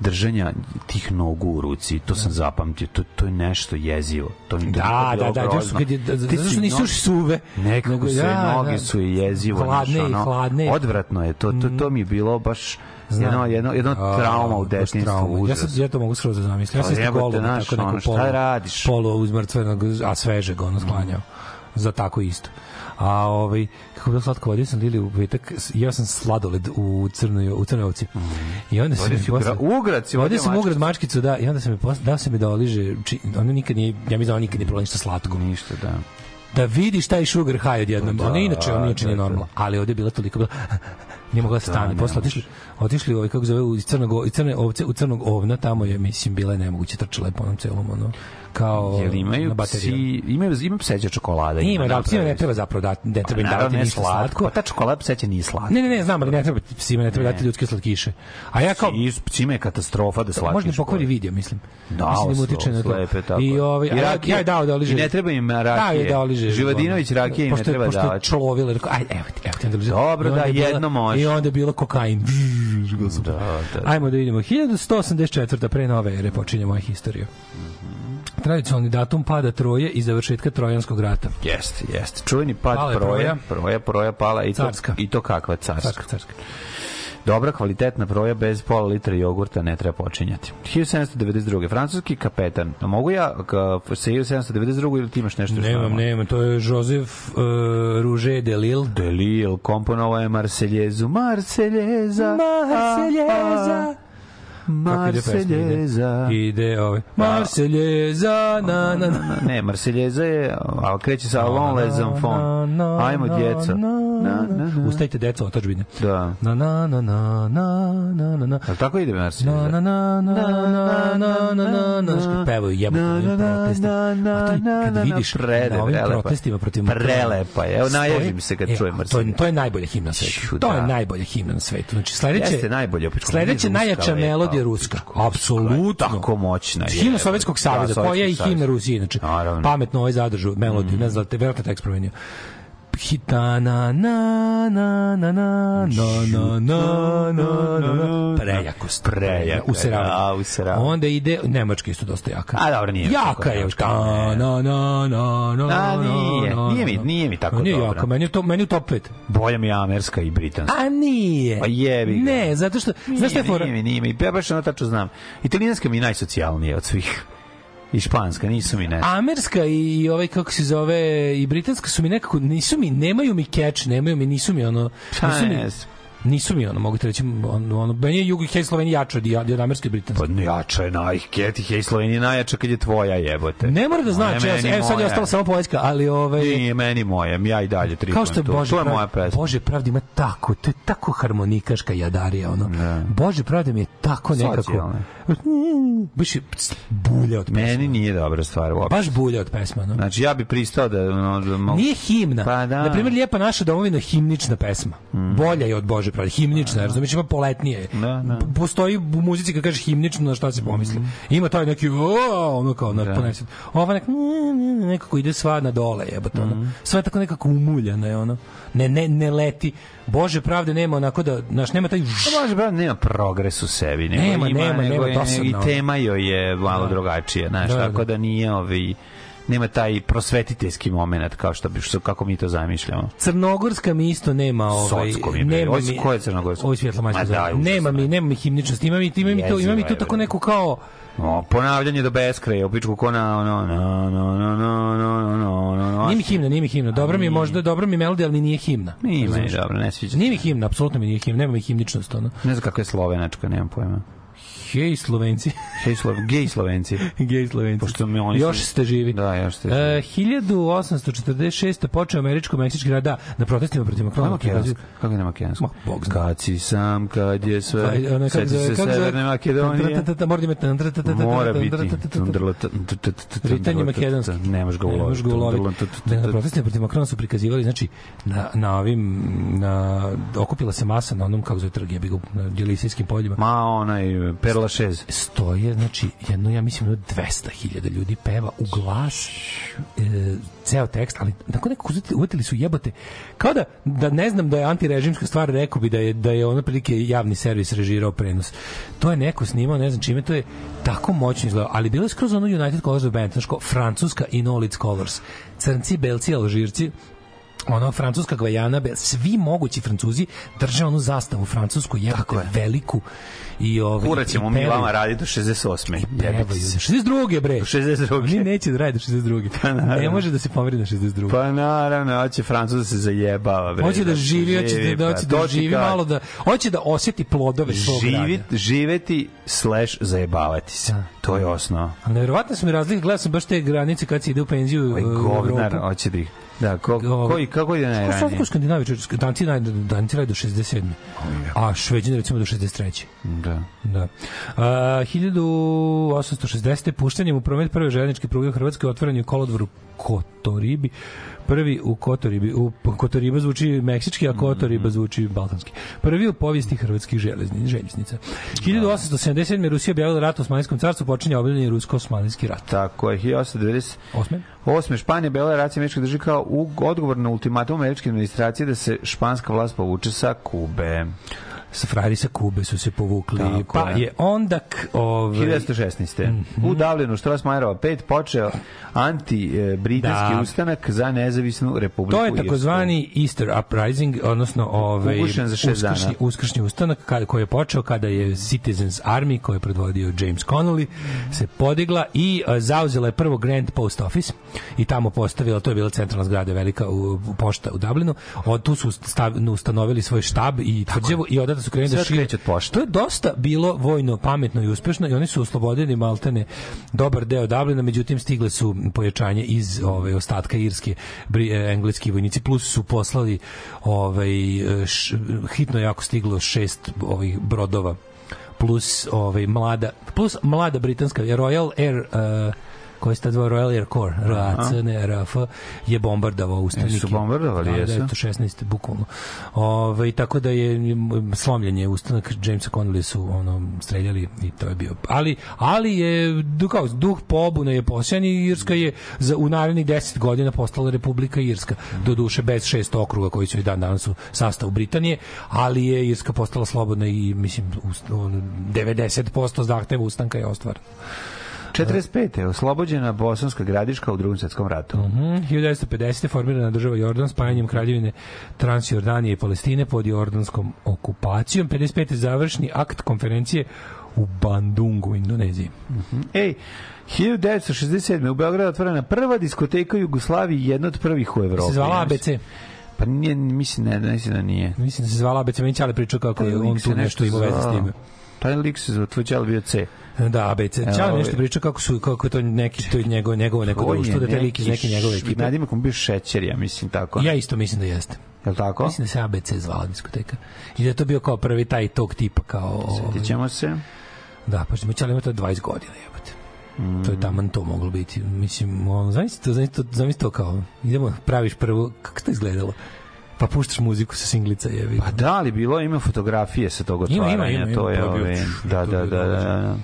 Speaker 2: držanja tih nogu u ruci, to sam zapamtio, to, to je nešto jezivo. To mi
Speaker 1: Da, da, da, što kad je- da- što
Speaker 2: si
Speaker 1: nisu suve.
Speaker 2: Nekako sve
Speaker 1: da,
Speaker 2: noge
Speaker 1: da.
Speaker 2: su i jezivo.
Speaker 1: Hladne
Speaker 2: ono,
Speaker 1: hladne.
Speaker 2: Odvratno je, to, to, to mi je bilo baš jedno, jedno, jedno
Speaker 1: A,
Speaker 2: trauma u
Speaker 1: trauma. Ja, sad, ja to mogu skroz da zamislim. Ja
Speaker 2: Pa
Speaker 1: sam isto
Speaker 2: jebote,
Speaker 1: golo, tako neko
Speaker 2: ono,
Speaker 1: polo,
Speaker 2: radiš?
Speaker 1: polo uzmrtvenog, a svežeg, ono sklanjao. Za tako isto. A ovaj kako bilo slatko, vodio sam Lili u petak, jeo sam sladoled u crnoj u crnoj ovci. I onda sam mi
Speaker 2: si
Speaker 1: posle-
Speaker 2: gra- ugrad si vodio
Speaker 1: sam ugrad mačkicu, da, i onda sam mi posle, dao sam mi da oliže, či, ona nikad nije, ja mislim da nikad nije probala ništa slatko.
Speaker 2: Ništa, da.
Speaker 1: Da vidiš taj sugar high odjednom.
Speaker 2: Da,
Speaker 1: ona inače, ona inače nije
Speaker 2: da, da.
Speaker 1: normalna, ali ovdje je bila toliko bila <laughs> nije mogla da stane.
Speaker 2: ne
Speaker 1: Posle otišli, otišli ovaj kako zove iz crnog iz crne ovce u crnog ovna tamo je mislim bila je nemoguće trčale po onom celom ono kao
Speaker 2: Jel
Speaker 1: na
Speaker 2: imaju
Speaker 1: bateriju.
Speaker 2: psi, imaju, ima pseća čokolada.
Speaker 1: Ima, da, psima ne treba zapravo dati, ne treba im
Speaker 2: Naravno,
Speaker 1: davati
Speaker 2: ne
Speaker 1: ništa
Speaker 2: slatko.
Speaker 1: slatko.
Speaker 2: Pa ta čokolada pseća nije slatka.
Speaker 1: Ne, ne, ne, znam, ali ne treba psima ne treba dati ljudske slatkiše. A ja kao
Speaker 2: I psima je katastrofa da slatkiš.
Speaker 1: možda pokvari video, mislim.
Speaker 2: Da,
Speaker 1: mislim da mu utiče na to.
Speaker 2: slepe, tako
Speaker 1: I
Speaker 2: je.
Speaker 1: ovaj,
Speaker 2: I
Speaker 1: ja,
Speaker 2: rakije.
Speaker 1: ja je dao da oliže.
Speaker 2: I ne treba im rakije.
Speaker 1: Da, je da oliže.
Speaker 2: Živadinović rakije im ne
Speaker 1: Pošto je-
Speaker 2: treba
Speaker 1: pošto je
Speaker 2: davati.
Speaker 1: Človila, rekao, aj, evo ti, evo ti. oliže.
Speaker 2: Dobro,
Speaker 1: I
Speaker 2: da,
Speaker 1: je
Speaker 2: jedno može.
Speaker 1: I onda je bilo kokain.
Speaker 2: Da, da.
Speaker 1: Ajmo da vidimo. 1184. pre nove ere počinje moja historija. Tradicionalni datum pada Troje i završetka Trojanskog rata.
Speaker 2: Jeste, jeste. Čuveni pad proja.
Speaker 1: proja,
Speaker 2: proja pala i to, i to kakva carska.
Speaker 1: Carska, carska.
Speaker 2: Dobra, kvalitetna proja bez pola litra jogurta ne treba počinjati. 1792. Francuski kapetan. A mogu ja ka, sa 1792. ili ti imaš nešto? što
Speaker 1: Nemam, nemam. To je Joseph uh, Rouget de Lille.
Speaker 2: Delil, komponovao je Marseljezu. Marseljeza.
Speaker 1: Marseljeza. Pesma? Ide,
Speaker 2: Marseljeza.
Speaker 1: ide ovaj. Marseljeza, na, na, na.
Speaker 2: Ne, Marseljeza je, a kreće sa Allons les enfants. Ajmo, djeco. Na, na, na.
Speaker 1: Ustajte, deco, otačbine.
Speaker 2: Da.
Speaker 1: Na, na, na, na, na, na, na, na.
Speaker 2: Tako ide
Speaker 1: Na,
Speaker 2: Marseljeza?
Speaker 1: na, na, na, na, na, na, na, na. Znaš kad pevaju jebote na ovim protestima. A to je, kad vidiš na ovim protestima protiv
Speaker 2: Prelepa je. Evo, naježim se kad
Speaker 1: E,
Speaker 2: čujem Marseljeza.
Speaker 1: to je najbolja himna na svetu.
Speaker 2: Ću,
Speaker 1: To je
Speaker 2: da.
Speaker 1: najbolja himna na svetu. Znači, sledeće,
Speaker 2: Jeste najbolja,
Speaker 1: sledeće najjača
Speaker 2: lepa,
Speaker 1: melodija ruska. Apsolutno.
Speaker 2: Tako moćna je.
Speaker 1: Himna Sovjetskog saveza,
Speaker 2: Da,
Speaker 1: koja je i himna. Rusije, inače. Pametno ovaj zadržu melodiju, ne znam, da te verovatno tekst promenio. Hita na na na na na na na na na na na
Speaker 2: Prejaka,
Speaker 1: useravanje
Speaker 2: da, useravanje.
Speaker 1: onda ide nemački isto dosta jaka
Speaker 2: A, dobro, nije
Speaker 1: jaka je ta na na na na
Speaker 2: A, nije,
Speaker 1: na,
Speaker 2: nije mi-
Speaker 1: na.
Speaker 2: nije mi tako
Speaker 1: nije
Speaker 2: dobra.
Speaker 1: jaka meni to meni top 5
Speaker 2: Bolja mi je amerska i britanska.
Speaker 1: a nije
Speaker 2: Pa jebi
Speaker 1: ne zato što znaš šta je fora
Speaker 2: Nije mi, nije mi. Ja baš ono tačno znam. Italijanska mi je najsocijalnija od svih. I španska, nisu mi ne.
Speaker 1: Amerska i ovaj kako se zove i britanska su mi nekako nisu mi nemaju mi catch, nemaju mi nisu mi ono
Speaker 2: Pa
Speaker 1: nisu mi. Nisu mi ono mogu ti reći ono, ono meni je Jugo i Slovenija jača od, od amerske i britanske.
Speaker 2: Pa jača je naj, Ketih je i Slovenija najjača kad je tvoja jebote.
Speaker 1: Ne mora da znači,
Speaker 2: je
Speaker 1: evo, sad je ostala samo Poljska, ali ovaj
Speaker 2: Nije meni moja, ja i dalje tri.
Speaker 1: kao što je Bože
Speaker 2: To je moja pesma.
Speaker 1: Bože pravda ima tako, to je tako harmonikaška jadarija ono.
Speaker 2: Da.
Speaker 1: Bože pravda mi je tako nekako.
Speaker 2: Socijalne.
Speaker 1: Baš je bulja od pesma.
Speaker 2: Meni nije dobra stvar uopšte.
Speaker 1: baš bulja od pesma, no.
Speaker 2: Znači ja bi pristao da ono da mogu-
Speaker 1: Nije himna.
Speaker 2: Pa da.
Speaker 1: Na primjer, Lijepa naša domovina himnična pesma. Bolja je od Bože pravde. Himnična, razumiješ, ima poletnije. je.
Speaker 2: Da, da.
Speaker 1: Postoji u muzici kad kažeš himnično, na šta se pomisli. Ima taj neki, o, ono kao, na,
Speaker 2: Da.
Speaker 1: ponesen. Ova nek, nekako ide sva na dole, jebote, ono. Sve je tako nekako umuljano je, ono. Ne, ne, ne leti. Bože pravde nema onako da, znaš, nema taj...
Speaker 2: Pa može brate, nema progres u sebi, nego
Speaker 1: Nema,
Speaker 2: ima,
Speaker 1: nema,
Speaker 2: nego
Speaker 1: nema, dosadno.
Speaker 2: I tema joj je malo
Speaker 1: Da.
Speaker 2: drugačije, znaš,
Speaker 1: Da, da.
Speaker 2: tako da nije ovi nema taj prosvetiteljski moment kao što bi što kako mi to zamišljamo.
Speaker 1: Crnogorska mi isto nema ovaj
Speaker 2: Socko mi je,
Speaker 1: nema mi
Speaker 2: ko je crnogorska?
Speaker 1: Ovo je svjetlo
Speaker 2: Ma
Speaker 1: majska.
Speaker 2: daj, užasno
Speaker 1: Nema mi, nema mi himničnost. Ima mi, ima mi to, ima mi to tako neko kao
Speaker 2: O, ponavljanje do beskraja, u pičku ko na ono no no no no no no no no.
Speaker 1: Nije mi himna, nije mi himna. Dobro mi možda, dobro mi melodija, ali mi nije himna.
Speaker 2: Nije
Speaker 1: Razumeš?
Speaker 2: dobro, ne sviđa.
Speaker 1: Nije mi himna, apsolutno mi nije himna. Nema mi himničnost, ono.
Speaker 2: Ne znam kako je slovenačka, nemam pojma.
Speaker 1: Hej Slovenci.
Speaker 2: Hej, Slo, gej Slovenci.
Speaker 1: Gej Slovenci.
Speaker 2: Pošto mi oni
Speaker 1: još ste živi.
Speaker 2: Da, još ste
Speaker 1: E, 1846. počeo američko-meksički rad da, na protestima protiv Makrona.
Speaker 2: Kako je na makedonski?
Speaker 1: Ma, Bog zna.
Speaker 2: Kad si sam, kad je sve,
Speaker 1: zove-
Speaker 2: se Severne Makedonije.
Speaker 1: Mora da tratata,
Speaker 2: Mora biti.
Speaker 1: tratata. Ritanj je makedonski.
Speaker 2: Ne možeš ga uloviti.
Speaker 1: možeš ga uloviti. Da, na protestima protiv Makrona su prikazivali, znači, na, na ovim, na, okupila se masa na onom, kako zove trg, je ga, na Djelisijskim poljima.
Speaker 2: Ma onaj Perla 6.
Speaker 1: stoje, znači, jedno, ja mislim, jedno 200.000 ljudi peva u glas e, ceo tekst, ali nakon nekako uvetili su jebote, kao da, da ne znam da je antirežimska stvar, rekao bi da je, da je ono prilike javni servis režirao prenos. To je neko snimao, ne znam čime, to je tako moćno izgledao, ali bilo je skroz ono United Colors of Band, znaš ko, francuska i no colors. Crnci, belci, alžirci, ono francuska Gvajana, svi mogući Francuzi drže onu zastavu francusku, jebote, veliku i ovaj
Speaker 2: Kurac ćemo mi vama raditi do 68.
Speaker 1: Pevaju.
Speaker 2: Jebite se.
Speaker 1: 62. bre.
Speaker 2: Do 62.
Speaker 1: Oni neće da rade do 62.
Speaker 2: Pa naravno.
Speaker 1: ne može da se pomeri na 62.
Speaker 2: Pa naravno, hoće Francuz da se zajebava. Bre,
Speaker 1: Hoće da živi, hoće da, da,
Speaker 2: pa
Speaker 1: hoće da
Speaker 2: to ti
Speaker 1: živi malo da hoće da osjeti plodove svog
Speaker 2: Živi,
Speaker 1: rada.
Speaker 2: živeti slash zajebavati se. To je osnova.
Speaker 1: A nevjerovatno su mi razlike, gledao sam baš te granice kad se ide u penziju
Speaker 2: Ovaj govnar hoće da ih... Da, ko, koji, kako ide
Speaker 1: su
Speaker 2: najranije?
Speaker 1: kako Skandinavije, čovječe, Danci Danci do 67. A Šveđani recimo do 63.
Speaker 2: Da.
Speaker 1: Da. A, 1860. puštanjem u promet prve željezničke pruge u Hrvatskoj otvoren je kolodvor u Kotoribi. Prvi u Kotoribi, u Kotoriba zvuči meksički, a Kotoriba zvuči balkanski. Prvi u povijesti hrvatskih železni, željeznica. 1877. Rusija objavila rat Osmanlijskom carstvu, počinje obavljanje rusko-osmanlijski rat.
Speaker 2: Tako je, 1898.
Speaker 1: Osme?
Speaker 2: Osme, Španija, Bela Racija, Američka drži kao u, odgovor na ultimatum američke administracije da se španska vlast povuče sa Kube.
Speaker 1: Sa frajeri sa Kube su se povukli.
Speaker 2: Tako
Speaker 1: pa
Speaker 2: je.
Speaker 1: onda... k- Ovaj,
Speaker 2: 1916. U Dublinu, Strasmajerova 5, počeo anti-britanski
Speaker 1: Da.
Speaker 2: ustanak za nezavisnu republiku
Speaker 1: To je takozvani Easter Uprising, odnosno ovaj
Speaker 2: Ugušen za šest
Speaker 1: uskršnji,
Speaker 2: dana.
Speaker 1: uskršnji ustanak kada, koji je počeo kada je Citizens Army, koji je predvodio James Connolly, se podigla i zauzela je prvo Grand Post Office i tamo postavila, to je bila centralna zgrada velika u, u pošta u Dublinu, od tu su stav, ustanovili svoj štab i tvrđavu i odatle su krenuli da šire. To je dosta bilo vojno pametno i uspešno i oni su oslobodili maltene dobar deo Dublina, međutim stigle su pojačanje iz ovaj ostatka Irske, bri, e, engleski vojnici plus su poslali ovaj š, hitno jako stiglo šest ovih brodova plus ovaj mlada plus mlada britanska Royal Air uh, koji sta dva Royal Air Corps, RAC, ne RAF, je bombardovao ustanike.
Speaker 2: Jesu bombardovali,
Speaker 1: Da,
Speaker 2: jesu?
Speaker 1: 1916. bukvalno. Ove, tako da je slomljen je ustanak Jamesa Connolly su ono streljali i to je bio. Ali ali je kao duh pobune je posjan i Irska je za u narednih 10 godina postala Republika Irska. Do duše bez šest okruga koji su i dan danas u sastavu Britanije, ali je Irska postala slobodna i mislim ust- ono, 90% zahteva ustanka je ostvaren.
Speaker 2: 45. je oslobođena bosanska gradiška u drugom svjetskom ratu.
Speaker 1: Mhm, 1950. formirana država Jordan spajanjem kraljevine Transjordanije i Palestine pod jordanskom okupacijom. 55. završni akt konferencije u Bandungu, Indoneziji.
Speaker 2: Ej, 1967. u Beogradu otvorena prva diskoteka u Jugoslaviji, jedna od prvih u Evropi.
Speaker 1: Se zvala ABC.
Speaker 2: Pa nije, mislim, ne, mislim da nije.
Speaker 1: Mislim da se zvala ABC, meni Ćale pričao kako je on tu nešto imao veze s time.
Speaker 2: Taj lik se zvao, tvoj bio C.
Speaker 1: Da, ABC.
Speaker 2: Evo,
Speaker 1: Ćale
Speaker 2: ovaj-
Speaker 1: nešto pričao kako su kako je to neki to je njegovo njegovo neko društvo, da te lik iz neke njegove ekipe.
Speaker 2: Nadimak mu bio šećer, ja mislim tako.
Speaker 1: Ja isto mislim da jeste.
Speaker 2: Je li tako?
Speaker 1: Mislim da se ABC zvala diskoteka. I da je to bio kao prvi taj tog tipa kao... ovaj,
Speaker 2: Sjetit ćemo se.
Speaker 1: Da, pa ćemo ćali ima to 20 godina, jebote. To je taman to moglo biti. Mislim, ono, zamisli to, zamisli to, zamisli to kao, idemo, praviš prvo, kako to izgledalo? Pa puštaš muziku sa singlica, jevi.
Speaker 2: Pa da, ali bilo ima fotografije sa tog
Speaker 1: Ima,
Speaker 2: otvaranja.
Speaker 1: ima, ima,
Speaker 2: to je,
Speaker 1: to je
Speaker 2: ove, da, da,
Speaker 1: je
Speaker 2: da, da, da.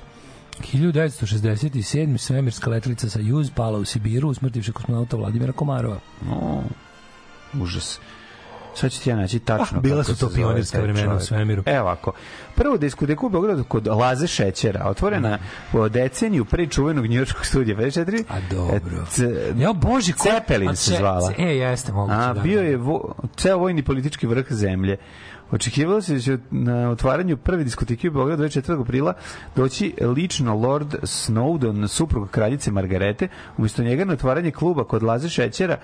Speaker 1: 1967. svemirska letelica sa Juz pala u Sibiru, usmrtivši kosmonauta Vladimira Komarova.
Speaker 2: O, užas. Sad ću ti ja naći tačno
Speaker 1: Ah, bila su to pionirska vremena u svemiru.
Speaker 2: Evo ovako. Prvo diskoteku u Beogradu kod Laze Šećera, otvorena po deceniju pre čuvenog njujorskog studija 54.
Speaker 1: A dobro.
Speaker 2: C-
Speaker 1: Ja, bože, ko...
Speaker 2: Cepelin se zvala.
Speaker 1: E, jeste, moguće.
Speaker 2: A,
Speaker 1: da,
Speaker 2: bio
Speaker 1: da.
Speaker 2: je vo, ceo vojni politički vrh zemlje. Očekivalo se da će na otvaranju prve diskoteke u Beogradu 24. aprila doći lično Lord Snowdon, suprug kraljice Margarete, umjesto njega na otvaranje kluba kod Laze Šećera,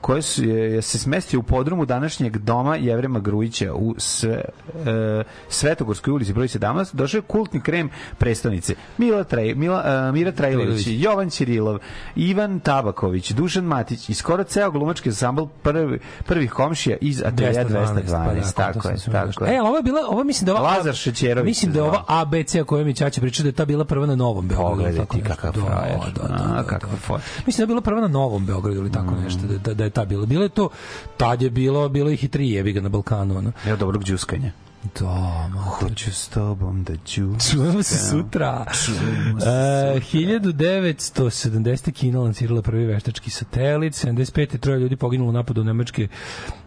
Speaker 2: koje su, je, se smestio u podrumu današnje srušenog doma Jevrema Grujića u sve, e, Svetogorskoj ulici broj 17 došao je kultni krem prestonice. Mila Trej, Mila, e, Mira Trajlović. Jovan Ćirilov, Ivan Tabaković, Dušan Matić i skoro ceo glumački ansambl prvi, prvih komšija iz Atelja 212.
Speaker 1: pa da,
Speaker 2: tako je, tako je.
Speaker 1: E, ovo je bila, ovo mislim da ova
Speaker 2: Lazar Šećerović
Speaker 1: Mislim da je ova. ABC o kojoj mi Ćaća priča da je ta bila prva na Novom Beogradu.
Speaker 2: Pogledaj ti kakav
Speaker 1: Da,
Speaker 2: frajer.
Speaker 1: Da, da,
Speaker 2: A,
Speaker 1: da,
Speaker 2: kakva
Speaker 1: da.
Speaker 2: fotka.
Speaker 1: Mislim da je bila prva na Novom Beogradu ili tako
Speaker 2: Mm.
Speaker 1: nešto, da, da, da je ta bila. Bilo je to, tad je bilo, bilo ih i tri jebi ga na Balkanu. Ono.
Speaker 2: Evo dobrog džuskanja.
Speaker 1: Da, ma.
Speaker 2: Hoću s tobom da džuskam.
Speaker 1: Čujemo se sutra. E, 1970. Kina lancirala prvi veštački satelit. 75. troje ljudi poginulo u napadu nemačke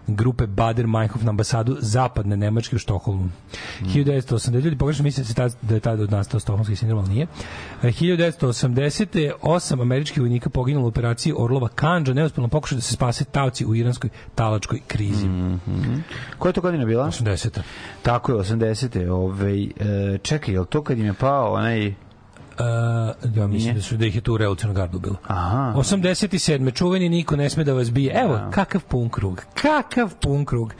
Speaker 1: grupe Bader Meinhof na ambasadu zapadne Nemačke u Štokholmu. 1980. ljudi pogrešno misle da, se da je tada nastao stokholmski sindrom, ali nije. E, 1980. osam američkih vojnika poginulo u operaciji Orlova Kanđa, neuspjelom pokušaju da se spase tavci u iranskoj talačkoj krizi.
Speaker 2: Koja je to godina bila?
Speaker 1: 80.
Speaker 2: Tako je, 80. Ovaj, e, čekaj, je li to kad im je pao onaj...
Speaker 1: Uh, ja mislim
Speaker 2: Nije?
Speaker 1: da su da ih je tu u revolucionarnu gardu bilo.
Speaker 2: Aha.
Speaker 1: 87. čuveni niko ne sme da vas bije. Evo, kakav pun krug. Kakav pun krug.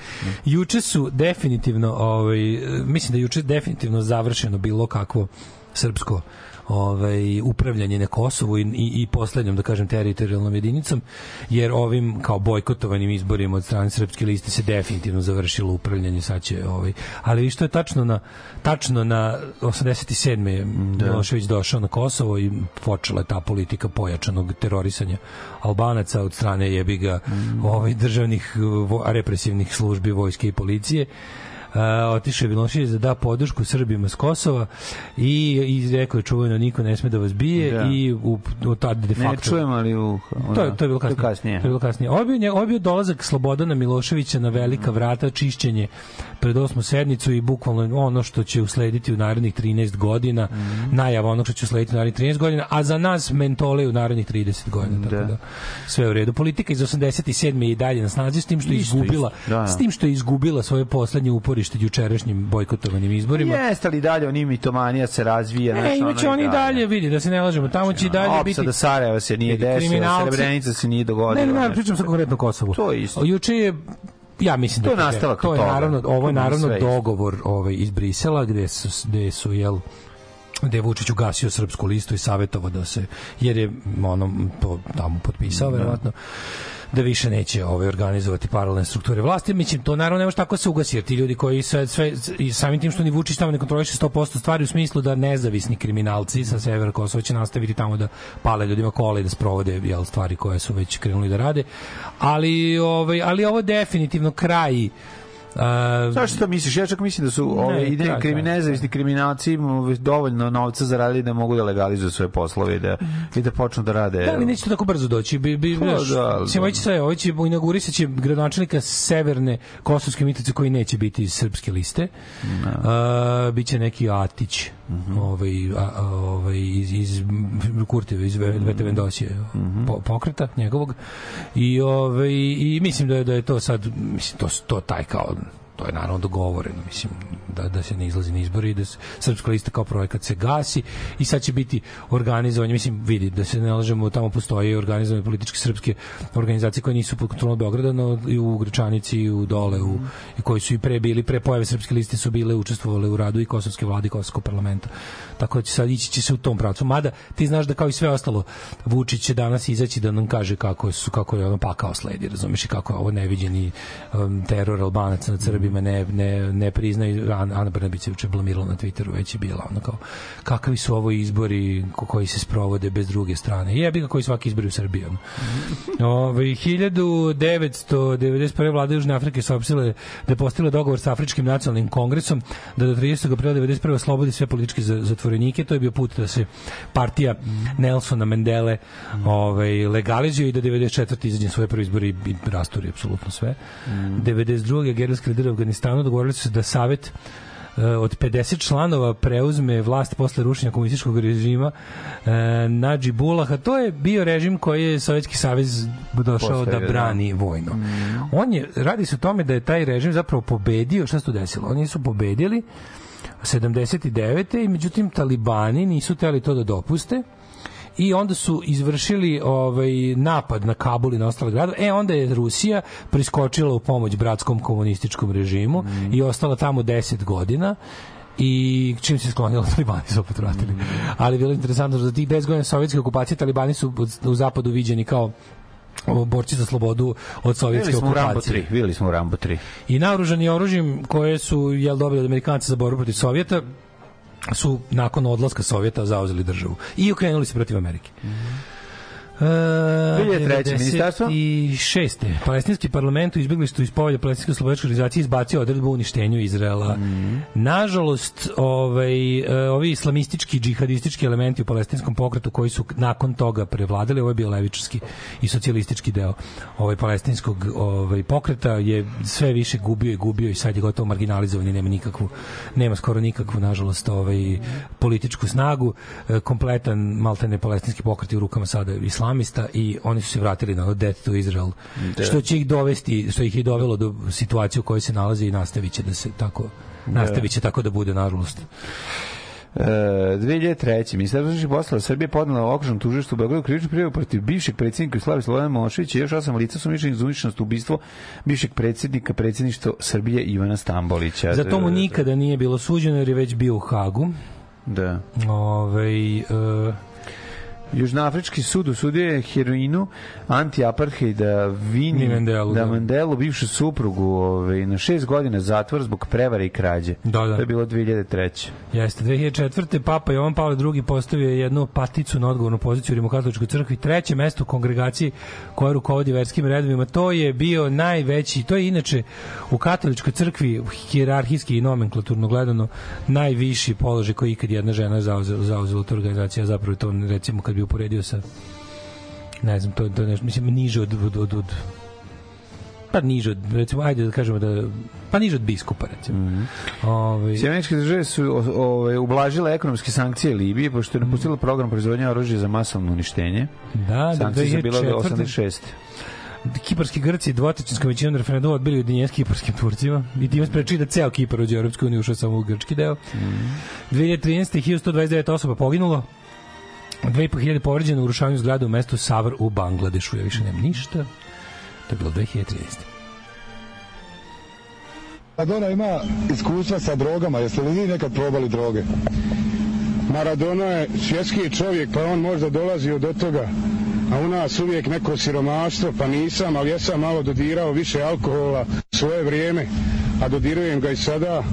Speaker 1: Juče su definitivno, ovaj, mislim da juče definitivno završeno bilo kakvo srpsko ovaj upravljanje na Kosovu i, i, i poslednjom da kažem teritorijalnom jedinicom jer ovim kao bojkotovanim izborima od strane srpske liste se definitivno završilo upravljanje sad će ovaj ali što je tačno na tačno na 87. je Milošević došao na Kosovo i počela je ta politika pojačanog terorisanja Albanaca od strane jebiga ovaj državnih represivnih službi vojske i policije otišao je Milošević da da podršku Srbima s Kosova i izrekao je čuveno niko ne sme da vas bije
Speaker 2: Da.
Speaker 1: i u, u tad de
Speaker 2: Ne
Speaker 1: facto
Speaker 2: čujem, ali u...
Speaker 1: to je to je bilo kasnije.
Speaker 2: kasnije.
Speaker 1: To je bilo kasnije. Ovo je bio, nje- ovo je bio dolazak Slobodana Miloševića na velika vrata, čišćenje pred osmu sednicu i bukvalno ono što će uslediti u narednih 13 godina, najava onog što će uslediti u narednih 13 godina, a za nas mentole u narednih 30 godina. Tako
Speaker 2: Da.
Speaker 1: da, sve u redu. Politika iz 87. je i dalje na snazi s tim što je
Speaker 2: Isto,
Speaker 1: izgubila,
Speaker 2: isto. Da, da.
Speaker 1: s tim što je izgubila svoje poslednje uporište jučerašnjim bojkotovanim izborima.
Speaker 2: Jeste li dalje oni mitomanija se razvija? znaš,
Speaker 1: E,
Speaker 2: ono
Speaker 1: imaće oni dalje, vidi, da se ne lažemo, tamo će i dalje biti...
Speaker 2: Opsada Sarajeva se nije desila, Srebrenica se nije dogodila.
Speaker 1: Ne, ne, ne, pričam sa konkretno Kosovu.
Speaker 2: To je isto.
Speaker 1: Juče je ja mislim da
Speaker 2: To je nastavak
Speaker 1: to je
Speaker 2: toga.
Speaker 1: naravno ovo je naravno
Speaker 2: sve
Speaker 1: dogovor ovaj iz Brisela gde su gde su jel gde je Vučić ugasio srpsku listu i savjetovao da se jer je ono to tamo potpisao verovatno da više neće ovaj organizovati paralelne strukture vlasti. Mislim to naravno ne može tako da se ugasi jer ti ljudi koji sve sve i samim tim što ni Vučić tamo ne kontroliše 100% stvari u smislu da nezavisni kriminalci sa severa Kosova će nastaviti tamo da pale ljudima kola i da sprovode jel stvari koje su već krenuli da rade. Ali ovaj ali ovo definitivno kraj Uh,
Speaker 2: Zašto to misliš? Ja čak mislim da su ove
Speaker 1: Ne,
Speaker 2: ide
Speaker 1: kraj,
Speaker 2: krimi
Speaker 1: kraj,
Speaker 2: nezavisni kriminalci imaju dovoljno novca zaradili da mogu da legalizuju svoje poslove i da i da počnu da rade.
Speaker 1: Da, ali neće to tako brzo doći. Bi, bi,
Speaker 2: Pa,
Speaker 1: znaš,
Speaker 2: da, ali-
Speaker 1: mislim, ovo će sve, ovo će inaugurisat će gradonačelnika severne Kosovske Mitrovice koji neće biti iz srpske liste. Uh, biće neki Atić,
Speaker 2: Mhm.
Speaker 1: ovaj, a, a, ovaj, iz, iz Kurtive, iz
Speaker 2: Mhm.
Speaker 1: Vete Vendosije, po, pokreta njegovog. I, ovaj, I mislim da je, da je to sad, mislim, to, to taj kao to je naravno dogovoreno, mislim, da, da se ne izlazi na izbori i da se srpska lista kao projekat se gasi i sad će biti organizovanje, mislim, vidi, da se ne lažemo, tamo postoje organizovane političke srpske organizacije koje nisu pod kontrolom Beograda, no i u Grčanici i u dole, u, i koji su i pre bili, pre pojave srpske liste su bile, učestvovale u radu i kosovske vlade i kosovskog parlamenta. Tako da će sad ići će se u tom pravcu. Mada ti znaš da kao i sve ostalo Vučić će danas izaći da nam kaže kako su kako je ono pakao sledi, razumeš i kako je ovo neviđeni um, teror Albanaca nad Srbima ne, ne, ne priznaju Ana, Brnabić se juče blamirala na Twitteru već je bila ono kao kakvi su ovo izbori ko- koji se sprovode bez druge strane jebi ga koji svaki izbori u Srbiji ono. Ove, 1991. vlada Južne Afrike saopštile da je postigla dogovor sa Afričkim nacionalnim kongresom da do 30. aprila 91. oslobodi sve političke za- zatvorenike. To je bio put da se partija Nelsona Mendele ovaj, legalizuje i da 94. izađe svoje prvi izbori i rasturi apsolutno sve. 92. gerilski lider u Afganistanu dogovorili su se da savet e, od 50 članova preuzme vlast posle rušenja komunističkog režima e, Nadžibulaha. To je bio režim koji je Sovjetski savez došao da
Speaker 2: Postavio, da.
Speaker 1: brani vojno. On je, radi se o tome da je taj režim zapravo pobedio, šta se tu desilo? Oni su pobedili 79. i međutim talibani nisu teli to da dopuste i onda su izvršili ovaj napad na Kabul i na ostale gradove. E onda je Rusija priskočila u pomoć bratskom komunističkom režimu i ostala tamo 10 godina i čim se sklonilo <laughs> talibani su opet vratili. Ali bilo je interesantno da tih 10 godina sovjetske okupacije talibani su u zapadu viđeni kao borci za slobodu od sovjetske
Speaker 2: Bili smo u Rambo
Speaker 1: okupacije.
Speaker 2: 3, bili smo u Rambo 3.
Speaker 1: I naoružani oružjem koje su jel dobili od Amerikanca za borbu protiv Sovjeta su nakon odlaska Sovjeta zauzeli državu i okrenuli se protiv Amerike. E,
Speaker 2: 2003. ministarstvo?
Speaker 1: I šeste. Palestinski parlament u izbjeglištu iz povelja Palestinske slobodačke organizacije izbacio odredbu o uništenju Izraela. Nažalost, ovaj, e, ovi islamistički, džihadistički elementi u palestinskom pokretu koji su nakon toga prevladali, ovo je bio levičarski i socijalistički deo ovaj palestinskog ovaj pokreta je sve više gubio i gubio i sad je gotovo marginalizovan i nema nikakvu nema skoro nikakvu nažalost ovaj političku snagu E, kompletan maltene palestinski pokret je u rukama sada islamista i oni su se vratili na ono death to Israel što će ih dovesti što ih je dovelo do situacije u kojoj se nalaze i nastaviće da se tako nastaviće tako da bude nažalost
Speaker 2: E, 2003. Ministarstvo unutrašnjih poslova Srbije podnela okružnom tužištu u Beogradu krivičnu prijavu protiv bivšeg predsjednika Slavi Slobodana Miloševića i još osam lica su mišljeni za umešanost u ubistvo bivšeg predsjednika predsjedništva Srbije Ivana Stambolića.
Speaker 1: za to mu nikada nije bilo suđeno jer je već bio u Hagu
Speaker 2: Da.
Speaker 1: ovaj e,
Speaker 2: Južnoafrički sud osudio je heroinu anti-apartheida Vini
Speaker 1: Ni Mandelu,
Speaker 2: da. Mandelu, bivšu suprugu, ovaj, na šest godina zatvor zbog prevare i krađe.
Speaker 1: Da, da.
Speaker 2: To je bilo 2003.
Speaker 1: Jeste, 2004. Papa Jovan Pavle II postavio je jednu paticu na odgovornu poziciju u Rimokatoličkoj crkvi, treće mesto u kongregaciji koja rukovodi verskim redovima. To je bio najveći, to je inače u katoličkoj crkvi hijerarhijski i nomenklaturno gledano najviši položaj koji ikad jedna žena zauzela, zauzela u toj organizaciji, a zapravo to recimo kad bi uporedio sa ne znam, to, to je nešto, mislim, niže od, od, od, od pa niže od, recimo, ajde da kažemo da, pa niže od biskupa, recimo. Mm -hmm. Ove,
Speaker 2: Sjemeničke države su ove, ublažile ekonomske sankcije Libije, pošto je napustila program proizvodnja oružja za masovno uništenje.
Speaker 1: da, da,
Speaker 2: Sankcije bile od
Speaker 1: 2004.
Speaker 2: 86.
Speaker 1: Kiparski Grci dvotrećinskom većinom referenduma odbili ujedinjenje s kiparskim Turcima i time sprečili da ceo Kipar uđe u Europsku uniju, ušao samo u grčki deo. Mm. 2013. 1129 osoba poginulo, 2500 povređeno u urušavanju zgrada u mestu Savr u Bangladešu. Ja više nemam ništa. To je bilo 2013.
Speaker 6: Maradona ima iskustva sa drogama. Jeste li vi nekad probali droge? Maradona je svjetski čovjek, pa on možda dolazio do toga. A u nas uvijek neko siromaštvo, pa nisam, ali ja sam malo dodirao više alkohola svoje vrijeme, a dodirujem ga i sada.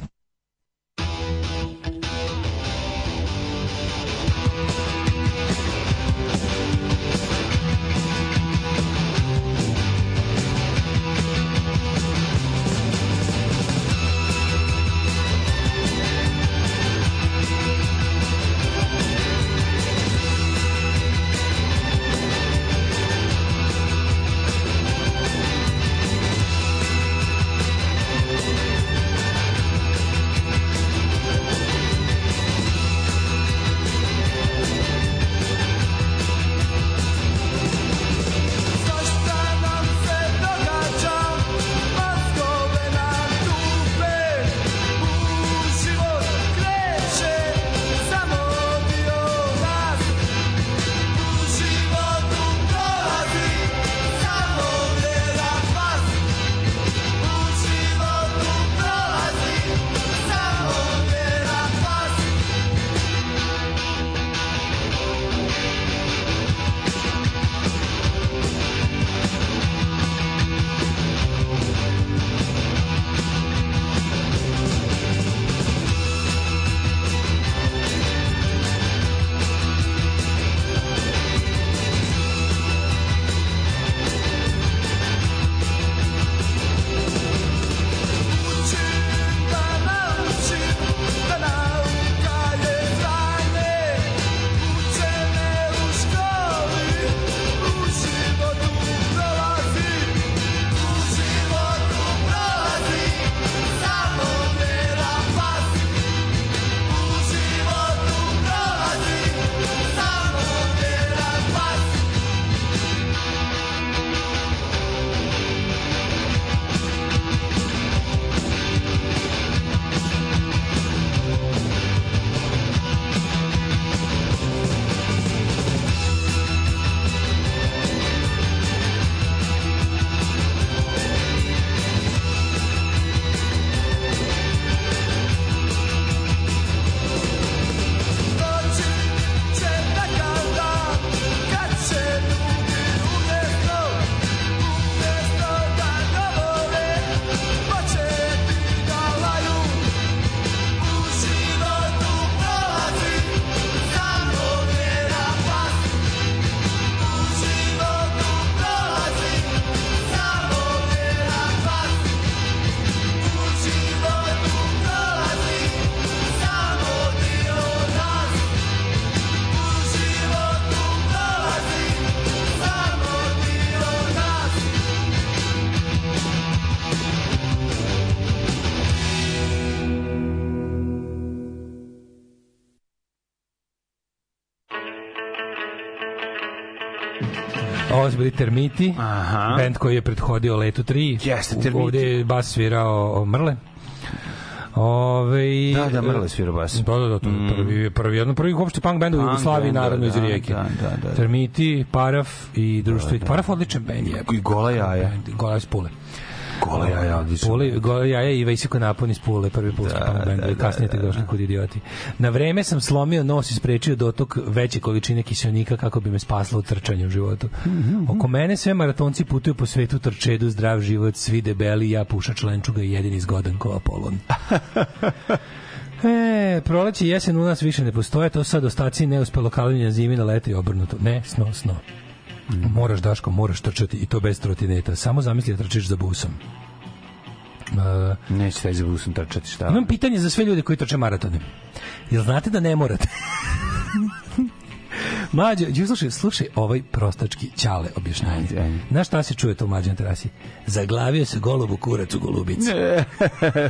Speaker 1: Ovo su bili Termiti,
Speaker 2: Aha.
Speaker 1: band koji je prethodio Letu 3.
Speaker 2: Jeste, Termiti.
Speaker 1: Ovde je bas svirao Mrle. Ove,
Speaker 2: Da, da, Mrle svira bas.
Speaker 1: Da, da, da, to je prvi, prvi, jedan prvi uopšte punk band u Jugoslaviji,
Speaker 2: band,
Speaker 1: naravno
Speaker 2: da,
Speaker 1: iz
Speaker 2: da,
Speaker 1: Rijeke.
Speaker 2: da, da, da.
Speaker 1: Termiti, Paraf i društvo. Paraf odličan band je.
Speaker 2: I gola jaja.
Speaker 1: Gola iz Pule.
Speaker 2: Gola jaja, odlično.
Speaker 1: Pule, gola jaja i Vejsiko napon iz Pule, prvi pulski
Speaker 2: Da,
Speaker 1: punk band,
Speaker 2: da, da,
Speaker 1: kasnije
Speaker 2: da,
Speaker 1: tek došli kod idioti. Na vreme sam slomio nos i sprečio dotok veće količine kiselnika kako bi me spasla u trčanju u životu. Oko mene sve maratonci putuju po svetu trčedu, zdrav život, svi debeli, ja pušač lenčuga i jedini zgodan ko Apolon. <laughs> E, proleće i jesen u nas više ne postoje, to sad ostaci neuspelo kalenja zimi na leto i obrnuto. Ne, sno, sno. Moraš, Daško, moraš trčati i to bez trotineta. Samo zamisli da trčiš za busom. Uh,
Speaker 2: Neće taj za busom trčati, šta?
Speaker 1: imam pitanje za sve ljude koji trče maratone. Jel znate da ne morate? <laughs> Mlađe,đu, slušaj, slušaj ovaj prostački ćale objašnjanje.
Speaker 2: Ajde, ajde.
Speaker 1: Znaš šta se čuje to u mlađem terasi? Zaglavio se golobu kurac u golubici.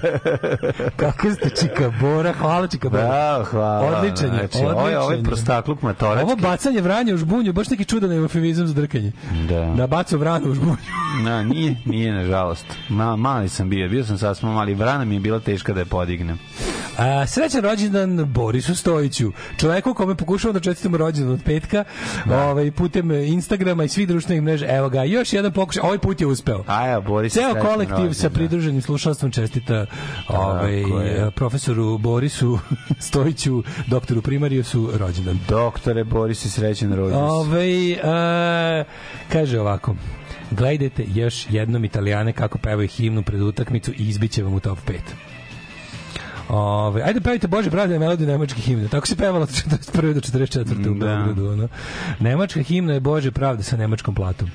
Speaker 1: <laughs> Kako ste čikabora, hvala čikabora.
Speaker 2: Bravo, hvala.
Speaker 1: Odličan je,
Speaker 2: Znači, je ovaj
Speaker 1: odličan je.
Speaker 2: prostakluk matorački.
Speaker 1: Ovo bacanje vranja u žbunju, baš neki čudan eufemizam za drkanje.
Speaker 2: Da.
Speaker 1: Da bacio vranu u žbunju.
Speaker 2: Na, <laughs> nije, nije, nažalost. Ma, mali sam bio, bio sam sasma mali. Vrana mi je bila teška da je podignem.
Speaker 1: A, srećan rođendan Borisu Stojiću, čoveku kome pokušavam da čestitamo rođendan od petka, ovaj, putem Instagrama i svih društvenih mreža. Evo ga, još jedan pokušaj, ovaj put je uspeo.
Speaker 2: A evo, Boris.
Speaker 1: Ceo kolektiv sa pridruženim slušalstvom čestita ovaj, profesoru Borisu <laughs> Stojiću, doktoru Primariusu, rođendan.
Speaker 2: Doktore, Boris, srećan rođendan.
Speaker 1: Ovaj a, kaže ovako. Gledajte još jednom italijane kako pevaju himnu pred utakmicu i izbiće vam u top 5. Ove, ajde pevajte Bože pravde melodiju nemačke himne. Tako se pevalo od 41. do 44. u
Speaker 2: Da.
Speaker 1: Beogradu. Ono. Nemačka himna je Bože pravde sa nemačkom platom.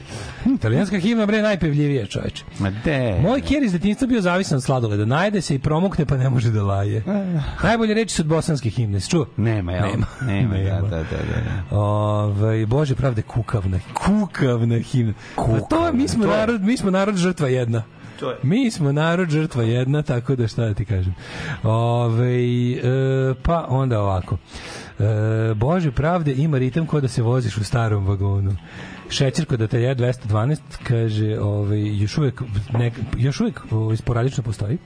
Speaker 1: Italijanska himna bre najpevljivija čoveče.
Speaker 2: Ma de.
Speaker 1: Moj kjer iz detinjstva bio zavisan od sladoleda. Najde se i promukne pa ne može da laje. Najbolje reči su od bosanske himne. Čuo?
Speaker 2: Nema, jel?
Speaker 1: Nema.
Speaker 2: Nema, da,
Speaker 1: Nema.
Speaker 2: da, da, da.
Speaker 1: Ove, Bože pravde kukavna, kukavna himna. Pa to je, mi smo
Speaker 2: to
Speaker 1: narod, mi smo narod žrtva jedna.
Speaker 2: To je.
Speaker 1: Mi smo narod žrtva jedna, tako da šta da ti kažem. Ove, e, pa onda ovako. E, Bože pravde ima ritam kod da se voziš u starom vagonu. Šećer kod atelja 212 kaže, ovaj još uvek ne, još uvek ovaj, sporadično postoji.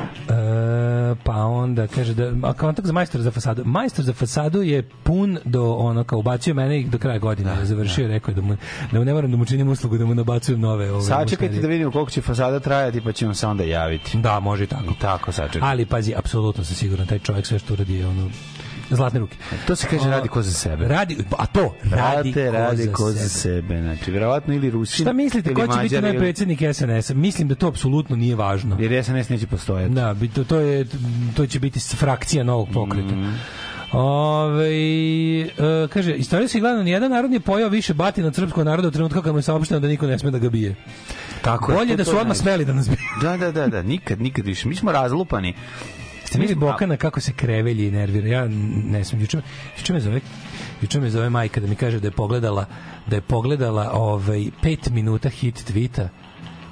Speaker 1: E, pa onda kaže da a kontakt za majstor za fasadu. Majstor za fasadu je pun do ono kao ubacio mene i do kraja godine je završio, rekao je da mu da mu ne moram da mu činim uslugu da mu nabacujem nove ove.
Speaker 2: Sačekajte da vidimo koliko će fasada trajati, pa ćemo se onda javiti.
Speaker 1: Da, može i tako.
Speaker 2: I tako sačekajte.
Speaker 1: Ali pazi, apsolutno sam siguran taj čovjek sve što uradi je ono zlatne ruke.
Speaker 2: To se kaže radi ko za sebe.
Speaker 1: Radi, a to, radi,
Speaker 2: Rade, radi ko za
Speaker 1: sebe.
Speaker 2: sebe. Znači, verovatno ili Rusin.
Speaker 1: Šta mislite, ko će biti
Speaker 2: Mađar, ili-
Speaker 1: predsjednik SNS-a? Mislim da to apsolutno nije važno.
Speaker 2: Jer SNS neće postojati.
Speaker 1: Da, to, to, je, to će biti frakcija novog pokreta.
Speaker 2: Mhm.
Speaker 1: Ove, e, kaže, istorijski gledano, nijedan narod nije pojao više batina od srpskog naroda u trenutku kad mu je saopšteno da niko ne sme da ga bije.
Speaker 2: Tako je,
Speaker 1: Bolje
Speaker 2: to-
Speaker 1: da su odmah
Speaker 2: znači.
Speaker 1: smeli da nas biju.
Speaker 2: Da, da, da, da, nikad, nikad više. Mi smo razlupani.
Speaker 1: Ste vidjeli Bokana kako se krevelji i nervira? Ja ne sam, juče, juče me zove juče me zove majka da mi kaže da je pogledala da je pogledala ovaj 5 minuta hit tvita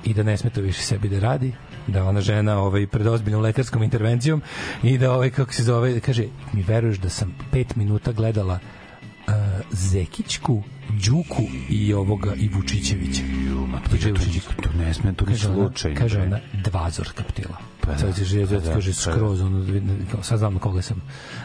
Speaker 1: i da ne sme to više sebi da radi da ona žena ovaj pred ozbiljnom lekarskom intervencijom i da ovaj kako se zove kaže mi veruješ da sam 5 minuta gledala uh, Zekićku, Đuku i ovoga i Vučićevića.
Speaker 2: To, to, to ne sme, to ni slučajno.
Speaker 1: kaže ona, dva zorka ptila.
Speaker 2: Pa
Speaker 1: Pa
Speaker 2: da,
Speaker 1: da, kaže,
Speaker 2: pa
Speaker 1: pa
Speaker 2: da,
Speaker 1: kaže
Speaker 2: pa da.
Speaker 1: skroz, ono, sad znam na koga sam.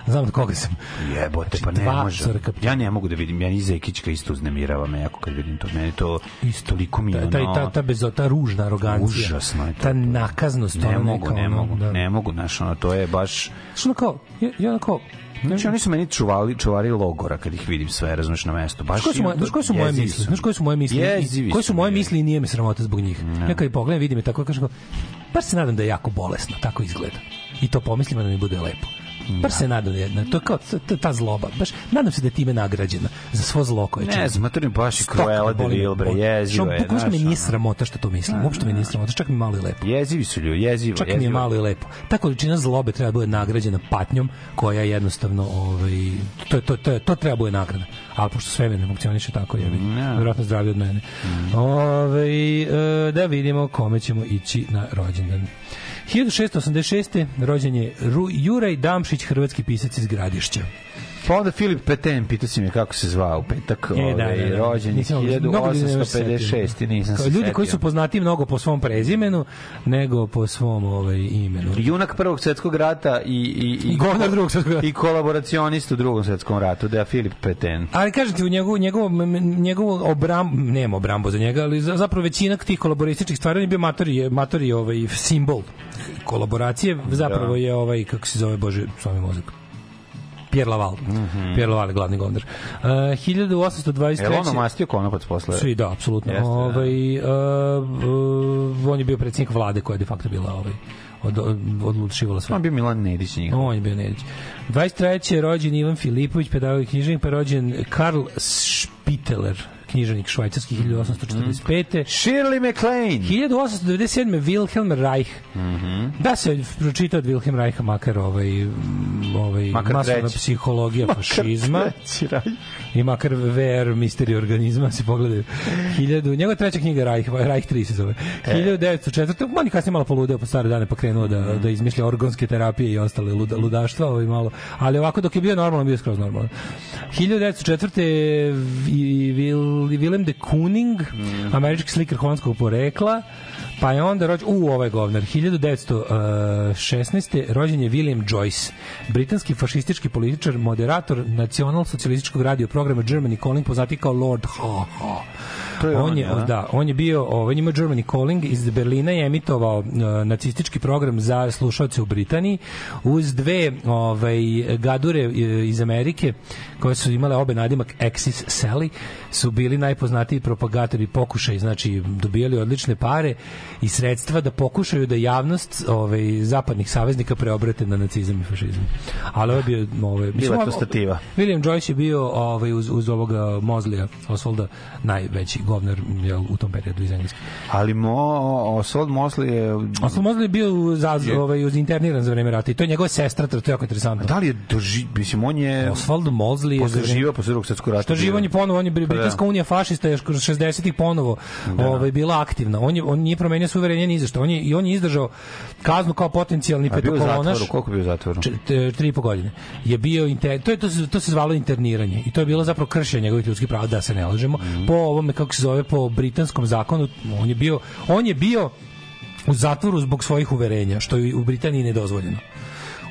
Speaker 1: Znam na koga sam.
Speaker 2: Jebote, pa
Speaker 1: Znači,
Speaker 2: ne
Speaker 1: dva
Speaker 2: može. Ja ne mogu da vidim, ja ni Zekićka isto uznemirava me jako kad vidim to. Meni to
Speaker 1: Isto.
Speaker 2: toliko mi je
Speaker 1: Ta, ta,
Speaker 2: ono...
Speaker 1: ta, ta, bezo, ta ružna arogancija.
Speaker 2: Užasno je to.
Speaker 1: Ta nakaznost.
Speaker 2: ne
Speaker 1: ono
Speaker 2: mogu, ne mogu,
Speaker 1: da.
Speaker 2: ne mogu, znaš, ono, to je baš...
Speaker 1: Što ono kao, ja, ja ono kao,
Speaker 2: Znači, oni su meni čuvali, čuvari logora kad ih vidim sve, razumeš, na mestu. Baš
Speaker 1: koje su moje, znaš koje su moje misli? Znaš koje su moje misli?
Speaker 2: Jezivi
Speaker 1: Koje
Speaker 2: su
Speaker 1: moje
Speaker 2: mi.
Speaker 1: misli i nije me sramota zbog njih. Ja kad ih pogledam, vidim je tako, kažem, kao, baš se nadam da je jako bolesno, tako izgleda. I to pomislim a da mi bude lepo. Baš se nadam da je, to je kao ta, ta zloba. Baš nadam se da je time nagrađena za svo zlo koje čini.
Speaker 2: Ne znam, to mi baš i Cruella de. Vil, bre, jezivo je.
Speaker 1: bukvalno me
Speaker 2: znaš,
Speaker 1: nije sramota što to mislim. Uopšte me nije sramota, čak mi malo i lepo.
Speaker 2: Jezivi su ljudi, jezivo,
Speaker 1: Čak mi je malo i lepo. Ta količina zlobe treba da bude nagrađena patnjom koja jednostavno ovaj to to to to treba da bude nagrada. A pošto sve ne funkcioniše tako je verovatno zdravlje od mene. Ovaj e, da vidimo kome ćemo ići na rođendan. 1686. rođen je Juraj Damšić, hrvatski pisac iz Gradišća.
Speaker 2: Pa onda Filip Peten, pitao si me kako se zvao u petak,
Speaker 1: E, da,
Speaker 2: ovaj,
Speaker 1: da, da.
Speaker 2: rođen je
Speaker 1: Nisam- mnogo ljudi ne može se
Speaker 2: 1856.
Speaker 1: setiti.
Speaker 2: Nisam se
Speaker 1: Ljudi koji su poznati mnogo po svom prezimenu nego po svom ovaj, imenu.
Speaker 2: Junak prvog svetskog rata i, i,
Speaker 1: I govnar drugog svetskog rata.
Speaker 2: I kolaboracionist u drugom svetskom ratu, da je Filip Peten.
Speaker 1: Ali kažete u njegovu njegovo njegovo obram nema obrambo za njega, ali za- zapravo većina tih kolaborističkih stvari je bio matori matori ovaj simbol kolaboracije zapravo
Speaker 2: Da.
Speaker 1: je ovaj kako se zove bože svoj mozak Pierre Laval.
Speaker 2: Mhm.
Speaker 1: Pierre Laval je glavni govnar. Uh, 1823.
Speaker 2: Je li ono mastio konopac posle?
Speaker 1: Svi, da, apsolutno.
Speaker 2: Jeste, da.
Speaker 1: ovaj, uh, uh, on je bio predsjednik vlade koja je de facto bila ovaj, od, od, odlučivala sve.
Speaker 2: On bi Milan Nedić njega.
Speaker 1: On je bio Nedić. 23. je rođen Ivan Filipović, pedagog i književnik, pa je rođen Karl Spitteler, književnik švajcarski 1845.
Speaker 2: Shirley MacLaine.
Speaker 1: 1897. Wilhelm Reich.
Speaker 2: Mhm.
Speaker 1: Da se pročita od Wilhelm Reicha makar ovaj, ovaj
Speaker 2: Makar
Speaker 1: masovna
Speaker 2: treći.
Speaker 1: psihologija fašizma
Speaker 2: Treći raj.
Speaker 1: I makar VR misteri organizma se pogledaju. 1000 njegova treća knjiga Reich, Reich 3 se zove.
Speaker 2: E.
Speaker 1: 1904. On je kasnije malo poludeo po stare dane pa krenuo da,
Speaker 2: Mhm.
Speaker 1: da izmišlja organske terapije i ostale luda, ludaštva, ovaj malo. Ali ovako dok je bio normalan, bio skroz normalan. 1904. i Vil, Willem de Kooning,
Speaker 2: Mhm.
Speaker 1: američki slikar holandskog porekla, pa je onda rođen, u ovaj govnar, 1916. rođen je William Joyce, britanski fašistički političar, moderator nacional-socijalističkog radio programa Germany Calling, poznati kao Lord Ha Ha.
Speaker 2: To je
Speaker 1: on,
Speaker 2: on,
Speaker 1: je,
Speaker 2: ja?
Speaker 1: da, on je bio, ovaj, ima Germany Calling iz Berlina je emitovao uh, nacistički program za slušalce u Britaniji uz dve ovaj, gadure uh, iz Amerike koje su imale obe nadimak Axis Sally su bili najpoznatiji propagatori pokušaj, znači dobijali odlične pare i sredstva da pokušaju da javnost ovaj, zapadnih saveznika preobrate na nacizam i fašizam. Ali ovo je bio... Ovaj,
Speaker 2: Bila je to stativa.
Speaker 1: William Joyce je bio ovaj, uz, uz ovoga Mozlija Osvalda najveći govnar jel, u tom periodu iz Engleske.
Speaker 2: Ali Mo, Oswald Mosley je...
Speaker 1: Oswald Mosley je bio uz, ovaj, uz interniran za vreme rata i to je njegova sestra, to je jako interesantno.
Speaker 2: Da li je doži... Mislim, on je...
Speaker 1: Oswald Mosley je za
Speaker 2: Posle živa posle drugog svetskog rata.
Speaker 1: Što živo on je ponovo, on je
Speaker 2: Pa da.
Speaker 1: Britanska unija fašista još kroz 60-ih ponovo ovaj, bila aktivna. On, je, on nije promenio suverenje ni za što. On je, I on je izdržao kaznu kao potencijalni
Speaker 2: A bio u
Speaker 1: petokolonaš.
Speaker 2: koliko je bio u zatvoru?
Speaker 1: Tri i po godine. Je bio inter, to je to se to se zvalo interniranje i to je bilo zapravo kršenje njegovih ljudskih prava da se ne lažemo.
Speaker 2: Mhm.
Speaker 1: Po ovome kako se zove po britanskom zakonu, on je bio on je bio u zatvoru zbog svojih uverenja, što je u Britaniji nedozvoljeno.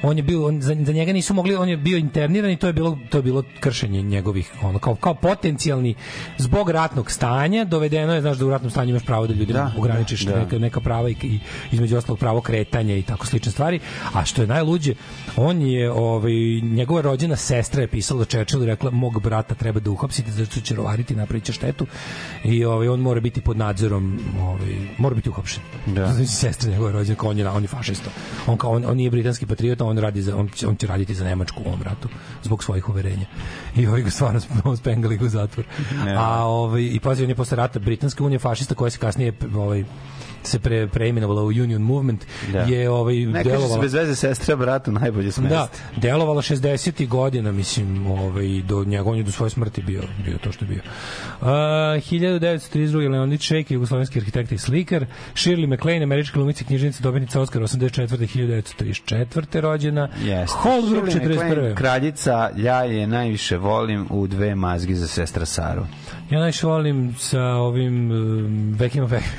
Speaker 1: On je bio on, za, za njega nisu mogli, on je bio interniran i to je bilo to je bilo kršenje njegovih ono kao kao potencijalni zbog ratnog stanja dovedeno je znaš da u ratnom stanju imaš pravo da ljudima
Speaker 2: Da,
Speaker 1: ograničiš
Speaker 2: da, da.
Speaker 1: neka, neka prava i, i između ostalog pravo kretanja i tako slične stvari. A što je najluđe, on je ovaj njegova rođena sestra je pisala Churchillu i rekla mog brata treba da uhapsite zato što će rovariti napraviće štetu i ovaj on mora biti pod nadzorom, ovaj mora biti uhapšen.
Speaker 2: Da. <laughs>
Speaker 1: Znači sestra njegova rođena kao on je on je fašista. On kao on, on nije britanski on radi za on, će- on će raditi za Nemačku u ovom ratu zbog svojih uverenja. I ovaj ga stvarno sp- <laughs> spengali ga u zatvor. A ovaj i pazi on je posle rata britanska unija fašista koja se kasnije ovaj se pre, preimenovala u Union Movement
Speaker 2: Da.
Speaker 1: je ovaj
Speaker 2: Ne
Speaker 1: delovala
Speaker 2: bez veze sestra brata najbolje smest.
Speaker 1: da, delovala 60. godina, mislim, ovaj, do njega, on je do svoje smrti bio, bio to što je bio. Uh, 1932. Leonid Šejk, jugoslovenski arhitekta i slikar, Shirley MacLaine, američka glumica i književnica, dobitnica Oscara 84. 1934. rođena,
Speaker 2: Jeste.
Speaker 1: Holbrook
Speaker 2: Shirley MacLaine,
Speaker 1: 41.
Speaker 2: Kraljica, ja je najviše volim u dve mazgi za sestra Saru.
Speaker 1: Ja najviše volim sa ovim um, Bekima Fehmom.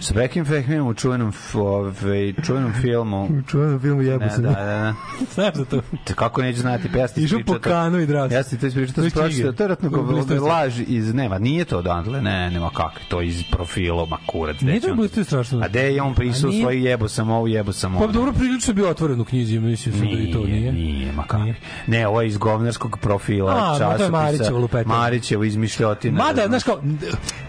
Speaker 2: Sa Bekim Fehmijom u čuvenom, f- ovaj, čuvenom filmu.
Speaker 1: U čuvenom filmu jebu
Speaker 2: Da,
Speaker 1: se.
Speaker 2: da, da, da.
Speaker 1: Znaš za to?
Speaker 2: Te Kako neću znati, pa ja sam ispričao
Speaker 1: po kanu i drao se.
Speaker 2: Ja sam ti to ispričao, to
Speaker 1: je
Speaker 2: sam
Speaker 1: knjiga.
Speaker 2: to je
Speaker 1: je blistav
Speaker 2: laž iz, nema, nije to odatle, ne, nema kako, to iz profila, ma kurac.
Speaker 1: Nije to blistav strašno.
Speaker 2: A gde je on pisao
Speaker 1: A nije-
Speaker 2: svoju jebo sam ovo, jebo sam ovo.
Speaker 1: Pa dobro, prilično bio otvoren u knjizi, mislim da i to nije.
Speaker 2: Nije, ma kako.
Speaker 1: Nije.
Speaker 2: Ne, ovo je iz govnarskog profila,
Speaker 1: A, ma to je
Speaker 2: časopisa.
Speaker 1: Marićevo
Speaker 2: izmišljotina.
Speaker 1: Mada, znaš kao,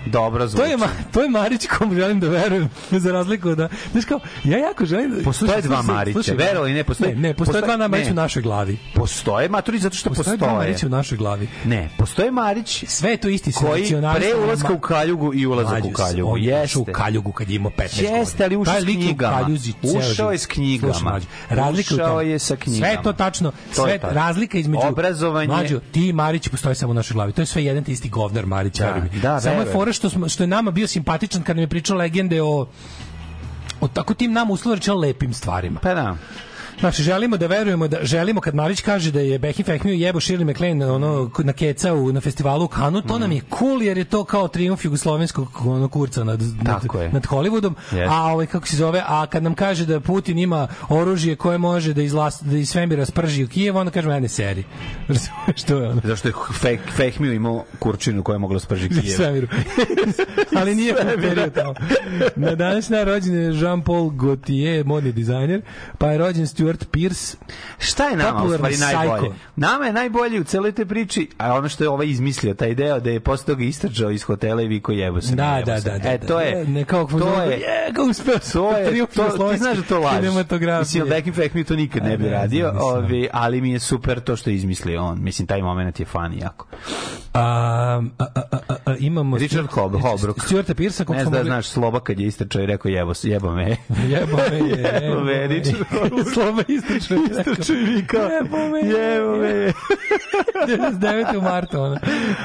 Speaker 2: Dobro
Speaker 1: to
Speaker 2: zvuči.
Speaker 1: je, ma, to je Marić kom želim da verujem, za razliku od da, znaš kao, ja jako želim da...
Speaker 2: Postoje dva Marića,
Speaker 1: slušaj,
Speaker 2: verovali ne, postoje-
Speaker 1: Ne, ne, postoje,
Speaker 2: postoje-
Speaker 1: dva Marića u našoj glavi.
Speaker 2: Postoje maturi zato što
Speaker 1: Postoje,
Speaker 2: postoje.
Speaker 1: dva Marića u našoj glavi.
Speaker 2: Ne, postoje Marić
Speaker 1: Sve je to isti
Speaker 2: koji
Speaker 1: nacionalista,
Speaker 2: pre ulaska u kaljugu i ulazak u kaljugu.
Speaker 1: on je ušao
Speaker 2: Jeste.
Speaker 1: u kaljugu kad je imao 15 godina.
Speaker 2: Jeste, ali ušao s
Speaker 1: je
Speaker 2: knjigama. Ušao je s knjigama.
Speaker 1: Razlika
Speaker 2: Ušao je sa knjigama.
Speaker 1: Sve je to tačno.
Speaker 2: To je
Speaker 1: Sve, razlika između...
Speaker 2: Obrazovanje-
Speaker 1: Mlađo, ti Marić postoje samo u našoj glavi. To je sve jedan te isti govnar Marić.
Speaker 2: Da,
Speaker 1: veruj mi.
Speaker 2: da,
Speaker 1: samo je fora što, smo, što je nama bio simpatičan kad nam je pričao legende o o tako tim nama uslovno lepim stvarima.
Speaker 2: Pa da.
Speaker 1: Znači, želimo da verujemo da želimo kad Marić kaže da je Behi Fehmiju jebo Shirley MacLaine ono na kecau na festivalu u Kanu, to nam je cool jer je to kao trijumf jugoslovenskog ono kurca nad nad,
Speaker 2: je.
Speaker 1: nad Hollywoodom.
Speaker 2: Jeste.
Speaker 1: A ovaj kako se zove, a kad nam kaže da Putin ima oružje koje može da izlas da iz svemira sprži u Kijev, onda kažemo ajde seri. <laughs> Što je ono?
Speaker 2: Zašto je Feh, Fehmiju imao kurčinu koja je mogla sprži Kijev.
Speaker 1: svemiru. <laughs> Ali nije pomperio tamo. Na današnji dan rođen je Jean-Paul Gaultier, modni dizajner, pa je rođen Stuart Pearce.
Speaker 2: Šta je nama stvari najbolje? Nama je najbolje u celoj toj priči, a ono što je ovaj izmislio, taj deo da je posle toga istračao iz hotela i viko jebo se.
Speaker 1: Da, da, da, da.
Speaker 2: E, to je,
Speaker 1: Ne, kao
Speaker 2: to je,
Speaker 1: je, kao uspeo
Speaker 2: to je, to, ti znaš da to
Speaker 1: kinematografije.
Speaker 2: Mislim, Becky Fleck mi to nikad ne bi
Speaker 1: Ne, ne
Speaker 2: radio, ovi, ali mi je super to što je izmislio on. Mislim, taj moment je fan jako.
Speaker 1: A, a, a, a, a, a, imamo
Speaker 2: Richard
Speaker 1: Stuart-
Speaker 2: Hob, Holbrook.
Speaker 1: Stuarta Pearsa, kog
Speaker 2: Ne
Speaker 1: smo
Speaker 2: da
Speaker 1: mogli...
Speaker 2: znaš, Sloba kad je istračao i rekao jebo, <laughs> <laughs> jebo me.
Speaker 1: Jebo me je,
Speaker 2: Jebo me, Richard Holbrook. <laughs>
Speaker 1: Sloba istračuje. <laughs>
Speaker 2: Istračuje i vikao,
Speaker 1: Jebo me je.
Speaker 2: jebo me. <laughs>
Speaker 1: 99. u martu, ono.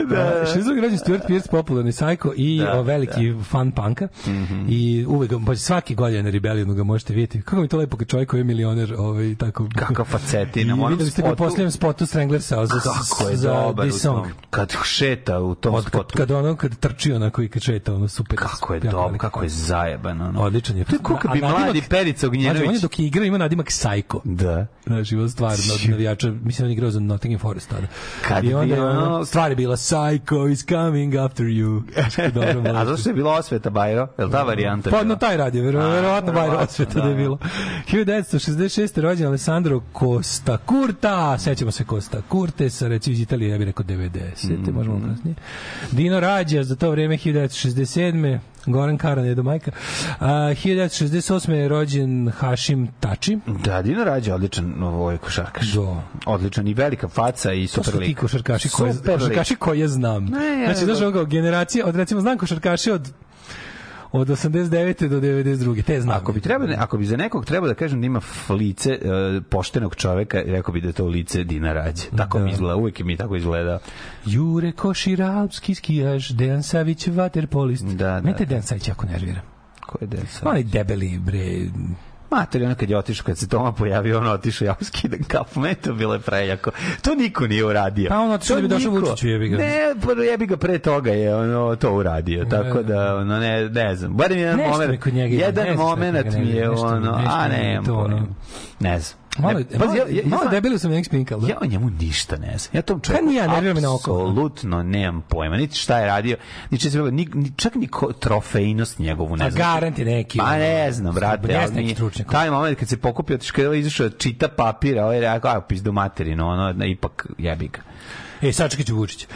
Speaker 1: Da. Što je rođen Stuart Pearce, popularni sajko i
Speaker 2: Da,
Speaker 1: o, veliki fan panka. I uvek, pa svaki godin na Rebellionu ga možete vidjeti. Kako mi to lepo kad čovjek koji je milioner, ovaj, tako...
Speaker 2: Kakav facetina,
Speaker 1: I videli ste ga u
Speaker 2: spotu-
Speaker 1: posljednjem spotu Stranglersa za,
Speaker 2: Kako je
Speaker 1: za
Speaker 2: dobar
Speaker 1: Song.
Speaker 2: tom. Kad šeta u tom
Speaker 1: Od, kad,
Speaker 2: spotu.
Speaker 1: kad ono, kad trči onako i kad šeta, ono super.
Speaker 2: Kako je dobro, kako je
Speaker 1: fan.
Speaker 2: zajeban. Ono.
Speaker 1: Odličan je.
Speaker 2: To je kad
Speaker 1: A
Speaker 2: bi mladi Perica
Speaker 1: Znači, on je
Speaker 2: Ognjenović.
Speaker 1: dok je igrao ima nadimak Psycho.
Speaker 2: Da.
Speaker 1: Znači, on stvarno od navijača, mislim, on je igrao za Nottingham Forest tada.
Speaker 2: Kad
Speaker 1: I onda je ono, stvar je bila Psycho is coming after you. Dobro, <laughs>
Speaker 2: A zašto je bila osveta Bajro? Je li ta varijanta?
Speaker 1: Pa na taj radio, vero, verovatno Bajro osveta da je
Speaker 2: da.
Speaker 1: bilo. 1966. rođen Alessandro Costa Curta, sećamo se Costa Curte, sa recimo iz Italije, ja bih rekao 90.
Speaker 2: Mhm.
Speaker 1: možemo kasnije. Dino Rađa, za to vreme 1967. Goran Karan je do majka. A, 1968. je rođen Hašim Tači.
Speaker 2: Da, Dino Rađa odličan ovo je košarkaš.
Speaker 1: Do.
Speaker 2: Odličan i velika faca i
Speaker 1: To
Speaker 2: super
Speaker 1: su ti
Speaker 2: lik.
Speaker 1: košarkaši koje,
Speaker 2: lik.
Speaker 1: košarkaši koje znam.
Speaker 2: Ne, ja
Speaker 1: znači, znaš, ono kao generacija, od recimo, znam košarkaše od od 89. do 92. Te znam.
Speaker 2: Ako bi treba, ako bi za nekog trebao da kažem da ima lice e, poštenog čoveka, rekao bi da to lice Dina Rađe. Tako
Speaker 1: Da.
Speaker 2: mi izgleda, uvijek je mi tako izgleda.
Speaker 1: Jure Košir, alpski skijaš, Dejan Savić, vaterpolist.
Speaker 2: Da, da,
Speaker 1: Mene te
Speaker 2: da.
Speaker 1: Dejan Savić jako nervira.
Speaker 2: Ko je Dejan Savić?
Speaker 1: Onaj debeli, bre,
Speaker 2: Mater, ono kad je otišao, kad se Toma pojavio, on otišao, ja mu skidam kapu, me to bilo je prejako. To niko nije uradio.
Speaker 1: Pa on otišao da bi došao. Vučiću, jebi ga.
Speaker 2: Ne, pa jebi ga pre toga je ono to uradio, tako da, ono, ne, ne znam. Barem jedan
Speaker 1: Nešto
Speaker 2: moment,
Speaker 1: mi kod njega ima,
Speaker 2: jedan
Speaker 1: ne znam šta
Speaker 2: moment
Speaker 1: kod njega
Speaker 2: mi je
Speaker 1: nervira, nešto mi-
Speaker 2: ono,
Speaker 1: nešto
Speaker 2: a
Speaker 1: mi
Speaker 2: ne,
Speaker 1: to, ono.
Speaker 2: ne znam.
Speaker 1: Malo,
Speaker 2: Ne,
Speaker 1: malo,
Speaker 2: pazi, ja- ja-
Speaker 1: malo
Speaker 2: ja-
Speaker 1: debeli sam nek spinkal, da?
Speaker 2: Ja o njemu ništa ne znam. Ja tom čovjeku
Speaker 1: Pa nije, nervira me na oko.
Speaker 2: apsolutno nemam pojma. Niti šta je radio, niti se, ni, ni, čak ni ko, trofejnost njegovu ne
Speaker 1: A
Speaker 2: znam.
Speaker 1: garant je neki.
Speaker 2: Pa ne znam, brate, ali
Speaker 1: neki stručnjak.
Speaker 2: taj moment kad se pokupio, kada je izašao, čita papir, a ovaj je rekao, a pizdu materinu, ono, ipak jebi ga.
Speaker 1: E, sačekat ću Vučić.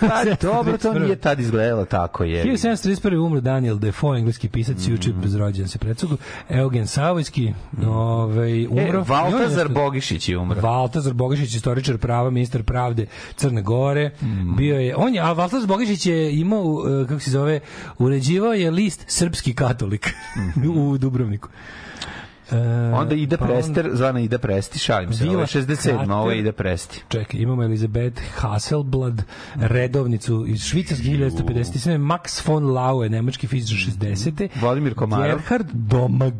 Speaker 2: Pa <laughs> dobro, to nije tad izgledalo tako, je.
Speaker 1: 1731. umro Daniel Defoe, engleski pisac, mm. juče bez rođen se predsugu. Eugen Savojski, ovaj, umro.
Speaker 2: E,
Speaker 1: on je
Speaker 2: Valtazar Bogišić je umro.
Speaker 1: Valtazar Bogišić, istoričar prava, ministar pravde Crne Gore. Bio je, on je, a Valtazar Bogišić je imao, uh, kako se zove, uređivao je list Srpski katolik <laughs> u Dubrovniku. E,
Speaker 2: Onda ide
Speaker 1: pa
Speaker 2: Prester, zvana ide Presti, šalim se.
Speaker 1: Vila
Speaker 2: je 67,
Speaker 1: Krater.
Speaker 2: ovo ide Presti.
Speaker 1: Čekaj, imamo Elizabeth Hasselblad, redovnicu iz Švicarske 1957. Max von Laue, nemački fizičar 60.
Speaker 2: Vladimir Komarov.
Speaker 1: Gerhard Domag,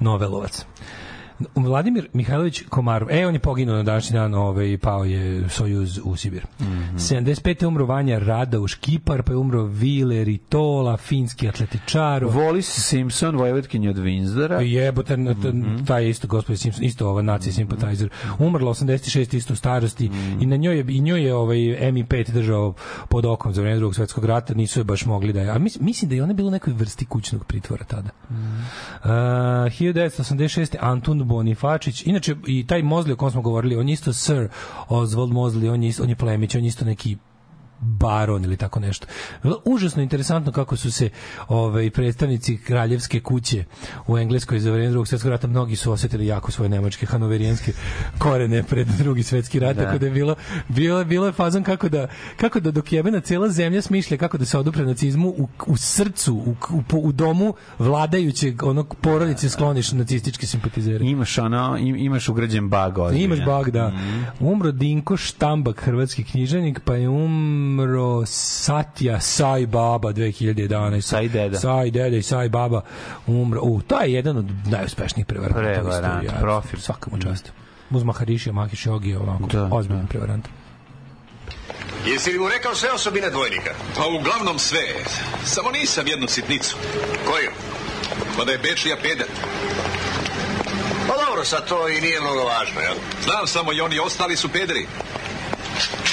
Speaker 1: novelovac. Vladimir Mihajlović Komarov. E, on je poginuo na današnji dan, ovaj, pao je Sojuz u Sibir. Mm
Speaker 2: Mhm.
Speaker 1: 75. umro Vanja Radauš Kipar, pa je umro Vile Ritola, finski atletičar.
Speaker 2: Wallis Simpson, Vojvodkinja od Windsora.
Speaker 1: Jebote, na- t- taj isto gospodin Simpson, isto ova nacija simpatizer. Umrla 86 isto u starosti i na njoj je i njoj je ovaj MI5 držao pod okom za vreme drugog svetskog rata, nisu je baš mogli da je. A mis, mislim da je ona bila u nekoj vrsti kućnog pritvora tada. Uh, 1986. Antun Bonifačić, inače i taj Mozli o kom smo govorili, on je isto Sir Oswald Mozli, on je, isto, on je plemić, on je isto neki baron ili tako nešto. Užasno interesantno kako su se ovaj predstavnici kraljevske kuće u Engleskoj za vreme drugog svjetskog rata mnogi su osetili jako svoje nemačke hanoverijanske korene pred drugi svetski rat
Speaker 2: Da.
Speaker 1: tako da je bilo bilo bilo je fazon kako da kako da dok jebena cela zemlja smišlja kako da se odupre nacizmu u, u srcu u, u, u domu vladajućeg onog porodice skloniš nacističke simpatizere.
Speaker 2: Imaš ono, im- imaš ugrađen bug ozbiljan.
Speaker 1: Imaš bug, da. Umro Dinko Štambak, hrvatski književnik, pa je um, umro Satya Sai Baba 2011.
Speaker 2: Sai Deda.
Speaker 1: Sai Deda i Sai Baba umro. U, to je jedan od najuspešnijih prevaranta.
Speaker 2: Prevarant, profil.
Speaker 1: Svakamu častu. Mm. čast. Muz Maharišija, Mahiš Jogi, ovako,
Speaker 2: da,
Speaker 1: ozbiljno da. prevarant.
Speaker 7: Jesi li mu rekao sve osobine dvojnika?
Speaker 8: Pa uglavnom sve. Samo nisam jednu sitnicu.
Speaker 7: Koju?
Speaker 8: Pa da je Bečlija pedat.
Speaker 7: Pa dobro, sad to i nije mnogo važno, jel?
Speaker 8: Znam samo i oni ostali su pederi.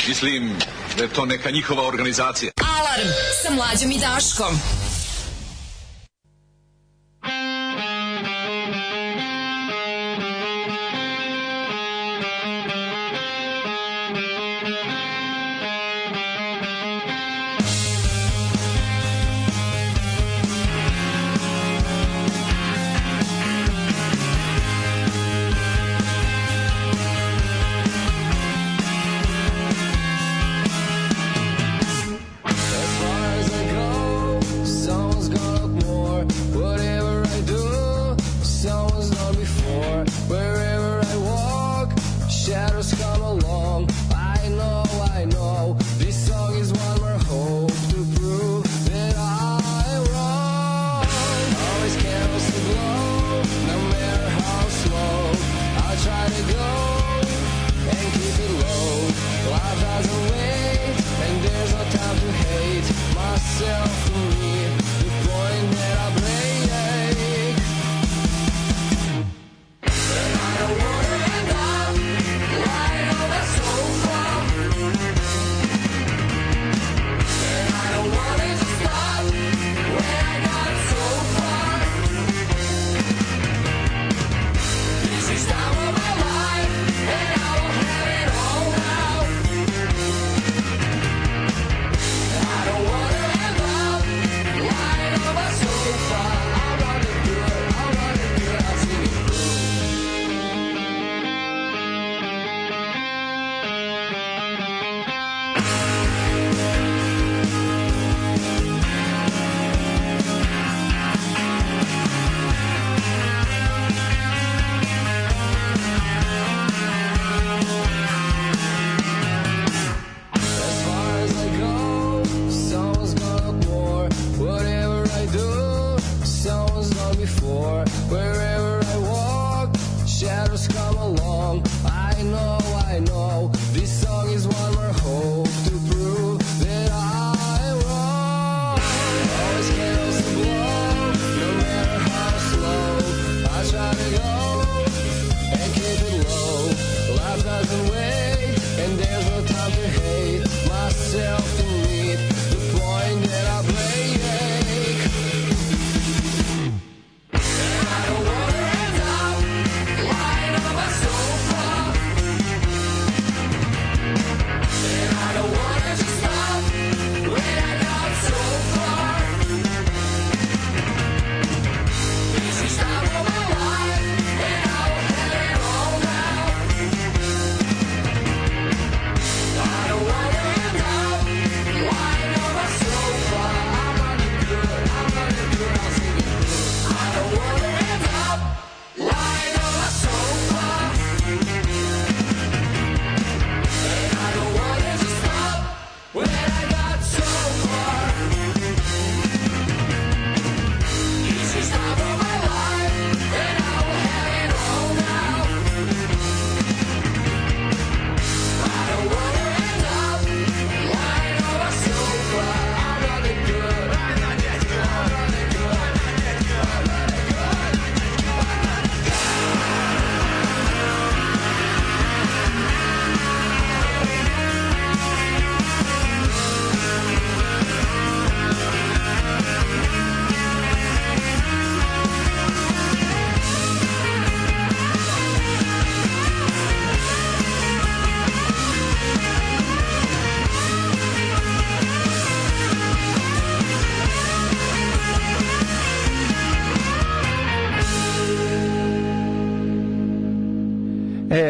Speaker 8: Mislim da je to neka njihova organizacija.
Speaker 9: Alarm sa mlađom i Daškom.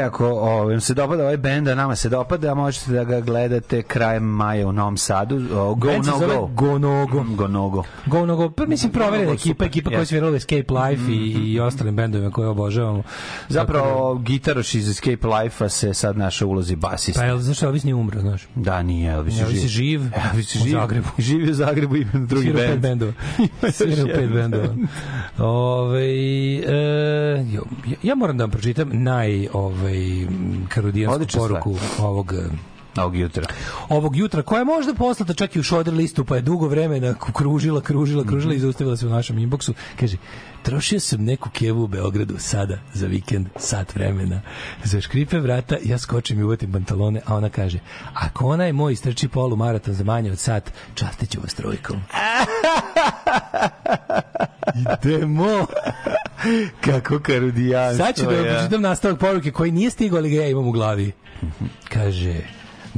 Speaker 2: Ako ovaj, vam se dopada ovaj bend, a nama se dopada, možete da ga gledate krajem maja u Novom Sadu. O, go
Speaker 1: Band se
Speaker 2: no
Speaker 1: zove
Speaker 2: go.
Speaker 1: Go Nogo.
Speaker 2: Go.
Speaker 1: Go Nogo, pa mislim proverena
Speaker 2: Go
Speaker 1: ekipa, ekipa koja je
Speaker 2: jeste.
Speaker 1: svirala Escape Life i, i ostalim bendovima koje obožavamo.
Speaker 2: Zapravo, gitaroš iz Escape Life-a se sad naša ulozi basista.
Speaker 1: Pa jel, znaš, Elvis nije umro, znaš.
Speaker 2: Da, nije Elvis je
Speaker 1: Elvis je živ, <laughs>
Speaker 2: Elvis je
Speaker 1: u
Speaker 2: živ.
Speaker 1: Zagrebu. <laughs>
Speaker 2: Živi u Zagrebu i ima drugi
Speaker 1: pet
Speaker 2: bend.
Speaker 1: bendova. <laughs> Svirao
Speaker 2: još
Speaker 1: pet bendova. Ove, e, jo, ja, ja moram da vam pročitam naj ovaj, karudijansku
Speaker 2: Odlična stvar.
Speaker 1: poruku ovog e,
Speaker 2: Ovog jutra.
Speaker 1: ovog jutra, koja je možda poslata čak i u šoder listu, pa je dugo vremena kružila, kružila, kružila i zaustavila se u našem inboxu. Kaže, trošio sam neku kevu u Beogradu sada za vikend, sat vremena. Za škripe vrata ja skočim i uvatim pantalone, a ona kaže, ako ona je moj istrči polu maraton za manje od sat, častit ću vas trojkom. <laughs> Idemo.
Speaker 2: Kako karudijanstvo.
Speaker 1: Sad ću da vam
Speaker 2: ja.
Speaker 1: pročitam nastavak poruke koji nije stigao, ali ga ja imam u glavi. Kaže,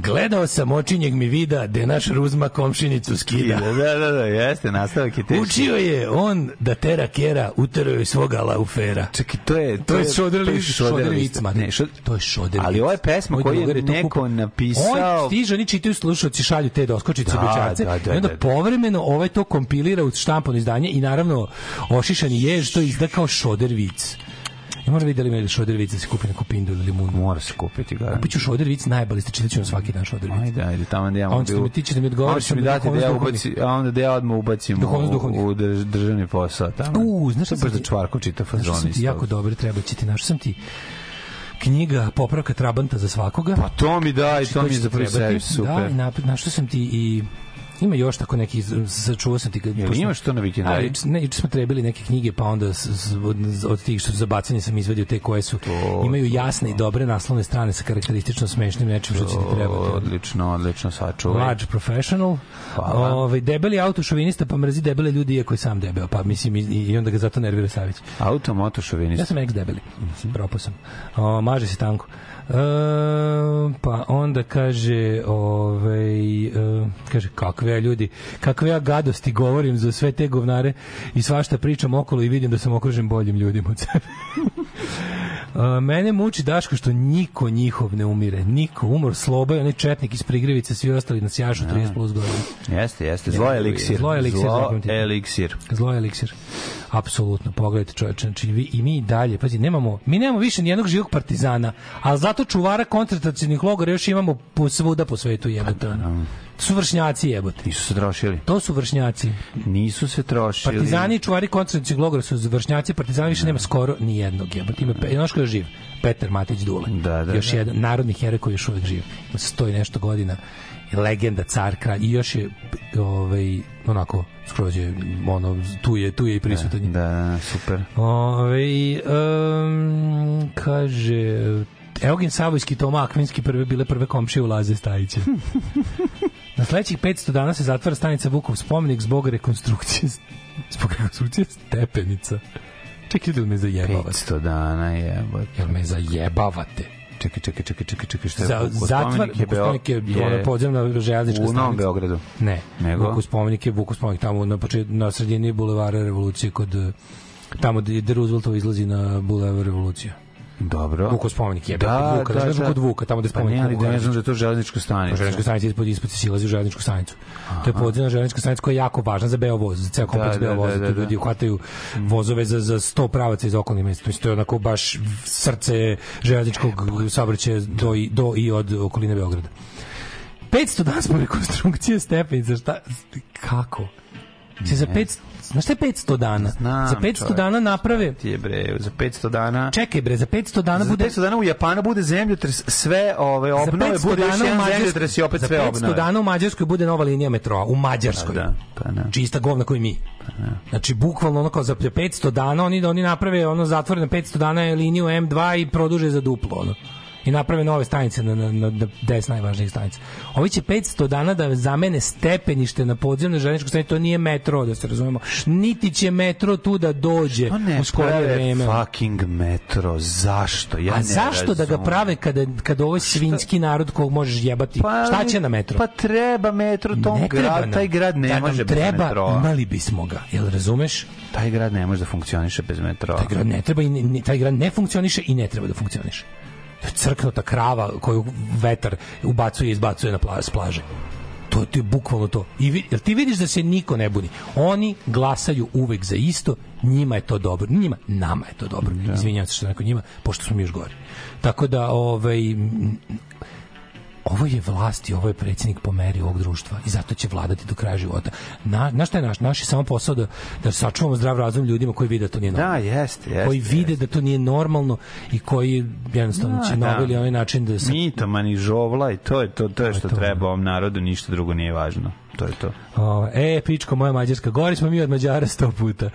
Speaker 1: gledao sam očinjeg mi vida da naš Ruzma komšinicu skida.
Speaker 2: Da, da, da, da, jeste, nastavak je teški.
Speaker 1: Učio je on da tera kera, uterao je svoga laufera.
Speaker 2: Čekaj, to je...
Speaker 1: To
Speaker 2: to je
Speaker 1: Lic-
Speaker 2: Šoder
Speaker 1: Šoder
Speaker 2: Lic.
Speaker 1: Lic, ma,
Speaker 2: Ne.
Speaker 1: To je Šoder
Speaker 2: Ali ovo je pesma koju je neko napisao...
Speaker 1: On stiže, oni čitaju slušalci, šalju te doskočice,
Speaker 2: Da,
Speaker 1: obećarce,
Speaker 2: da, da,
Speaker 1: i onda
Speaker 2: da, da.
Speaker 1: povremeno ovaj to kompilira u štampano izdanje i naravno ošišani jež to izda kao Šoder Moram vidjeti da li ima Šoder Vic da se kupi neku pindu ili limunu.
Speaker 2: Mora se kupiti, ga.
Speaker 1: Kupit ću Šoder Vic, najbolji ste, čitat ću vam svaki dan Šoder Vic.
Speaker 2: Ajde, ajde, tamo da ja
Speaker 1: onda
Speaker 2: mogu...
Speaker 1: ćete mi ti ćete mi
Speaker 2: Onda ćete mi dati da
Speaker 1: duhovnost
Speaker 2: ja ubacim, a onda da ja odmah ubacim
Speaker 1: Duhovnost
Speaker 2: u,
Speaker 1: duhovnih.
Speaker 2: u drž- državni posao. Tamo.
Speaker 1: U, znaš šta
Speaker 2: To
Speaker 1: sam
Speaker 2: da
Speaker 1: ti-
Speaker 2: čvarko čita
Speaker 1: Znaš
Speaker 2: fazon
Speaker 1: sam ti
Speaker 2: isto.
Speaker 1: jako dobro, treba će ti sam ti knjiga Popravka Trabanta za svakoga.
Speaker 2: Pa to mi daj, to mi je za prvi servis, super.
Speaker 1: Da, i napred, našao sam ti i ima još tako neki sačuvao sam ti
Speaker 2: Jel
Speaker 1: pošto-
Speaker 2: imaš to na vikendari?
Speaker 1: Ne juče smo trebali neke knjige pa onda s, s, od, od tih što su zabacanje sam izvadio te koje su imaju jasne i dobre naslovne strane sa karakteristično smešnim nečim što će ti trebati
Speaker 2: Odlično, odlično sačuvaj.
Speaker 1: Large professional.
Speaker 2: Hvala.
Speaker 1: Ovaj debeli autošovinista pa mrzi debele ljudi iako je sam debeo, pa mislim i, i onda ga zato nervira Savić.
Speaker 2: Auto, moto, šovinist.
Speaker 1: Ja sam ex debeli. Propao sam. O, maže se tanko. E, pa onda kaže ovaj e, kaže kakve ja ljudi kakve ja gadosti govorim za sve te govnare i svašta pričam okolo i vidim da sam okružen boljim ljudima od sebe <laughs> mene muči Daško što niko njihov ne umire. Niko. Umor Sloba i onaj četnik iz Prigrevice, svi ostali na sjašu 30 plus godina.
Speaker 2: Jeste, jeste. Zlo je eliksir.
Speaker 1: Zlo je eliksir,
Speaker 2: Zlo eliksir.
Speaker 1: Zlo je eliksir. Apsolutno. Pogledajte čoveče, znači vi i mi i dalje, pazi, nemamo, mi nemamo više ni jednog živog partizana, ali zato čuvara koncentracionih logora još imamo po svuda po svetu jebote. ono. To su vršnjaci jebote.
Speaker 2: Nisu se trošili.
Speaker 1: To su vršnjaci.
Speaker 2: Nisu se trošili.
Speaker 1: Partizani i čuvari koncentracionih logora su vršnjaci, partizana više nema skoro ni jednog jebote. Ima, pe- ko je živ? Petar Matić Dule.
Speaker 2: Da, da,
Speaker 1: još
Speaker 2: da.
Speaker 1: jedan narodni heroj koji je još uvek živ. Ima sto i nešto godina. I legenda, car, kralj. I još je ovaj, onako, skroz je, ono, tu je, tu je i prisutan.
Speaker 2: Da, da, super.
Speaker 1: Ove, um, kaže Eugen Savojski, Toma Akvinski prve bile prve komšije u Laze Stajića. <laughs> Na sledećih 500 dana se zatvara stanica Vukov spomenik zbog rekonstrukcije zbog rekonstrukcije stepenica. Čekaj, da me zajebavate.
Speaker 2: 500 dana je.
Speaker 1: Jel me zajebavate?
Speaker 2: Čekaj, čekaj, čekaj, čekaj, čekaj, šta je?
Speaker 1: Za,
Speaker 2: Vuko
Speaker 1: zatvar,
Speaker 2: spomenik je
Speaker 1: spomenik je,
Speaker 2: je
Speaker 1: ona podzemna željeznička
Speaker 2: u Novom
Speaker 1: stanica.
Speaker 2: Beogradu.
Speaker 1: Ne,
Speaker 2: Nego?
Speaker 1: Vuku spomenik je Vuku spomenik tamo na počet, na sredini bulevara revolucije kod tamo gde Rooseveltov izlazi na bulevar revolucija.
Speaker 2: Dobro.
Speaker 1: Vuko spomenik je
Speaker 2: Da,
Speaker 1: Vuka,
Speaker 2: da,
Speaker 1: da, da,
Speaker 2: da.
Speaker 1: kod Vuka, tamo gde
Speaker 2: Pa
Speaker 1: spomenik.
Speaker 2: ne, ali da ne znam da je to železnička stanica.
Speaker 1: Železnička stanica ispod ispod se silazi u železničku stanicu. To je podzemna železnička stanica koja je jako važna za Beovoz, za ceo kompleks
Speaker 2: Da, da,
Speaker 1: Beovoza.
Speaker 2: da, da,
Speaker 1: ljudi
Speaker 2: da.
Speaker 1: uhvataju vozove za za 100 pravaca iz okolnih mesta. To je onako baš srce železničkog saobraćaja do i do i od okoline Beograda. 500 dana smo rekonstrukcije stepenica, šta kako? Se za 500 Znaš šta je 500 dana?
Speaker 2: Znam,
Speaker 1: za 500
Speaker 2: čovek.
Speaker 1: dana naprave
Speaker 2: Ti je bre, za 500 dana...
Speaker 1: Čekaj bre, za 500 dana
Speaker 2: za
Speaker 1: bude
Speaker 2: 500 dana u Japanu bude zemljotres, sve ove obnove,
Speaker 1: Za 500
Speaker 2: bude još jedan zemljotres i opet
Speaker 1: za
Speaker 2: sve
Speaker 1: 500
Speaker 2: obnove.
Speaker 1: dana u Mađarskoj bude nova linija metroa, u Mađarskoj.
Speaker 2: Pa da, pa da.
Speaker 1: Čista govna koji mi. Znači, bukvalno ono kao za 500 dana, oni, oni naprave ono zatvorene 500 dana liniju M2 i produže za duplo, ono. I naprave nove stanice na, na, na 10 najvažnijih stanica. Ovi će 500 dana da zamene stepenište na podzemnoj železničkoj stanici, to nije metro, da se razumemo. Niti će metro tu da dođe
Speaker 2: Pa ne,
Speaker 1: u skorije vreme.
Speaker 2: fucking metro, zašto? Ja
Speaker 1: A
Speaker 2: ne
Speaker 1: zašto da ga
Speaker 2: razumem.
Speaker 1: prave kada, kada ovo je svinski narod kog možeš jebati? Šta će na metro?
Speaker 2: Pa treba metro tom
Speaker 1: Ne
Speaker 2: grad,
Speaker 1: nam.
Speaker 2: taj grad ne
Speaker 1: Da
Speaker 2: može bez
Speaker 1: treba,
Speaker 2: metroa.
Speaker 1: imali bismo ga. Jel razumeš?
Speaker 2: Taj grad ne može da funkcioniše bez metroa.
Speaker 1: Taj grad ne treba i ne, taj grad ne funkcioniše i ne treba da funkcioniše. To je crknuta krava koju vetar ubacuje i izbacuje na pla, s plaže. To, to je bukvalno to. I vi, jel ti vidiš da se niko ne buni. Oni glasaju uvek za isto, njima je to dobro. Njima, nama je to dobro. Izvinjavam se što rekao njima, pošto smo mi još gori. Tako da, ovaj, ovo je vlast i ovo je predsjednik po meri ovog društva i zato će vladati do kraja života. Na, na šta je naš? Naš je samo posao da, da sačuvamo zdrav razum ljudima koji vide da to nije normalno.
Speaker 2: Da, jeste, jeste.
Speaker 1: koji vide da to nije normalno i koji jednostavno će
Speaker 2: Da,
Speaker 1: na
Speaker 2: da.
Speaker 1: ovaj ili način da se
Speaker 2: Mitomani žovla i to je to, to je što treba ovom narodu, ništa drugo nije važno. To je to.
Speaker 1: O, e, pičko moja mađarska, gori smo mi od Mađara sto puta.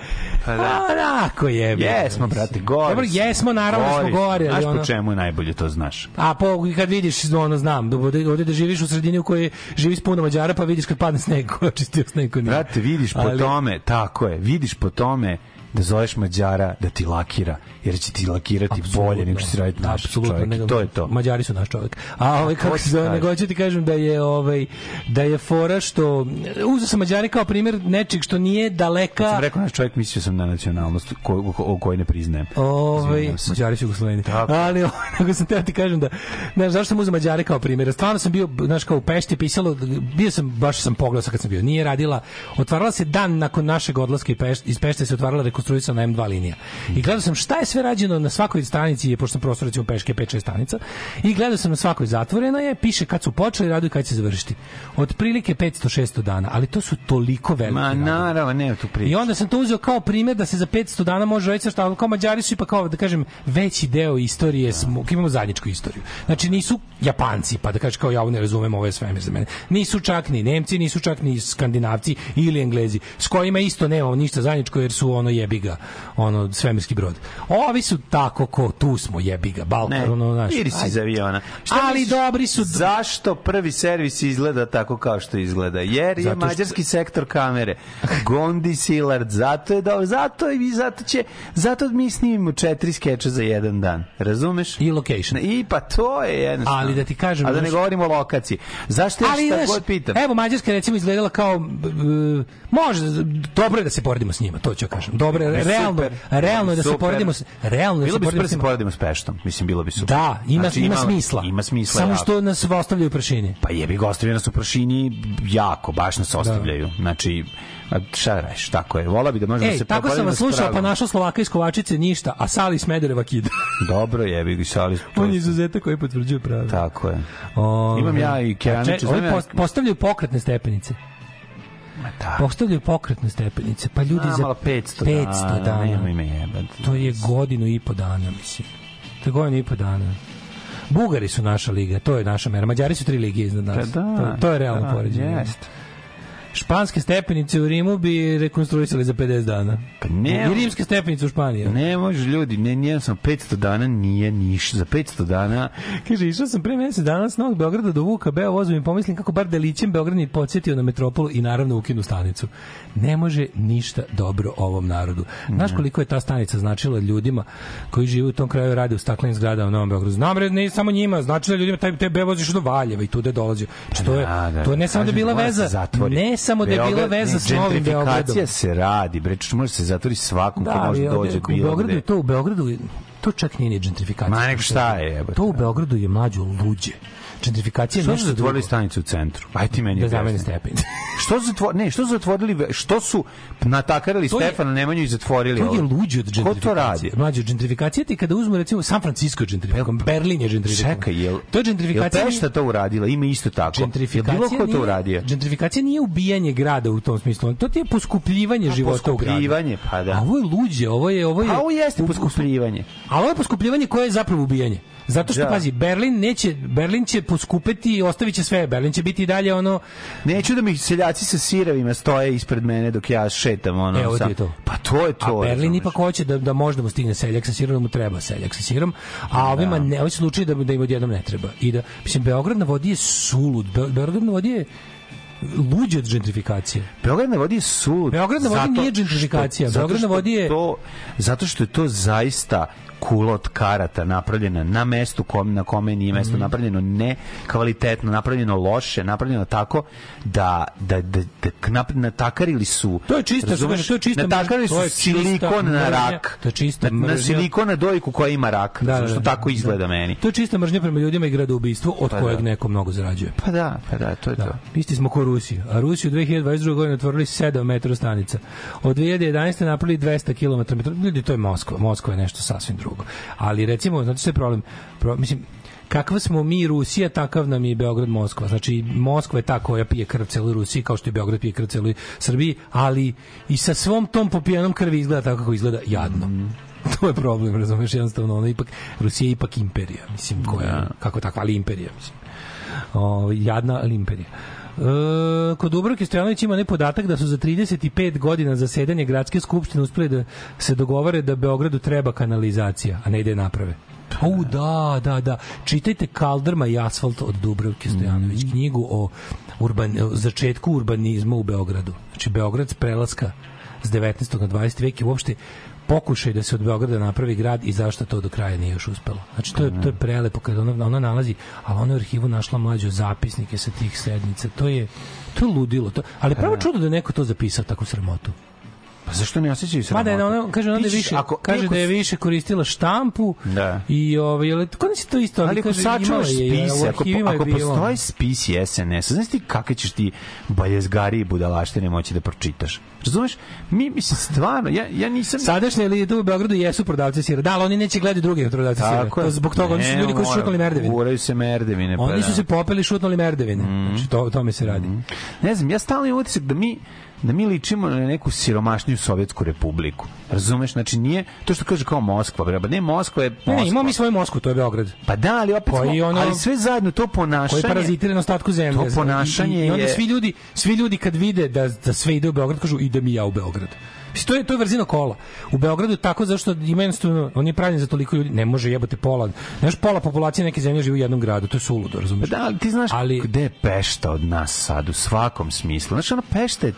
Speaker 2: Pa da.
Speaker 1: Onako je.
Speaker 2: Jesmo, brate, gori.
Speaker 1: Dobro, jesmo, naravno da smo gori,
Speaker 2: Znaš
Speaker 1: ono-
Speaker 2: po čemu je najbolje, to znaš.
Speaker 1: A po, kad vidiš, ono znam, da ovde, ovde da živiš u sredini u kojoj živi puno Mađara, pa vidiš kad padne sneg, <laughs> ko je čistio sneg.
Speaker 2: Brate, vidiš po
Speaker 1: Ali-
Speaker 2: tome, tako je, vidiš po tome da zoveš Mađara da ti lakira, jer će ti lakirati bolje nego što si raditi naš
Speaker 1: Apsolutno,
Speaker 2: čovjek.
Speaker 1: nego-
Speaker 2: To je to.
Speaker 1: Mađari su naš čovjek. A ovaj kako
Speaker 2: to
Speaker 1: se zove, nego hoću ti kažem da je ovaj da je fora što uzeo sam Mađari kao primjer nečeg što nije daleka
Speaker 2: Kad sam rekao naš čovjek, mislio sam na nacionalnost koju, ko, koju ne priznajem.
Speaker 1: Ovaj. Mađari su Jugoslaveni.
Speaker 2: Tako.
Speaker 1: Ali ovaj, <laughs> nego sam teo ti kažem da znaš zašto sam uzeo Mađare kao primjer? Stvarno sam bio znaš kao u Pešti pisalo bio sam baš sam pogledao kad sam bio. Nije radila otvarala se dan nakon našeg odlaska iz Pešte, iz Pešte se otvarala rekonstruisana M2 linija. I gledao sam šta je sve rađeno na svakoj stranici, je pošto sam prostor recimo Peške 5-6 stanica. I gledao sam na svakoj zatvorena je, piše kad su počeli radovi kad će završiti. Otprilike 500-600 dana, ali to su toliko velike
Speaker 2: Ma naravno, nema tu priče.
Speaker 1: I onda sam to uzeo kao primjer da se za 500 dana može reći šta, kao Mađari su ipak kao da kažem veći deo istorije smo, imamo zajedničku istoriju. Znači nisu Japanci, pa da kažeš kao ja ne razumem, ovo je svemir za mene. Nisu čak ni Nemci, nisu čak ni Skandinavci ili Englezi, s kojima isto nemamo ništa zajedničko jer su ono jebiga, ono svemirski brod. Ovi su tako ko tu smo jebiga, Balkan,
Speaker 2: Ne,
Speaker 1: ono, znaš. ajde.
Speaker 2: iz aviona.
Speaker 1: Ali
Speaker 2: misliš,
Speaker 1: dobri su-
Speaker 2: Zašto prvi servis izgleda tako kao što izgleda? Jer je
Speaker 1: Zato što-
Speaker 2: mađarski sektor kamere. Gondi Silard, zato je da zato i zato će zato mi snimimo četiri skeča za jedan dan. Razumeš?
Speaker 1: I location.
Speaker 2: I pa to je jednostavno.
Speaker 1: Ali da ti kažem,
Speaker 2: A da ne govorimo o lokaciji. Zašto ja
Speaker 1: ali
Speaker 2: šta
Speaker 1: znaš,
Speaker 2: god pitam?
Speaker 1: Evo Mađarska je recimo izgledala kao b- može dobro je da se poredimo s njima, to ću kažem. Dobro je, realno,
Speaker 2: super.
Speaker 1: realno je da se poredimo s realno je da
Speaker 2: Bilo
Speaker 1: se
Speaker 2: bi super
Speaker 1: poredimo
Speaker 2: da se poredimo s Peštom. Mislim, bilo bi super.
Speaker 1: Da, ima,
Speaker 2: Znači,
Speaker 1: ima
Speaker 2: imala-
Speaker 1: smisla.
Speaker 2: Ima smisla.
Speaker 1: Samo što nas ostavljaju u prašini.
Speaker 2: Pa jebi ga, ostavljaju nas u prašini jako, baš nas ostavljaju. Znači, a šta da radiš, tako je. Vola bi da možemo da
Speaker 1: Ej,
Speaker 2: se
Speaker 1: tako sam vas slušao, pa našao Slovaka iz Kovačice ništa, a Sali iz Medereva kida. <laughs>
Speaker 2: Dobro, jebi ga, šali. <laughs>
Speaker 1: On je izuzetak koji potvrđuje pravilo.
Speaker 2: Tako je. Imam ja i
Speaker 1: post- postavljaju pokretne stepenice.
Speaker 2: Da.
Speaker 1: Postavljaju pokretne stepenice, pa ljudi
Speaker 2: A,
Speaker 1: za
Speaker 2: malo 500
Speaker 1: 500
Speaker 2: dana,
Speaker 1: dana.
Speaker 2: nemoj me jebati.
Speaker 1: To je godinu i po dana, mislim. To je godinu i po dana. Bugari su naša liga, to je naša mera. Mađari su tri lige iznad nas.
Speaker 2: Pa da,
Speaker 1: to, to je realno
Speaker 2: da,
Speaker 1: poređenje.
Speaker 2: jeste.
Speaker 1: Španske stepenice u Rimu bi rekonstruisali za 50 dana.
Speaker 2: Pa ne-
Speaker 1: I rimske stepenice u Španiji.
Speaker 2: Ne može ljudi, ne, nijedan sam 500 dana nije niš, za 500 dana
Speaker 1: Kaže, išao sam pre mesec dana s Novog Beograda do Vuka, Beo vozom i pomislim kako bar delićem Beograd mi podsjetio na metropolu i naravno ukinu stanicu. Ne može ništa dobro ovom narodu. Znaš koliko je ta stanica značila ljudima koji žive u tom kraju i rade u staklenim zgradama u Novom Beogradu? Znam, ne samo njima, značila ljudima, taj, te Beo voziš do Valjeva i tude dolazi. Što je,
Speaker 2: Da, da.
Speaker 1: to je ne samo da je
Speaker 2: Kažem,
Speaker 1: bila veza, ne samo da je bila veza s Novim Beogradom.
Speaker 2: Se radi, bre, č- može se zatvori svakom ko
Speaker 1: Da,
Speaker 2: može
Speaker 1: ali
Speaker 2: dođe
Speaker 1: u
Speaker 2: bilo
Speaker 1: Beogradu
Speaker 2: gde.
Speaker 1: je to u Beogradu to čak nije ni gentrifikacija.
Speaker 2: Ma nek šta je, jebote.
Speaker 1: To u Beogradu je mlađo luđe. Gentrifikacija
Speaker 2: Što su
Speaker 1: nešto
Speaker 2: zatvorili
Speaker 1: drugo.
Speaker 2: stanicu u centru? Aj ti meni
Speaker 1: Da zameni stepen. <laughs>
Speaker 2: Što su zatvorili, ne, što su zatvorili, što su natakarali
Speaker 1: To je-
Speaker 2: Stefana Nemanju i zatvorili
Speaker 1: To je luđe od
Speaker 2: Ko
Speaker 1: gentrifikacije.
Speaker 2: to radi?
Speaker 1: Mlađe, gentrifikacija ti kada uzmu recimo San Francisco gentrifikovan, Berlin je gentrifikovan.
Speaker 2: Čekaj, jel,
Speaker 1: to je gentrifikacija.
Speaker 2: Jel Pešta to uradila? Ima isto tako.
Speaker 1: Gentrifikacija
Speaker 2: bilo ko to uradio?
Speaker 1: Gentrifikacija nije ubijanje grada u tom smislu. To ti je poskupljivanje života u gradu.
Speaker 2: Poskupljivanje, pa da.
Speaker 1: A ovo je luđe, ovo je ovo je
Speaker 2: A ovo jeste poskupljivanje.
Speaker 1: Ali ovo je poskupljivanje koje je zapravo ubijanje. Zato što
Speaker 2: Da.
Speaker 1: pazi, Berlin neće Berlin će poskupeti i ostavit će sve. Berlin će biti i dalje ono
Speaker 2: Neću da mi seljaci sa siravima stoje ispred mene dok ja šetam ono.
Speaker 1: Evo ti
Speaker 2: sam-
Speaker 1: je to.
Speaker 2: Pa to je to.
Speaker 1: a Berlin ipak hoće da, da može da mu stigne seljak sa sirom, da mu treba seljak sa sirom, a ovima ne, ovi slučaj da, da im odjednom ne treba. I da, mislim, Beograd na vodi je sulud. Be, Beograd na vodi je luđe od gentrifikacije.
Speaker 2: Beograd na vodi je sud.
Speaker 1: Beograd na vodi
Speaker 2: zato
Speaker 1: nije gentrifikacija. Beograd na vodi je-
Speaker 2: To, zato što je to zaista kula od karata napravljena na mestu kom, na kome nije mesto
Speaker 1: Mhm.
Speaker 2: napravljeno ne kvalitetno, napravljeno loše, napravljeno tako da, da, da, da nap- natakarili su
Speaker 1: To je čista-
Speaker 2: razumeš,
Speaker 1: to je čista
Speaker 2: natakarili su silikon na rak
Speaker 1: to je čista
Speaker 2: na, na silikon na dojku koja ima rak
Speaker 1: Da,
Speaker 2: da,
Speaker 1: da,
Speaker 2: što
Speaker 1: da.
Speaker 2: tako izgleda
Speaker 1: Da.
Speaker 2: meni
Speaker 1: To je čista mržnja prema ljudima i gradoubistvo od
Speaker 2: Pa
Speaker 1: kojeg
Speaker 2: da.
Speaker 1: neko mnogo zarađuje.
Speaker 2: pa da, pa da, to je to
Speaker 1: Isti smo ko Rusiju. A Rusiju 2022. godine otvorili 7 metro stanica. Od 2011. napravili 200 km. Ljudi, to je Moskva. Moskva je nešto sasvim drugo. Ali recimo, znate što je problem? Pro, mislim, kakva smo mi Rusija, takav nam je Beograd Moskva. Znači, Moskva je ta koja pije krv celoj Rusiji, kao što je Beograd pije krv celoj Srbiji, ali i sa svom tom popijanom krvi izgleda tako kako izgleda jadno. <laughs> To je problem, razumeš, jednostavno, ono ipak, Rusija je ipak imperija, mislim, koja, kako takva, ali imperija, mislim. O, jadna ali imperija. E, kod Dubravke Stojanović ima ne podatak da su za 35 godina zasedanje gradske skupštine uspeli da se dogovore da Beogradu treba kanalizacija, a ne ide naprave. U, da, da, da. Čitajte Kaldrma i asfalt od Dubravke Stojanović, knjigu o, urban, o začetku urbanizma u Beogradu. Znači, Beograd s prelaska s 19. na 20. vek je uopšte pokušaj da se od Beograda napravi grad i zašto to do kraja nije još uspelo. Znači to je to je prelepo kad ona ona nalazi, a ona u arhivu našla mlađe zapisnike sa tih sednica. To je to je ludilo. To, ali pravo čudo da neko to zapisao tako sramotu.
Speaker 2: Pa zašto ne osjećaju se
Speaker 1: Mada je ona kaže ona da je više
Speaker 2: ako,
Speaker 1: kaže da je više koristila štampu
Speaker 2: Da.
Speaker 1: i ovaj ali kako nisi to isto
Speaker 2: ali ako
Speaker 1: kaže, imala
Speaker 2: sačuvaš spise, ako, ako
Speaker 1: bilo.
Speaker 2: postoje spisi SNS, znaš ti kakve ćeš ti baljezgari i budalaštine moći da pročitaš? Razumeš? Mi, mislim, stvarno, ja, ja nisam...
Speaker 1: Sadašnje ili tu u Beogradu jesu prodavci sira. Da, ali oni neće gledati druge prodavce sira. To zbog toga oni su ljudi koji su šutnuli merdevine.
Speaker 2: Guraju se merdevine. pa
Speaker 1: Oni su
Speaker 2: da.
Speaker 1: se popeli šutnuli merdevine. Znači, to, o tome se radi.
Speaker 2: Ne znam, ja stalno imam utisak da mi da mi ličimo na neku siromašniju sovjetsku republiku. Razumeš? Znači nije to što kaže kao Moskva, bre, ne Moskva je Moskva.
Speaker 1: Ne, imamo mi svoju Mosku, to je Beograd.
Speaker 2: Pa da, ali opet
Speaker 1: Koji
Speaker 2: smo,
Speaker 1: ono-
Speaker 2: ali sve zajedno to
Speaker 1: Koji
Speaker 2: ponašanje.
Speaker 1: parazitira na ostatku zemlje.
Speaker 2: To ponašanje
Speaker 1: I, i, i onda
Speaker 2: je-
Speaker 1: svi ljudi, svi ljudi kad vide da, da sve ide u Beograd, kažu idem i ja u Beograd. To je, to je vrzino kola. U Beogradu tako zašto ima jednostavno, on je pravljen za toliko ljudi, ne može jebote pola. Znaš, pola populacije neke zemlje živi u jednom gradu, to je suludo, razumeš?
Speaker 2: Pa da, ali ti znaš
Speaker 1: Ali-
Speaker 2: gde je Pešta od nas sad u svakom smislu. Znaš, ono Pešta je,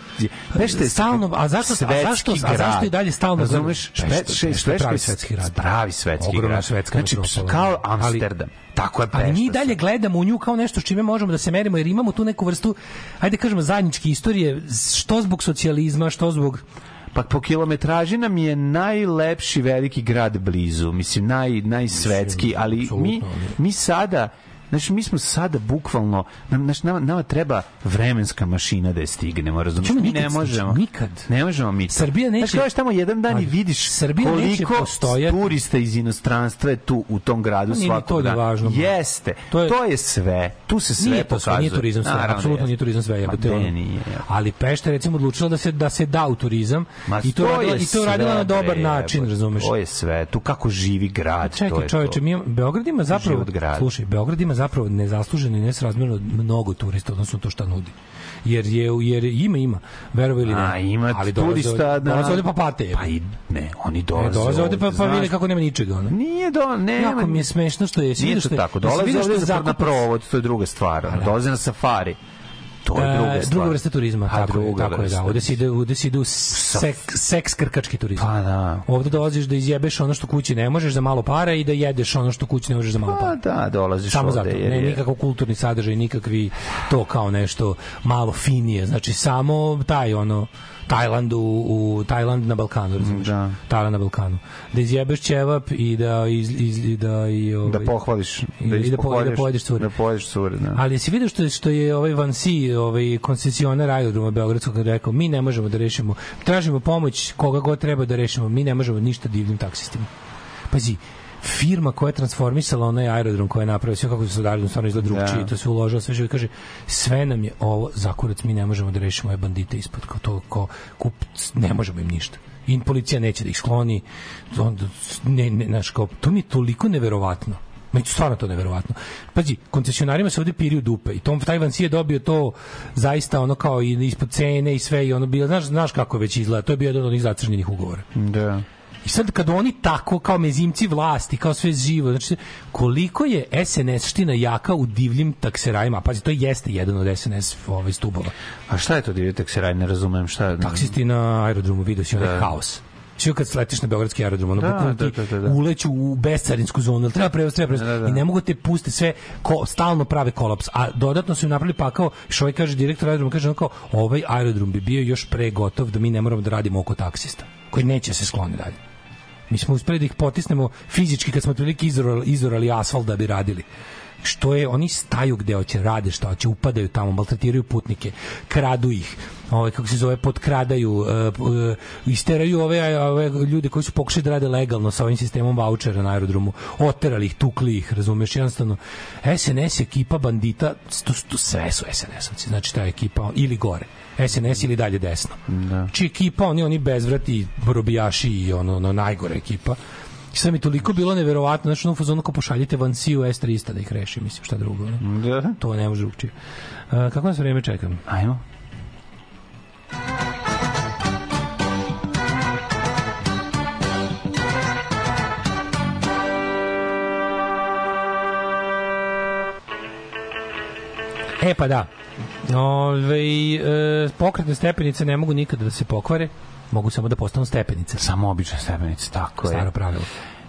Speaker 2: Pešta je
Speaker 1: Stalno, a zašto- a zašto- a zašto i dalje stalno
Speaker 2: Razumeš?
Speaker 1: Pešta-
Speaker 2: še-
Speaker 1: je pravi svetski grad.
Speaker 2: Pravi svetski grad.
Speaker 1: svetska
Speaker 2: Znači, kao
Speaker 1: Ali-
Speaker 2: Amsterdam. Tako je Pešta.
Speaker 1: Ali mi dalje gledamo u nju kao nešto s čime možemo da se merimo, jer imamo tu neku vrstu, ajde kažemo, zajedničke istorije, što zbog socijalizma, što zbog
Speaker 2: Pa po kilometraži nam je najlepši veliki grad blizu, mislim naj najsvetski, ali mi mi sada Znači, mi smo sada bukvalno, nam, znači, nama, nama treba vremenska mašina da je stignemo, razumiješ?
Speaker 1: Čemu
Speaker 2: Mi
Speaker 1: nikad
Speaker 2: ne možemo.
Speaker 1: Nikad.
Speaker 2: Ne možemo mi. to.
Speaker 1: Srbija neće-
Speaker 2: Znači, kažeš tamo jedan dan i
Speaker 1: Ali,
Speaker 2: vidiš
Speaker 1: Srbija
Speaker 2: koliko
Speaker 1: postojati.
Speaker 2: turista iz inostranstva je tu u tom gradu
Speaker 1: Pa nije ni
Speaker 2: svakog
Speaker 1: to
Speaker 2: dana.
Speaker 1: važno.
Speaker 2: Jeste.
Speaker 1: To je-
Speaker 2: To je sve. Tu se sve
Speaker 1: nije to sve,
Speaker 2: pokazuje.
Speaker 1: nije turizam sve,
Speaker 2: Naravno da
Speaker 1: apsolutno
Speaker 2: jeste.
Speaker 1: nije turizam sve,
Speaker 2: Ma
Speaker 1: jebote. ono.
Speaker 2: nije.
Speaker 1: Ali Pešta je recimo odlučila da se da se da u turizam
Speaker 2: Ma
Speaker 1: i to
Speaker 2: to
Speaker 1: radila
Speaker 2: je
Speaker 1: i to radila
Speaker 2: sve,
Speaker 1: na dobar način, razumeš?
Speaker 2: To je sve. Tu kako živi grad, to
Speaker 1: Čekaj,
Speaker 2: je
Speaker 1: čoveče,
Speaker 2: to.
Speaker 1: mi Beograd ima zapravo, slušaj, Beograd ima zapravo nezasluženo i nesrazmjerno mnogo turista, odnosno to šta nudi. Jer je jer ima ima, verovali ili ne.
Speaker 2: A ima
Speaker 1: ali dolaze
Speaker 2: turista na...
Speaker 1: Dolaze ovde pa pate.
Speaker 2: Pa i, ne, oni
Speaker 1: Ne,
Speaker 2: dolaze,
Speaker 1: dolaze ovde pa, pa vide kako nema ničega. Ono.
Speaker 2: Nije do, nema.
Speaker 1: Jako mi je smešno što je... što je-
Speaker 2: tako.
Speaker 1: jesi
Speaker 2: Dolaze
Speaker 1: što
Speaker 2: ovde za na provod, to je druga stvar. ono,
Speaker 1: da.
Speaker 2: Dolaze na safari. To je
Speaker 1: E,
Speaker 2: druga stvar.
Speaker 1: druga vrsta turizma,
Speaker 2: A,
Speaker 1: tako je,
Speaker 2: druga
Speaker 1: tako je,
Speaker 2: vrsta.
Speaker 1: da. Ovde se ide, ovde se ide u sek, seks krkački turizam.
Speaker 2: Pa da.
Speaker 1: Ovde dolaziš da izjebeš ono što kući ne možeš za malo para i da jedeš ono što kući ne možeš za malo para.
Speaker 2: Pa da, dolaziš
Speaker 1: Samo
Speaker 2: ovde.
Speaker 1: zato,
Speaker 2: jer
Speaker 1: ne
Speaker 2: je-
Speaker 1: nikakav kulturni sadržaj, nikakvi to kao nešto malo finije, znači samo taj ono Tajland u, u Tajland na Balkanu, razumiješ?
Speaker 2: Da.
Speaker 1: Tajland na Balkanu. Da izjebeš ćevap i da iz, iz, i da i ovaj,
Speaker 2: Da pohvališ.
Speaker 1: i, i da, po, i da pojedeš cure.
Speaker 2: Da pojedeš cure, da.
Speaker 1: Ali si vidio što je, što je ovaj Vansi, ovaj koncesionar aerodroma Beogradskog rekao, mi ne možemo da rešimo, tražimo pomoć koga god treba da rešimo, mi ne možemo ništa divljim taksistima. Pazi, firma koja je transformisala onaj aerodrom koja je napravila sve kako se aerodrom stvarno izgleda drugčije,
Speaker 2: Da.
Speaker 1: to se uložilo sve živo kaže sve nam je ovo zakurac mi ne možemo da rešimo ove bandite ispod kao to kao kup, ne možemo im ništa i policija neće da ih skloni onda ne, ne, znaš, kao, to mi je toliko neverovatno je stvarno to neverovatno. Pazi, koncesionarima se ovde piri u dupe i Tom taj Vansi je dobio to zaista ono kao i ispod cene i sve i ono bilo, znaš, znaš kako već izgleda, to je bio jedan od onih zacrnjenih ugovora.
Speaker 2: Da.
Speaker 1: I sad kad oni tako kao mezimci vlasti, kao sve živo, znači koliko je SNS ština jaka u divljim takserajima, pazi, to jeste jedan od SNS ovaj stubova.
Speaker 2: A šta je to divlje takseraj? Ne razumem šta.
Speaker 1: Taksisti na aerodromu, vidio si onaj
Speaker 2: Da.
Speaker 1: haos. Sve kad sletiš na beogradski aerodrom, ono
Speaker 2: Da, da, da, da, da.
Speaker 1: uleću u bescarinsku zonu, ali treba prevoz, treba prevoz.
Speaker 2: Da, da.
Speaker 1: I ne mogu te pusti sve, ko, stalno prave kolaps. A dodatno su im napravili pakao, što ovaj kaže direktor aerodroma, kaže onako, ovaj aerodrom bi bio još pre gotov da mi ne moramo da radimo oko taksista, koji neće se skloni dalje. Mi smo uspeli da ih potisnemo fizički kad smo otprilike izorali, izorali asfalt da bi radili. Što je oni staju gde hoće rade šta hoće upadaju tamo maltretiraju putnike kradu ih ovaj kako se zove potkradaju uh, uh, isteraju ove ove ljude koji su pokušali da rade legalno sa ovim sistemom vaučera na aerodromu. Oterali ih tukli ih razumeš jednostavno SNS ekipa bandita to, to sve su SNS-ovci znači ta ekipa ili gore SNS ili dalje desno.
Speaker 2: Da.
Speaker 1: Či ekipa, oni oni bezvrati, robijaši i ono, ono najgore ekipa. I sad mi toliko bilo neverovatno, znači ono fazonu kao pošaljite van Siju S300 da ih reši, mislim, šta drugo. Ne?
Speaker 2: Da.
Speaker 1: To ne može drugčije. Uh, kako nas vreme čekam?
Speaker 2: Ajmo.
Speaker 1: E pa da. Ove, e, pokretne stepenice ne mogu nikada da se pokvare, mogu samo da postanu stepenice.
Speaker 2: Samo obične stepenice, tako je.
Speaker 1: Staro pravilo.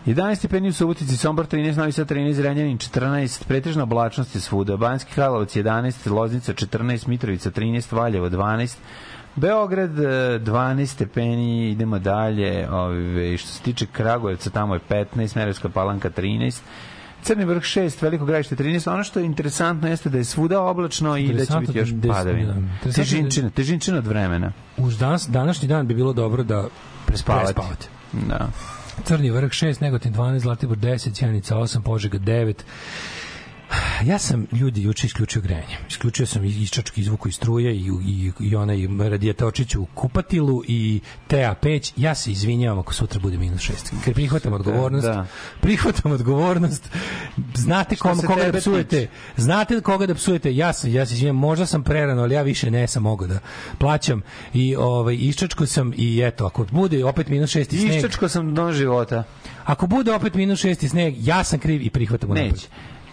Speaker 2: 11 stepeni u Subotici, Sombor 13, Novi Sad 13, Renjanin 14, pretežna oblačnost je svuda, Banski Karlovac 11, Loznica 14, Mitrovica 13, Valjevo 12, Beograd e, 12 stepeni, idemo dalje, ove, što se tiče Kragujevca, tamo je 15, Merevska palanka 13, Crni vrh 6, Veliko gradište 13. Ono što je interesantno jeste da je svuda oblačno i da će biti još
Speaker 1: da- da-
Speaker 2: padavina.
Speaker 1: da. Interesantno da-
Speaker 2: Težinčina, težinčina od vremena.
Speaker 1: Uz danas, današnji dan bi bilo dobro da
Speaker 2: Prespavati.
Speaker 1: prespavate.
Speaker 2: Da.
Speaker 1: Crni vrh 6, Negotin 12, Zlatibor 10, Cijanica 8, Požega 9. <sighs> Ja sam ljudi juče isključio grejanje. Isključio sam i iščački izvuku i struje i, i, i onaj radijatočić u kupatilu i TA peć. Ja se izvinjavam ako sutra bude minus 6. Ker prihvatam odgovornost.
Speaker 2: da.
Speaker 1: Prihvatam odgovornost. Znate kom, koga da psujete.
Speaker 2: tiče.
Speaker 1: Znate koga da psujete. Ja sam, ja se izvinjam, možda sam prerano, ali ja više ne sam mogao da plaćam. I ovaj, iščačko sam i eto, ako bude opet minus 6 i sneg.
Speaker 2: Iščačko sam do života.
Speaker 1: Ako bude opet minus 6 i sneg, ja sam kriv i prihvatam.
Speaker 2: Neće.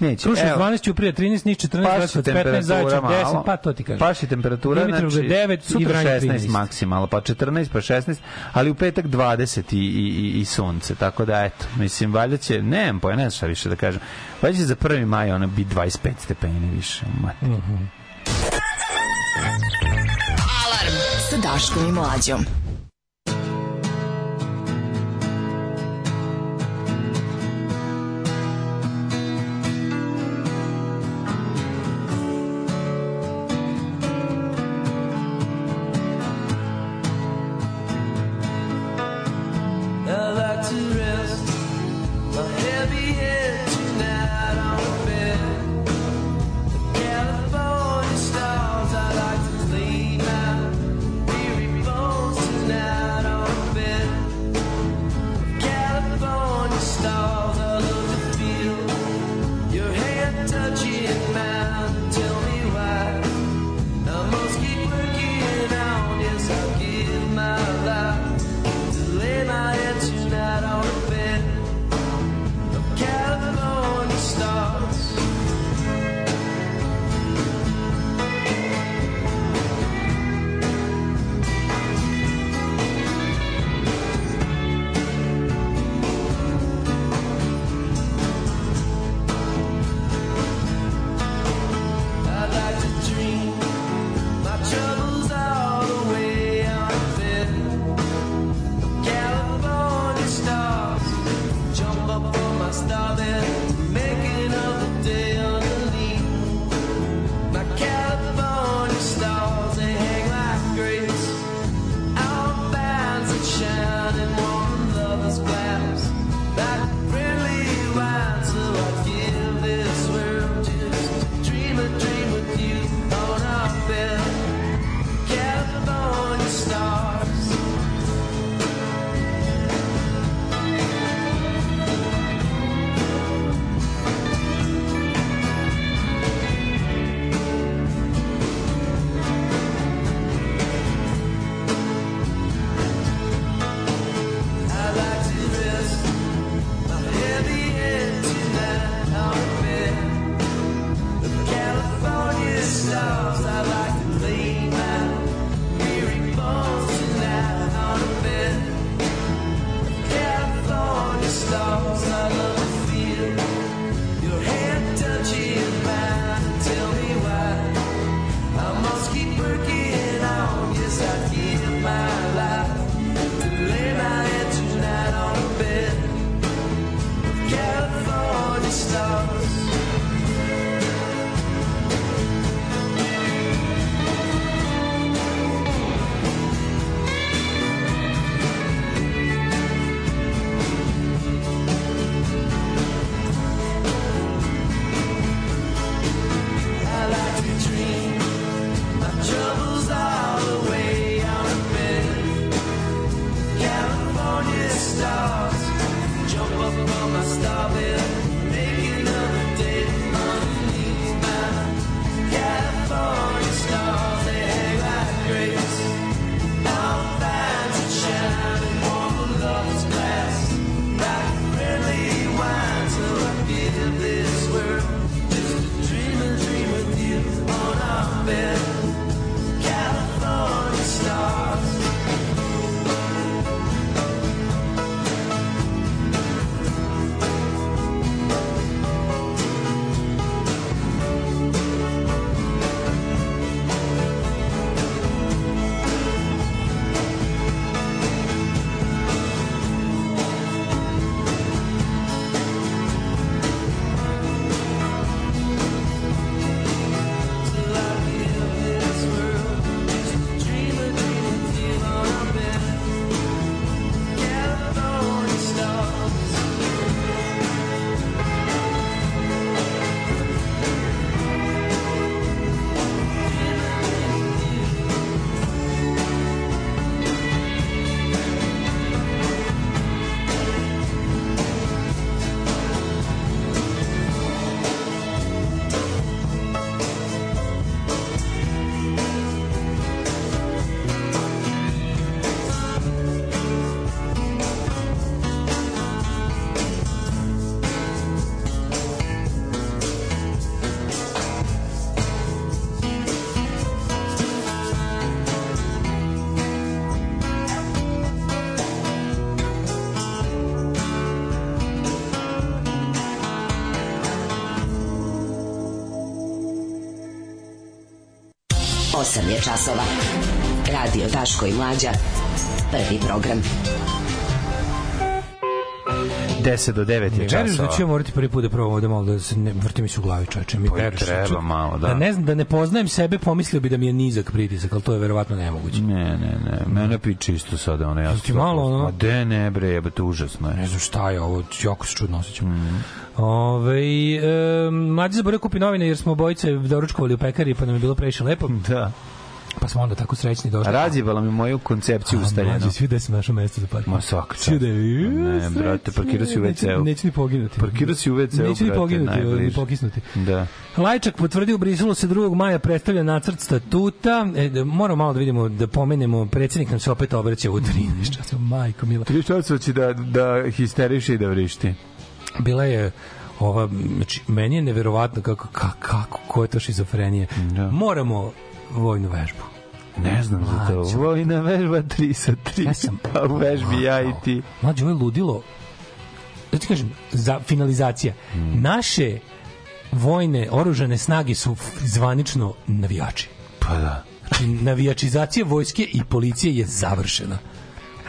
Speaker 2: Neće.
Speaker 1: Kruševac
Speaker 2: Evo.
Speaker 1: 12, Ćuprija 13, Niš 14,
Speaker 2: Paši
Speaker 1: Leskovac 15, Zaječar
Speaker 2: temperatura
Speaker 1: 10,
Speaker 2: malo.
Speaker 1: pa to ti kažem.
Speaker 2: Paši temperatura,
Speaker 1: Dimitrovgrad
Speaker 2: znači,
Speaker 1: 9 i
Speaker 2: sutra
Speaker 1: Vranje
Speaker 2: 16
Speaker 1: 13.
Speaker 2: maksimalno, pa 14, pa 16, ali u petak 20 i, i, i, i sunce, tako da eto, mislim, valjda će, nemam pojma, ne znam šta više da kažem, valjda će za 1. maj ono biti 25 stepeni više. Mate.
Speaker 5: Alarm sa Daškom i Mlađom.
Speaker 10: 8 je časova. Radio Daško i Mlađa. Prvi program.
Speaker 2: 10 do 9 je
Speaker 1: da
Speaker 2: časova.
Speaker 1: Ne da ja morati prvi put da probamo da malo da se ne, vrti mi se u glavi čoveče. Mi
Speaker 2: pa
Speaker 1: znači,
Speaker 2: treba malo, da.
Speaker 1: Da ne, znam, da ne poznajem sebe, pomislio bi da mi je nizak pritisak, ali to je verovatno nemoguće.
Speaker 2: Ne, ne, ne, mene pi čisto sada, ono ja.
Speaker 1: Ti malo, ono?
Speaker 2: Ma de ne bre, jebate, užasno je.
Speaker 1: Ne znam šta je ovo, jako se čudno osjećam. Mm. Ove, e, mlađi zaboravio da kupi novine jer smo obojice doručkovali u pekari pa nam je bilo previše lepo.
Speaker 2: Da.
Speaker 1: Smo onda tako srećni došli.
Speaker 2: Razjebala mi moju koncepciju ustaljeno.
Speaker 1: Mlađi, svi da sam našao mesto za parking.
Speaker 2: Ma svaka čast.
Speaker 1: Svi da je,
Speaker 2: Ne, brate, parkirao si u WC-u.
Speaker 1: Neću ni poginuti.
Speaker 2: Parkirao si u WC-u,
Speaker 1: Neću ni poginuti, ni pokisnuti.
Speaker 2: Da.
Speaker 1: Lajčak potvrdio u Briselu se 2. maja predstavlja nacrt statuta. E, da, moramo malo da vidimo, da pomenemo, predsjednik nam se opet obraća u 13 časova. Majko mila.
Speaker 2: Tri časa će da, da histeriše i da vrišti.
Speaker 1: Bila je ova, znači, meni je neverovatno kako, kako, kako ko je to šizofrenije.
Speaker 2: Da.
Speaker 1: Moramo vojnu vežbu.
Speaker 2: Ne znam za to. Vojna vežba 3 sa 3.
Speaker 1: Ja sam-
Speaker 2: Pa u vežbi ja i ti.
Speaker 1: Mlađe, ovo je ludilo. Da ti kažem, za finalizacija.
Speaker 2: Hmm.
Speaker 1: Naše vojne oružane snage su zvanično navijači.
Speaker 2: Pa da.
Speaker 1: Znači, navijačizacija vojske i policije je završena.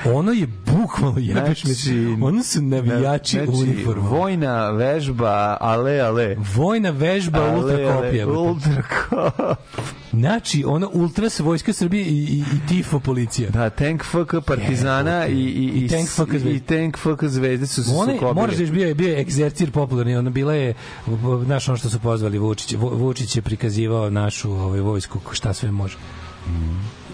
Speaker 1: Ono je bukvalno jebeš
Speaker 2: Znači.
Speaker 1: Ono su navijači
Speaker 2: znači,
Speaker 1: u uniformu.
Speaker 2: Vojna vežba, ale, ale.
Speaker 1: Vojna vežba
Speaker 2: Ale,
Speaker 1: ultra
Speaker 2: ale,
Speaker 1: kopija.
Speaker 2: Ultra kop.
Speaker 1: Znači, ono ultras vojska Srbije i, i, i tifo policija.
Speaker 2: Da, tank FK Partizana i, i,
Speaker 1: I tank FK Zvezde.
Speaker 2: i tank FK Zvezde su se
Speaker 1: One,
Speaker 2: sukobili.
Speaker 1: moraš da bio je bio je egzercir popularni, ona bila je znaš ono što su pozvali Vučić, Vu- Vučić je prikazivao našu ovaj vojsku šta sve može. Mm.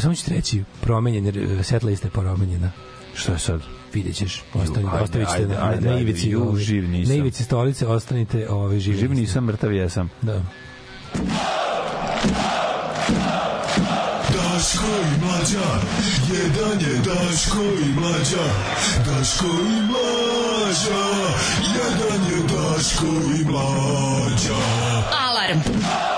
Speaker 1: Samo ću ti reći, promenjen, je, set lista je promenjena.
Speaker 2: Šta je sad?
Speaker 1: Vidjet ćeš, ostani,
Speaker 2: ajde,
Speaker 1: ostavit ćete
Speaker 2: ajde,
Speaker 1: na,
Speaker 2: ajde,
Speaker 1: na, ivici,
Speaker 2: ju,
Speaker 1: ovaj,
Speaker 2: živ nisam.
Speaker 1: na ivici stolice, ostanite ovaj.
Speaker 2: Živ
Speaker 1: niste.
Speaker 2: nisam, mrtav jesam.
Speaker 1: Da.
Speaker 11: Daško i mlađa, jedan je Daško i mlađa, Daško i mlađa, jedan je Daško i mlađa.
Speaker 5: Alarm.
Speaker 12: I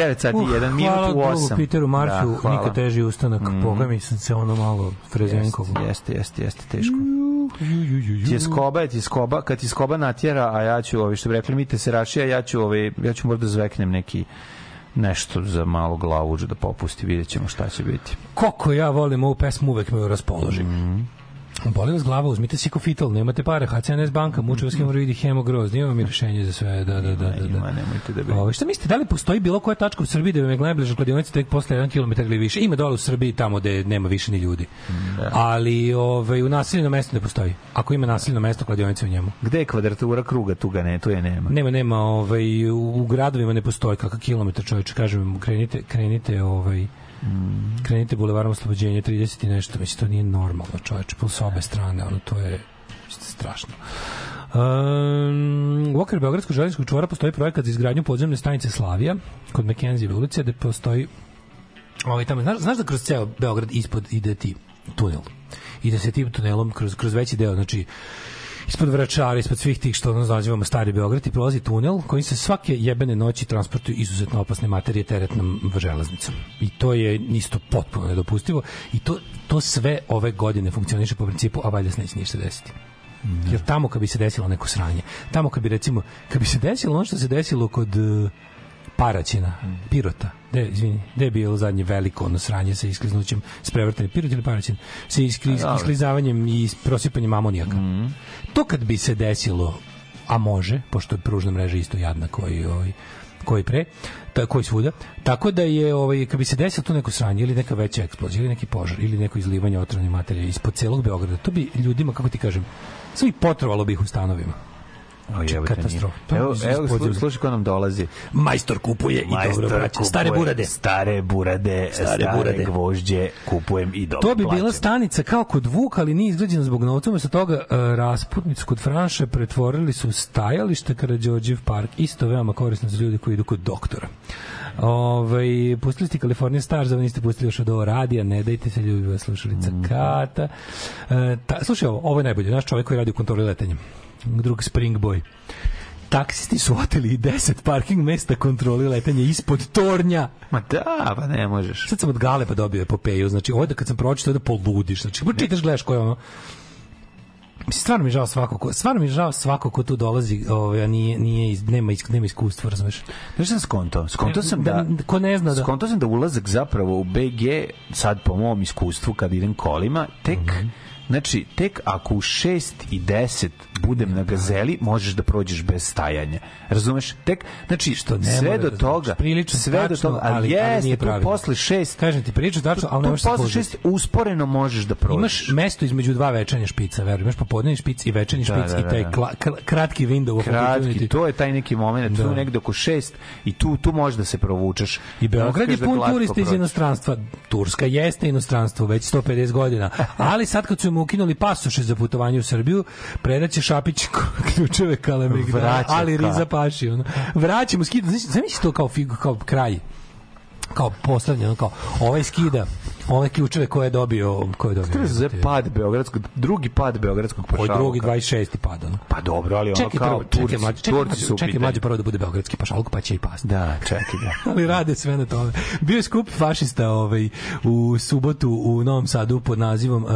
Speaker 2: 9 sati,
Speaker 1: Uh,
Speaker 2: 1 minut
Speaker 1: hvala
Speaker 2: u
Speaker 1: drugu
Speaker 2: 8.
Speaker 1: Peteru Maršu,
Speaker 2: hvala.
Speaker 1: niko teži ustanak.
Speaker 2: Mhm.
Speaker 1: Boga mi sam se ono malo frezenkovo.
Speaker 2: Jeste, jeste, jeste, teško. Tjeskoba je tjeskoba, kad tjeskoba natjera, a ja ću, ovi što bi rekli, mi te se rašija, ja ću, ovi, ja ću možda zveknem neki nešto za malo glavuđu da popusti, vidjet ćemo šta će biti.
Speaker 1: Koliko ja volim ovu pesmu, uvek me raspoloži.
Speaker 2: Mhm.
Speaker 1: Boli vas glava, uzmite Sikofital, nemate pare, HCNS banka, muče vas hemoroidi, hemogroz, imamo mi rešenje za sve, da, da, da. da, da.
Speaker 2: Ima, nemojte da bi...
Speaker 1: Ovo, šta mislite, da li postoji bilo koja tačka u Srbiji da bi me najbliža kladionica tek posle 1 km ili više? Ima dole u Srbiji tamo gde nema više ni ljudi. Ali ovaj, u naseljenom mestu ne postoji. Ako ima naseljeno mesto, kladionica u njemu.
Speaker 2: Gde je kvadratura kruga? Tu ga ne, tu je nema.
Speaker 1: Nema, nema, ovaj, u, u gradovima ne postoji kakav kilometar čovječe, kažem, krenite, krenite, ovaj, krenite bulevarom oslobođenja 30 i nešto, mislim, to nije normalno čovječe, po s obe strane, ono, to je strašno. Um, u okviru Beogradskog železničkog čvora postoji projekat za izgradnju podzemne stanice Slavija kod Mekenzijeve ulice, gde postoji ovaj, tamo, znaš, znaš da kroz ceo Beograd ispod ide ti tunel ide se tim tunelom kroz, kroz veći deo, znači ispod Vračara, ispod svih tih što ono nazivamo stari Beograd i prolazi tunel kojim se svake jebene noći transportuju izuzetno opasne materije teretnom železnicom. I to je isto potpuno nedopustivo i to, to sve ove godine funkcioniše po principu, a valjda se neće ništa desiti. Jer tamo kad bi se desilo neko sranje, tamo kad bi recimo, kad bi se desilo ono što se desilo kod uh, Paraćina, Pirota, de, izvini, gde je bilo zadnje veliko ono sranje sa iskliznućem, s prevrtanim Pirot ili Paraćin, sa iskli,
Speaker 2: A, dobro.
Speaker 1: isklizavanjem i prosipanjem amonijaka. To kad bi se desilo, a može, pošto je pružna mreža isto jadna koji, ovaj, koji pre, ta, koji svuda, tako da je, ovaj, kad bi se desilo to neko sranje ili neka veća eksplozija ili neki požar ili neko izlivanje otrovne materije ispod celog Beograda, to bi ljudima, kako ti kažem, sve potrovalo bi ih u stanovima. Katastrofa. Je
Speaker 2: Evo, evo slušaj ko nam dolazi.
Speaker 1: Majstor kupuje i
Speaker 2: Majstor
Speaker 1: dobro vraća. Stare burade.
Speaker 2: Stare burade,
Speaker 1: Stare
Speaker 2: stare,
Speaker 1: burade.
Speaker 2: gvožđe, kupujem i dobro
Speaker 1: To bi bila
Speaker 2: plaćam.
Speaker 1: stanica kao kod Vuka, ali nije izgrađena zbog novca, sa toga uh, rasputnicu kod Franše pretvorili su stajalište Karadžođev park, isto veoma korisno za ljudi koji idu kod doktora. Ove, pustili ste California Stars, da niste pustili još od ovo radija, ne dajte se ljubi vas slušalica
Speaker 2: Mhm.
Speaker 1: Kata. E, ta, slušaj, ovo, ovo je najbolje, naš čovjek koji radi u kontroli letenja. Drug Spring Boy. Taksisti su oteli i 10 parking mesta kontroli letanje ispod tornja.
Speaker 2: Ma da, pa ne možeš.
Speaker 1: Sad sam od Galepa dobio epopeju, znači ovdje kad sam pročitao da poludiš, znači čitaš, gledaš ko je ono, Mislim, stvarno mi je žao svako ko, stvarno mi je žao svako ko tu dolazi, ovaj, a nije, nije, nema, is- nema iskustva, razumeš?
Speaker 2: Znaš sam skonto? Skonto sam da,
Speaker 1: Da- ko ne zna da-
Speaker 2: Skonto sam da ulazak zapravo u BG, sad po mom iskustvu kad idem kolima, tek
Speaker 1: Mhm.
Speaker 2: Znači, tek ako u 6 i 10 budem na gazeli, možeš da prođeš bez stajanja. Razumeš? Tek, znači,
Speaker 1: Što ne
Speaker 2: sve do
Speaker 1: da
Speaker 2: toga,
Speaker 1: znači, prilično
Speaker 2: sve do
Speaker 1: tačno,
Speaker 2: toga,
Speaker 1: ali-
Speaker 2: ali,
Speaker 1: ali
Speaker 2: jeste,
Speaker 1: nije
Speaker 2: tu
Speaker 1: pravilno.
Speaker 2: posle 6,
Speaker 1: Kažem ti, prilično tačno, ali ne možeš
Speaker 2: posle
Speaker 1: pozdati.
Speaker 2: 6 usporeno možeš da prođeš.
Speaker 1: Imaš mesto između dva večernja špica, verujem. Imaš popodnevni špic i večernji
Speaker 2: Da,
Speaker 1: špic
Speaker 2: da,
Speaker 1: i
Speaker 2: da,
Speaker 1: taj
Speaker 2: da.
Speaker 1: kla- kr- kratki window of
Speaker 2: kratki, to je taj neki moment,
Speaker 1: Da.
Speaker 2: tu negde oko 6 i tu, tu možeš da se provučeš.
Speaker 1: I Beograd je
Speaker 2: da
Speaker 1: pun turista iz inostranstva. Turska jeste inostranstvo već 150 godina. <laughs> Ali sad kad su mu ukinuli pasoše za putovanje u Srbiju, predaće Šapić <laughs> ključeve Kalemegdana,
Speaker 2: Vraća
Speaker 1: ali. Riza Paši. Ono. Vraćamo skida. Znači, zamisli to kao, figu, kao kraj kao postavljeno kao ovaj skida ove ključeve koje je dobio koje je dobio
Speaker 2: je za pad beogradskog, drugi pad beogradskog pašaluka.
Speaker 1: drugi 26. pad ono.
Speaker 2: Pa dobro, ali ono
Speaker 1: Čekaj,
Speaker 2: kao
Speaker 1: prvo, čekaj,
Speaker 2: Turci,
Speaker 1: mlađe, čekaj,
Speaker 2: Turci su
Speaker 1: čekaj, mlađe prvo da bude beogradski pašaluk, pa će i pasti.
Speaker 2: Da, čekaj da. <laughs>
Speaker 1: ali rade sve na tome. Bio je skup fašista ovaj, u subotu u Novom Sadu pod nazivom uh,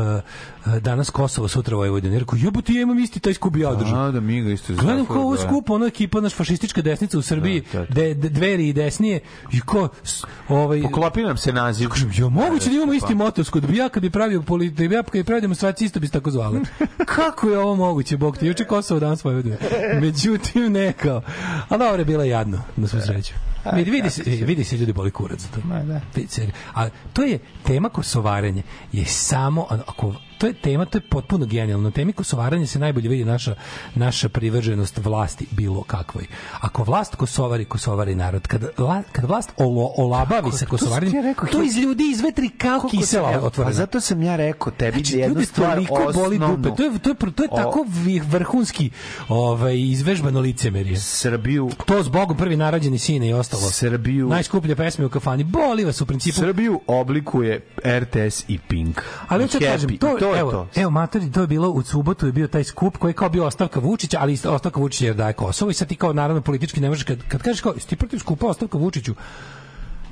Speaker 1: Danas Kosovo, sutra Vojvodina. Rekao, jebote, ja imam isti taj skup ja održam.
Speaker 2: A, da mi ga isto
Speaker 1: Gledam kao ovo
Speaker 2: da.
Speaker 1: skup, ono ekipa, naš fašistička desnica u Srbiji,
Speaker 2: Da, da, da.
Speaker 1: de, de- dveri i desnije, i ko, ovaj,
Speaker 2: Poklopi nam se naziv.
Speaker 1: Kažem, jo, moguće da imamo
Speaker 2: Pa.
Speaker 1: isti motovsko, da bi ja kad bi pravio politi, da bi ja kad bi pravio demonstracije isto bi se tako zvale. <laughs> Kako je ovo moguće, Bog te, juče Kosovo danas Vojvodina. Međutim, ne kao. A dobro je bila jadno, na svu sreću. Vidi, vidi, se, vidi se ljudi boli kurac za to. Vidi se. A to je tema kosovarenja. Je samo, ako, to je tema, to je potpuno genijalno. Temi kosovarenja se najbolje vidi naša, naša privrženost vlasti bilo kakvoj. Ako vlast kosovari, kosovari narod. Kad, la, kad vlast olo, olabavi sa
Speaker 2: to sam
Speaker 1: kosovarenjem,
Speaker 2: ti ja rekao,
Speaker 1: to iz ljudi izvetri kao kisela
Speaker 2: se- evo,
Speaker 1: otvorena.
Speaker 2: Pa zato sam ja rekao tebi
Speaker 1: Znači,
Speaker 2: da jednu
Speaker 1: ljudi
Speaker 2: stvar
Speaker 1: boli dupe. To je, to je, to je
Speaker 2: O-
Speaker 1: tako vrhunski ovaj, izvežbano licemerje.
Speaker 2: Srbiju
Speaker 1: To zbog prvi narađeni sine i ostalo.
Speaker 2: Srbiju
Speaker 1: Najskuplje pesme u kafani. Boli vas u principu.
Speaker 2: Srbiju oblikuje RTS i Pink.
Speaker 1: Ali hoću da kažem,
Speaker 2: I
Speaker 1: to,
Speaker 2: to je
Speaker 1: evo,
Speaker 2: to.
Speaker 1: evo materi, to je bilo u subotu je bio taj skup koji je kao bio ostavka Vučića, ali ostavka Vučića jer daje Kosovo i sad ti kao naravno politički ne možeš kad, kad kažeš kao ti protiv skupa ostavka Vučiću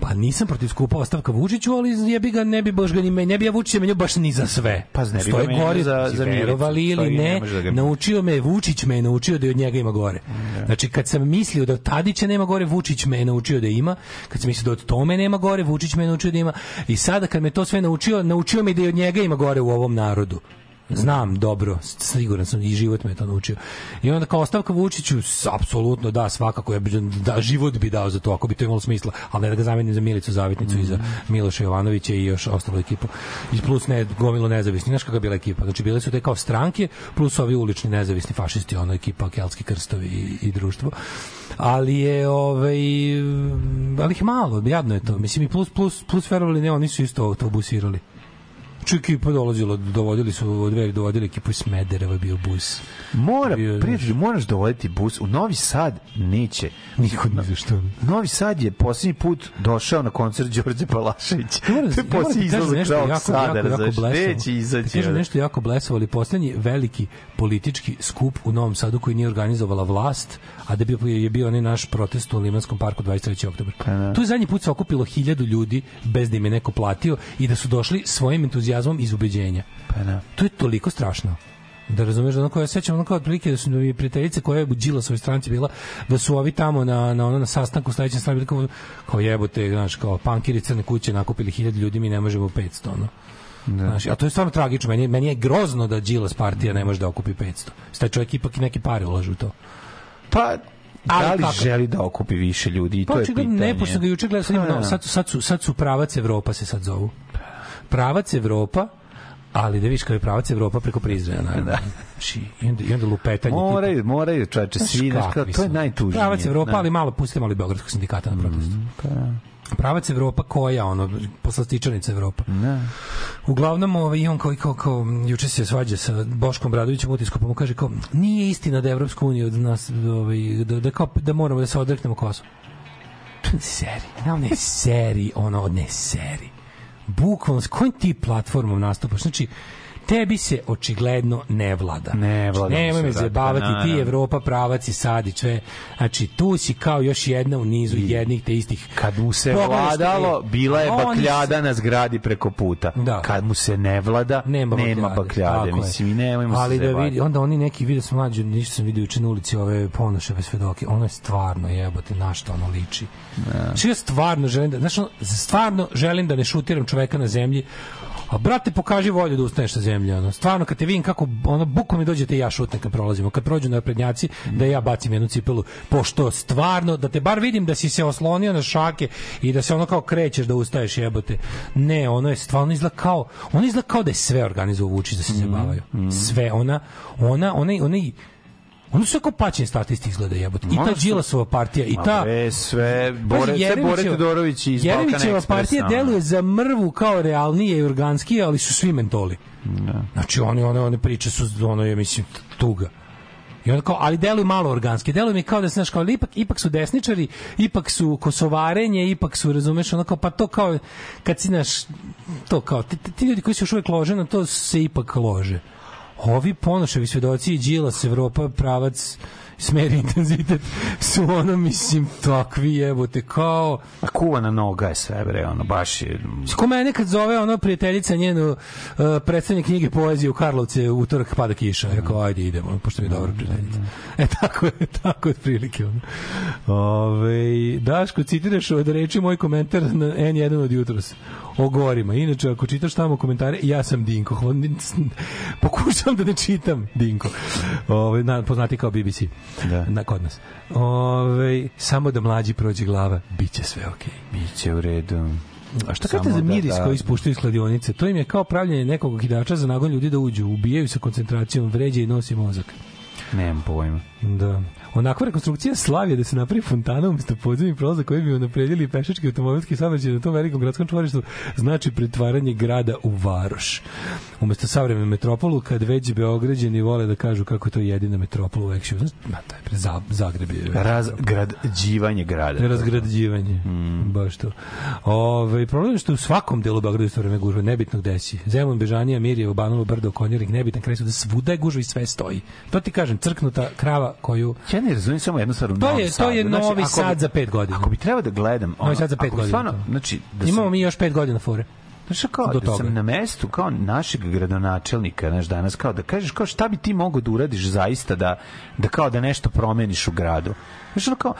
Speaker 1: Pa nisam protiv skupa ostavka Vučiću, ali jebi ga, ne bi baš ga ni me, ne bi ja Vučića menjao baš ni za sve.
Speaker 2: Pa ne bi ga
Speaker 1: gore,
Speaker 2: za- za Milicu,
Speaker 1: verovali ili
Speaker 2: ne
Speaker 1: ne,
Speaker 2: da
Speaker 1: naučio me, Vučić me je naučio da je od njega ima gore. Znači, kad sam mislio da od Tadića nema gore, Vučić me je naučio da ima. Kad sam mislio da od Tome nema gore, Vučić me je naučio da ima. I sada kad me to sve naučio, naučio me da i od njega ima gore u ovom narodu. Znam dobro, siguran sam i život me to naučio. I onda kao ostavka Vučiću, apsolutno da, svakako ja bi da život bi dao za to ako bi to imalo smisla, ali ne da ga zamenim za Milicu Zavitnicu i za Miloša Jovanovića i još ostalu ekipu. I plus ne gomilo nezavisni, znaš kakva je bila ekipa. Znači bile su te kao stranke plus ovi ulični nezavisni fašisti, ono ekipa Kelski krstovi i, i društvo. Ali je ovaj ali ih malo, jadno je to. Mislim i plus plus plus verovali ne, oni su isto autobusirali. Ču ekipa dolazila, dovodili su od dveri, dovodili ekipu iz Smedereva, bio bus.
Speaker 2: Mora,
Speaker 1: Bio,
Speaker 2: prijatelju, moraš dovoditi bus. U Novi Sad neće.
Speaker 1: Niko ni za što.
Speaker 2: Novi Sad je posljednji put došao na koncert Đorđe Palašević. to je posljednji izlazak
Speaker 1: nešto
Speaker 2: Novog
Speaker 1: jako,
Speaker 2: Sada. Neće izaći.
Speaker 1: kažem
Speaker 2: ono.
Speaker 1: nešto jako blesavo, ali poslednji veliki politički skup u Novom Sadu koji nije organizovala vlast, a da je bio, je bio onaj naš protest u Limanskom parku 23. oktober. Tu je zadnji put se okupilo hiljadu ljudi bez da im je neko platio i da su došli svojim entuzijazmom iz ubeđenja.
Speaker 2: Pa da.
Speaker 1: To je toliko strašno. Da razumeš, ono koje sećam, ono kao otprilike da su mi prijateljice koja je u Đilasovoj stranci bila, da su ovi tamo na, na, ono, na sastanku sledeće strane bili kao, kao jebote, znaš, kao pankiri crne kuće nakupili hiljadu ljudi, mi ne možemo 500, ono. Znaš, a to je stvarno tragično. Meni, meni je grozno da Đilas partija ne može da okupi 500. Taj čovjek ipak i neke pare ulaže u to.
Speaker 2: Pa, da
Speaker 1: Ali
Speaker 2: li
Speaker 1: kako?
Speaker 2: želi da okupi više ljudi? I
Speaker 1: Pa
Speaker 2: to je
Speaker 1: očigledno
Speaker 2: pitanje.
Speaker 1: ne, pošto ga juče gledao, sad,
Speaker 2: Pa,
Speaker 1: novo, sad, sad, su, sad su pravac Evropa se sad zovu. Pravac Evropa, ali da vidiš kao je pravac Evropa preko Prizrena, <laughs> naravno.
Speaker 2: Da.
Speaker 1: Znači, i onda, i onda lupetanje. tipa-
Speaker 2: Moraju, moraju, čoveče, svi, znaš, kao, to je najtužnije.
Speaker 1: Pravac Evropa,
Speaker 2: Da.
Speaker 1: ali malo pustite malo i Beogradskog sindikata na protestu. Pravac Evropa koja, ono, poslastičanica Evropa.
Speaker 2: Da.
Speaker 1: Uglavnom, ovaj, i on kao, kao, kao, juče se svađa sa Boškom Bradovićem utiskom, pa mu kaže kao, nije istina da Evropska unija od nas, ovaj, da, da, kao, da moramo da se odreknemo Kosova. <laughs> Ne seri, ne, ne seri, ono, ne seri. Bukvalno, s kojim ti platformom nastupaš? Znači, tebi se očigledno ne vlada.
Speaker 2: Ne vlada
Speaker 1: Znači, Nemoj
Speaker 2: se,
Speaker 1: me
Speaker 2: brate,
Speaker 1: zajebavati, ti. Evropa, pravac i sad i sve. Znači, tu si kao još jedna u nizu jednih te istih.
Speaker 2: Kad mu se
Speaker 1: Pogledaš
Speaker 2: vladalo, bila je bakljada na zgradi preko puta.
Speaker 1: Da.
Speaker 2: Kad mu se ne vlada,
Speaker 1: nema,
Speaker 2: nema bakljade.
Speaker 1: tako je.
Speaker 2: Mislim, i nemojmo
Speaker 1: Ali
Speaker 2: se
Speaker 1: da vidi, onda oni neki vide s mlađe, ništa sam vidio juče na ulici ove ponoševe svedoke, ono je stvarno jebote, na što ono liči. Znači ja stvarno želim da, znači, stvarno želim da ne šutiram čoveka na zemlji, a brate pokaži volju da ustaneš sa zemlje ono. stvarno kad te vidim kako ono bukom mi dođete ja šutnem kad prolazimo. Kad prođu na prednjaci da ja bacim jednu cipelu. Pošto stvarno da te bar vidim da si se oslonio na šake i da se ono kao krećeš da ustaješ jebote. Ne ono je stvarno izgleda kao ono izgleda kao da je sve organizovao Vučić da se zabavaju sve ona ona ona ona Oni su kao paćeni statisti izgleda jebote. I ta Đilasova partija i ta
Speaker 2: bre, sve, Bore, sve
Speaker 1: Jeremićeva-
Speaker 2: Bore Todorović iz
Speaker 1: Jeremićeva partija
Speaker 2: ono.
Speaker 1: deluje za mrvu kao realnije i organskije, ali su svi mentoli. Znači oni one one priče su ono je mislim tuga. I onda kao, ali deluju malo organski. Deluju mi kao da se, znaš, kao, ali ipak, ipak su desničari, ipak su kosovarenje, ipak su, razumeš, ono kao, pa to kao, kad si, znaš, to kao, ti, ti ljudi koji su još uvijek lože, na to se ipak lože. Ovi ponoševi svedoci i Đilas, Evropa, pravac, smeri intenzitet, su ono, mislim, takvi jebote, kao...
Speaker 2: A kuvana noga je sve, bre, ono, baš je...
Speaker 1: Ko mene kad zove ono prijateljica njenu uh, predstavnik knjige poezije u Karlovce u utorak pada kiša. Ja kao ajde idemo, pošto mi je dobra prijateljica. E tako je, <laughs> tako je otprilike. Ono. Ove, Daško, citiraš od reči moj komentar na N1 od jutros o gorima. Inače, ako čitaš tamo komentare, ja sam Dinko. <laughs> Pokušavam da ne čitam Dinko. Ove, na, poznati kao BBC.
Speaker 2: Da.
Speaker 1: Na, kod nas. Ove, samo da mlađi prođe glava, bit će sve okej.
Speaker 2: Biće u redu.
Speaker 1: A šta kažete za
Speaker 2: da-
Speaker 1: miris
Speaker 2: da-
Speaker 1: koji ispuštaju iz kladionice? To im je kao pravljanje nekog okidača za nagon ljudi da uđu. Ubijaju se koncentracijom, vređa i nosi mozak.
Speaker 2: Nemam pojma.
Speaker 1: Da. Onakva rekonstrukcija Slavije da se napravi fontana umesto podzemnih prolaza koji bi unapredili pešački automobilski saobraćaj na tom velikom gradskom čvorištu znači pretvaranje grada u varoš. Umesto savremenu metropolu, kad već Beograđani vole da kažu kako je to jedina metropola u Ekšiju. Znaš, taj pre Za- Zagreb je
Speaker 2: Razgrađivanje grada.
Speaker 1: Razgrađivanje.
Speaker 2: Mm.
Speaker 1: Baš to. Ove, problem je što u svakom delu Beograda isto vreme gužva, nebitno gde si. Zemun, Bežanija, Mirjevo, Banovo, Brdo, Konjarik, nebitan kraj su da svuda je gužva i sve stoji. To ti kažem, crknuta krava koju...
Speaker 2: Ja ne razumijem samo jednu stvar
Speaker 1: To
Speaker 2: Novom
Speaker 1: je, to je
Speaker 2: Znači,
Speaker 1: Novi Sad
Speaker 2: bi-
Speaker 1: za pet godina.
Speaker 2: Ako bi trebao da gledam...
Speaker 1: Novi Sad za pet godina.
Speaker 2: Stvarno, znači, da
Speaker 1: Imamo
Speaker 2: sam,
Speaker 1: mi još pet godina fore.
Speaker 2: Znaš, kao
Speaker 1: do
Speaker 2: da
Speaker 1: toga.
Speaker 2: sam na mestu kao našeg gradonačelnika, znaš, danas, kao da kažeš kao šta bi ti mogao da uradiš zaista da, da kao da nešto promeniš u gradu. Znaš, ono kao,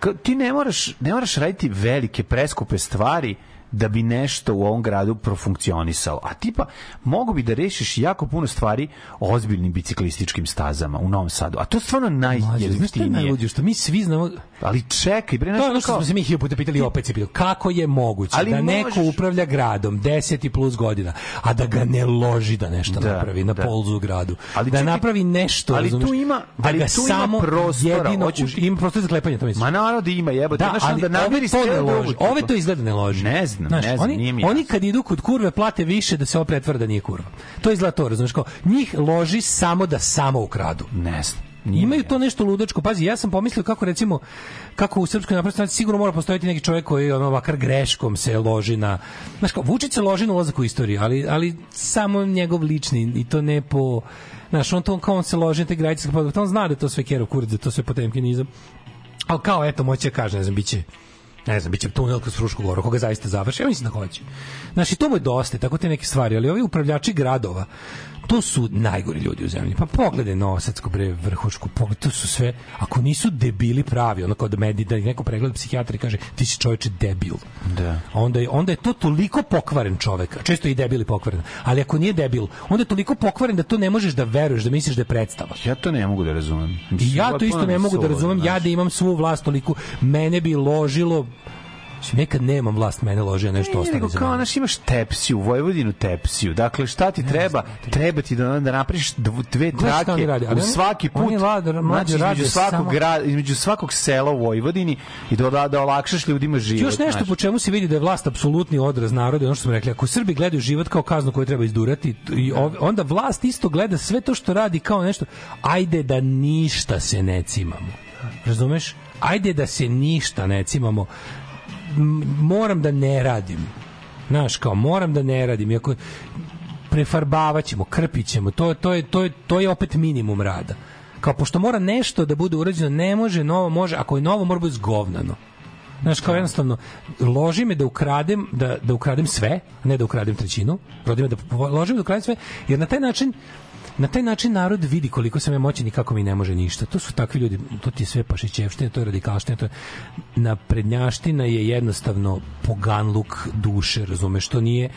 Speaker 2: kao, ti ne moraš, ne moraš raditi velike, preskupe stvari da bi nešto u ovom gradu profunkcionisalo. A tipa, mogu bi da rešiš jako puno stvari ozbiljnim biciklističkim stazama u Novom Sadu. A to je stvarno
Speaker 1: Mlađe, znaš je
Speaker 2: najjeftinije.
Speaker 1: najluđe? Što mi svi znamo...
Speaker 2: Ali čekaj, bre,
Speaker 1: To
Speaker 2: znaš,
Speaker 1: je ono što
Speaker 2: kao-
Speaker 1: smo se mi hiljadu puta pitali i opet se pitali. Kako je moguće
Speaker 2: Ali
Speaker 1: da neko
Speaker 2: možeš-
Speaker 1: upravlja gradom 10 i plus godina, a da ga ne loži da nešto
Speaker 2: Da,
Speaker 1: napravi na
Speaker 2: da.
Speaker 1: polzu u gradu?
Speaker 2: Ali
Speaker 1: da
Speaker 2: čekaj,
Speaker 1: napravi nešto,
Speaker 2: ali tu
Speaker 1: razumeš?
Speaker 2: ima-
Speaker 1: da
Speaker 2: ali
Speaker 1: ga
Speaker 2: tu ima
Speaker 1: samo
Speaker 2: prostora,
Speaker 1: jedino,
Speaker 2: hoćeš-
Speaker 1: ima prostor za klepanje, to mislim.
Speaker 2: Ma naravno da ima jebote.
Speaker 1: Da, ali
Speaker 2: onda
Speaker 1: ove to ne loži. Ove to izgleda ne loži.
Speaker 2: Ne znam,
Speaker 1: Znaš,
Speaker 2: ne znam,
Speaker 1: oni,
Speaker 2: nije mi
Speaker 1: oni kad idu kod kurve plate više da se ovo pretvara da nije kurva. To izgleda to, razumeš, kao njih loži samo da samo ukradu.
Speaker 2: Ne znam.
Speaker 1: Imaju to nešto ludačko. Pazi, ja sam pomislio kako recimo kako u srpskoj naprednoj sigurno mora postojati neki čovjek koji ono makar greškom se loži na znaš kao Vučić se loži na ulazak u istoriju, ali ali samo njegov lični i to ne po znaš, on to kao on se loži na te granice, on zna da je to sve kero kurac, da je to sve potemkinizam. Ali kao, eto, moće kaže, ne znam, biće ne znam, biće tunel kroz Frušku goru, koga zaista završi, ja mislim da hoće. Znači, to mu je dosta, tako te neke stvari, ali ovi upravljači gradova, to su najgori ljudi u zemlji. Pa pogledaj Novosadsko bre, Vrhušku, pogledaj, to su sve, ako nisu debili pravi, ono kao da medi, da neko pregleda psihijatra i kaže, ti si čoveče debil.
Speaker 2: Da.
Speaker 1: Onda je, onda je to toliko pokvaren čovek, često i debili pokvaren, ali ako nije debil, onda je toliko pokvaren da to ne možeš da veruješ, da misliš da je predstava.
Speaker 2: Ja to ne mogu da razumem.
Speaker 1: I ja to isto ne mogu da razumem, ja da imam svu vlast toliko, mene bi ložilo, Mislim, nekad nemam vlast, mene loži, a nešto
Speaker 2: Ne,
Speaker 1: ostane
Speaker 2: nego
Speaker 1: za
Speaker 2: kao,
Speaker 1: mene.
Speaker 2: znaš, imaš tepsiju, Vojvodinu tepsiju. Dakle, šta ti treba? Treba ti da, da napraviš dv- dve trake
Speaker 1: ali
Speaker 2: u svaki put.
Speaker 1: oni mlađe
Speaker 2: znači, između svakog,
Speaker 1: samo-
Speaker 2: grada, između svakog sela u Vojvodini i da, da, da olakšaš ljudima život.
Speaker 1: Još nešto
Speaker 2: znaš.
Speaker 1: po čemu se vidi da je vlast apsolutni odraz naroda, ono što smo rekli, ako Srbi gledaju život kao kaznu koju treba izdurati, i onda vlast isto gleda sve to što radi kao nešto, ajde da ništa se ne cimamo. Razumeš? Ajde da se ništa ne cimamo. Moram da ne radim. Znaš, kao, moram da ne radim. Iako, prefarbavaćemo, krpićemo, to, to, je, to, je, to je opet minimum rada. Kao, pošto mora nešto da bude urađeno, ne može novo, može, ako je novo, mora biti zgovnano. Znaš, kao jednostavno, loži me da ukradem, da, da ukradem sve, ne da ukradem trećinu, me da, loži me da ukradem sve, jer na taj način na taj način narod vidi koliko sam ja moćan i kako mi ne može ništa. To su takvi ljudi, to ti je sve pašićevština, to je radikalština, to je naprednjaština je jednostavno poganluk duše, razumeš, to nije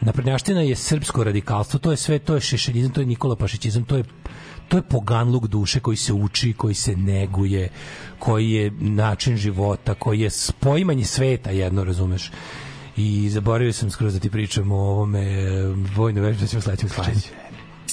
Speaker 1: naprednjaština je srpsko radikalstvo, to je sve, to je šešeljizam, to je Nikola Pašićizam, to je to je poganluk duše koji se uči, koji se neguje, koji je način života, koji je poimanje sveta jedno, razumeš. I zaboravio sam skroz da ti pričam o ovome e, vojnoj vežbi, da ćemo sledećem slučaju.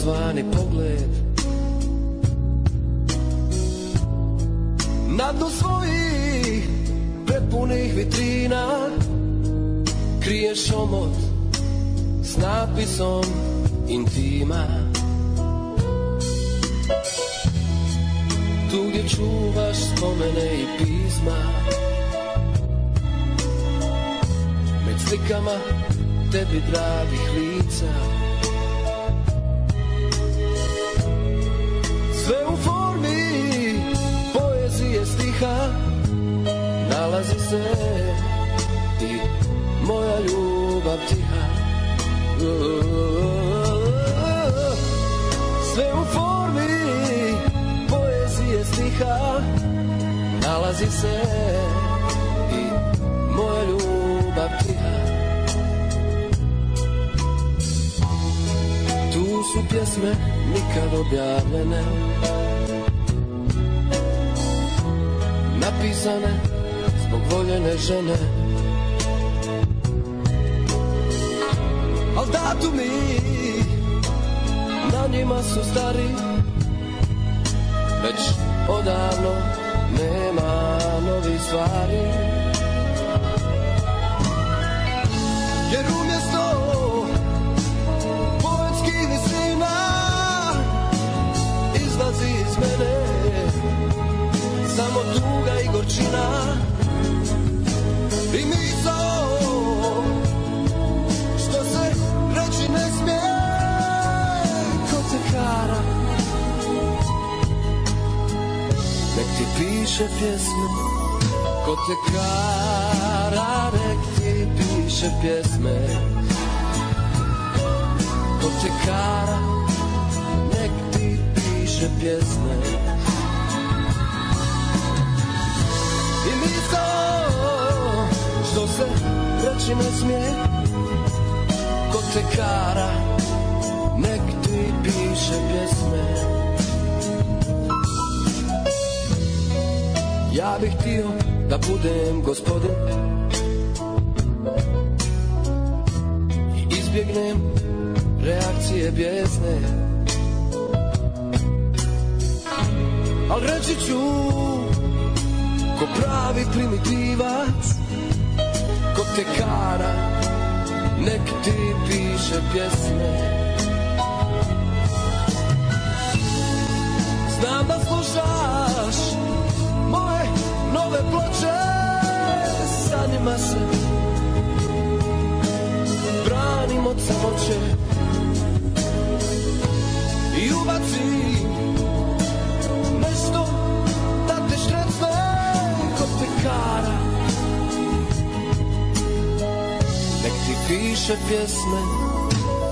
Speaker 9: Nepozvani pogled. Na dnu svojih prepunih vitrina Kriješ omot s napisom intima. Tu gdje čuvaš spomene i pisma Med slikama tebi dragih lica se i moja ljubav tiha. Sve u formi poezije stiha Nalazi se i moja ljubav tiha. Tu su pjesme nikad objavljene Napisane voljene žene. Al datumi na njima su stari Već odavno nema novih stvari piše pjesme. Ko te kara Nek ti piše pjesme. Ko te kara Nek ti piše pjesme. I misao Što se reći ne smije. Ko te kara Nek ti piše pjesme Ja bih htio da budem gospodin. I izbjegnem reakcije bijesne. Al reći ću Ko pravi primitivac Ko te kara Nek ti piše pjesme od samoće I ubaci nešto da te štrecne Ko te kara. Nek ti piše pjesme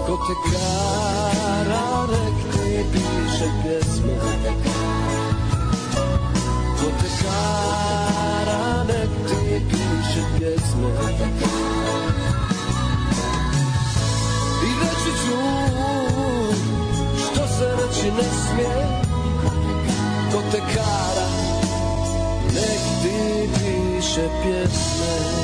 Speaker 9: Ko te kara Nek ti piše pjesme Ko te kara Nek ti piše pjesme I su Što se reći ne smije Ko te kara Nek ti piše pjesme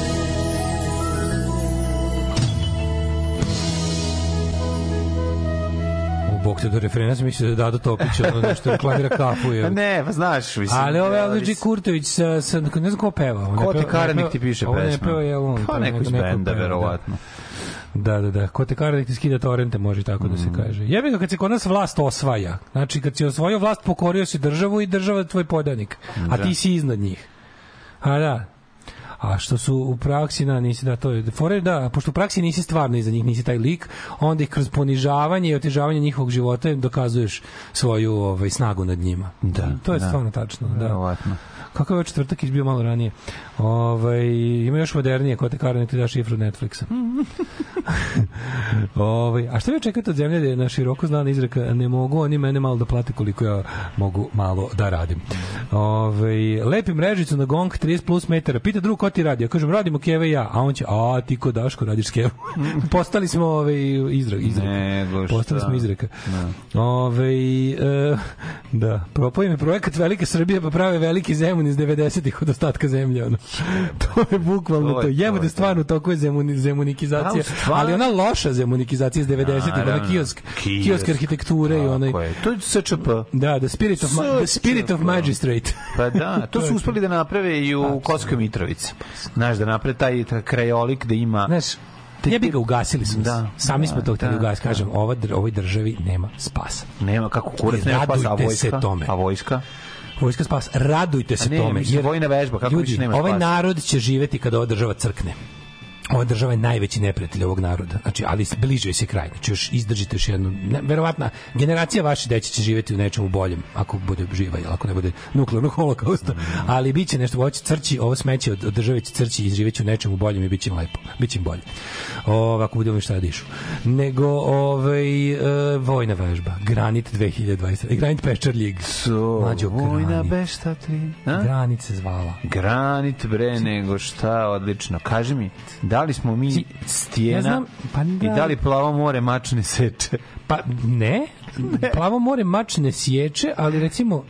Speaker 1: Bog te do referena sam mislio da Dado Topić ono nešto da reklamira kafu. Je. <laughs>
Speaker 2: Ne, pa znaš. Mislim,
Speaker 1: Ali ovo je Odliđi Kurtović sa, sa, ne znam ko peva.
Speaker 2: Ko ti karanik ti piše pesma?
Speaker 1: Ovo ne peva je on.
Speaker 2: Pa neko iz benda,
Speaker 1: da.
Speaker 2: verovatno.
Speaker 1: Da da, da. Ko te Karanik ti skida torrente, može tako da
Speaker 2: Mm.
Speaker 1: se kaže. Jebi ga kad se kod nas vlast osvaja. Znači, kad si osvojio vlast, pokorio si državu i država je tvoj podanik. A
Speaker 2: Da.
Speaker 1: ti si iznad njih. A da. A što su u praksi, na, nisi da to je, fore, da, pošto u praksi nisi stvarno iza njih, nisi taj lik, onda ih kroz ponižavanje i otežavanje njihovog života dokazuješ svoju ovaj, snagu nad njima.
Speaker 2: Da,
Speaker 1: to je
Speaker 2: da.
Speaker 1: stvarno tačno. Da.
Speaker 2: Verovatno.
Speaker 1: Kakav je ovaj četvrtak izbio malo ranije? Ovaj ima još modernije, ko te kara ti daš šifru Netflixa. <laughs> Ovaj a što vi čekate od zemlje da je na široko znana izreka ne mogu oni mene malo da plate koliko ja mogu malo da radim. Ovaj lepi mrežicu na gong 30 plus metara. Pita drug ko ti radi? Ja kažem radimo Keva i ja, a on će a ti ko Daško radiš s Kevom. <laughs> Postali smo ovaj izrek, izrek.
Speaker 2: Nego šta.
Speaker 1: Postali smo izreka.
Speaker 2: Da.
Speaker 1: Ove, e, da, propao im je projekat Velika Srbija, pa prave veliki zemun iz 90-ih od ostatka zemlje. Ono. <laughs> to je bukvalno
Speaker 2: To
Speaker 1: to.
Speaker 2: je-
Speaker 1: Jebo
Speaker 2: to
Speaker 1: da
Speaker 2: je
Speaker 1: stvarno toliko je zemuni, zemunikizacija.
Speaker 2: A, u stvar-
Speaker 1: Ali ona loša zemunikizacija iz 90-ih, ona kiosk,
Speaker 2: Kiosk.
Speaker 1: kiosk arhitekture i onaj...
Speaker 2: Je. To je SČP.
Speaker 1: Da, the spirit of, ma, the spirit of magistrate.
Speaker 2: Pa da, to <laughs> su uspeli da naprave i u Kosovskoj Mitrovici. Znaš, da naprave taj, krajolik da ima...
Speaker 1: Znaš, ja bi ga ugasili smo.
Speaker 2: Da,
Speaker 1: Sami smo
Speaker 2: da,
Speaker 1: to hteli
Speaker 2: da,
Speaker 1: ugasiti. Kažem, ova, dr- ovoj državi nema spasa.
Speaker 2: Nema kako kurac, nema spasa, a vojska?
Speaker 1: se tome.
Speaker 2: A vojska?
Speaker 1: Vojska spas, radujte se
Speaker 2: ne,
Speaker 1: tome.
Speaker 2: mislim, vojna vežba, kako
Speaker 1: ljudi,
Speaker 2: više nema
Speaker 1: ovaj
Speaker 2: spasa?
Speaker 1: narod će živeti kada ova država crkne. Ova država je najveći neprijatelj ovog naroda. Znači, ali bliže se kraj. Znači, još izdržite još jednu... Ne, verovatna, generacija vaše deće će živeti u nečemu boljem, ako bude živa, ili ako ne bude nuklearnog holokausta. Ali bit će nešto, ovo će crći, ovo smeće od, od države će crći i živeće u nečemu boljem i bit će im lepo. Bit će im bolje. O, ako budemo šta da dišu. Nego, ovaj, e, vojna vežba. Granit 2020. I Granit Pečar Lig.
Speaker 2: So,
Speaker 1: Mlađo,
Speaker 2: vojna bešta tri. A?
Speaker 1: Granit se zvala.
Speaker 2: Granit bre nego šta, odlično. Kaži mi, da li smo mi stijena
Speaker 1: ja znam, pa
Speaker 2: i
Speaker 1: da.
Speaker 2: da li plavo more mačne seče?
Speaker 1: Pa ne, plavo more mač ne sječe, ali recimo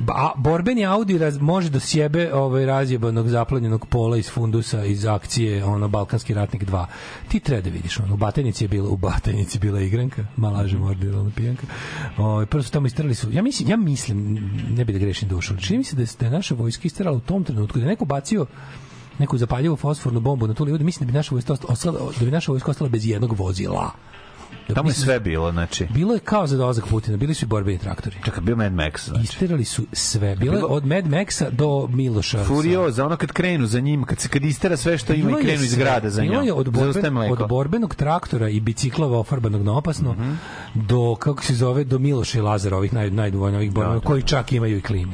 Speaker 1: ba, borbeni Audi raz, može da sjebe ovaj razjebanog zaplanjenog pola iz fundusa iz akcije ono Balkanski ratnik 2. Ti treba da vidiš ono u Batajnici je bila u Batajnici je bila igranka, malaže mordir ona pijanka. Ovaj prvo su tamo istrali su. Ja mislim ja mislim ne bi da grešim dušu. Čini mi se da je, da je naša vojska istrala u tom trenutku da je neko bacio neku zapaljivu fosfornu bombu na tu livadu, mislim da bi naša vojska ostala, da bi naša vojska ostala bez jednog vozila.
Speaker 2: Tamo je sve bilo, znači.
Speaker 1: Bilo je kao za dolazak Putina, bili su i borbeni traktori.
Speaker 2: Čekaj, bio Mad Max, znači.
Speaker 1: Isterali su sve. Bilo je od Mad Maxa do Miloša.
Speaker 2: Furioza, ono kad krenu za njim, kad se kad istera sve što ima
Speaker 1: Bilo
Speaker 2: i krenu iz grada za njom.
Speaker 1: Bilo je od, borben, od borbenog traktora i biciklova ofarbanog na opasno
Speaker 2: Mhm.
Speaker 1: do, kako se zove, do Miloša i Lazara, ovih naj, najduvojnijih borbenog,
Speaker 2: da,
Speaker 1: koji čak imaju i klimu.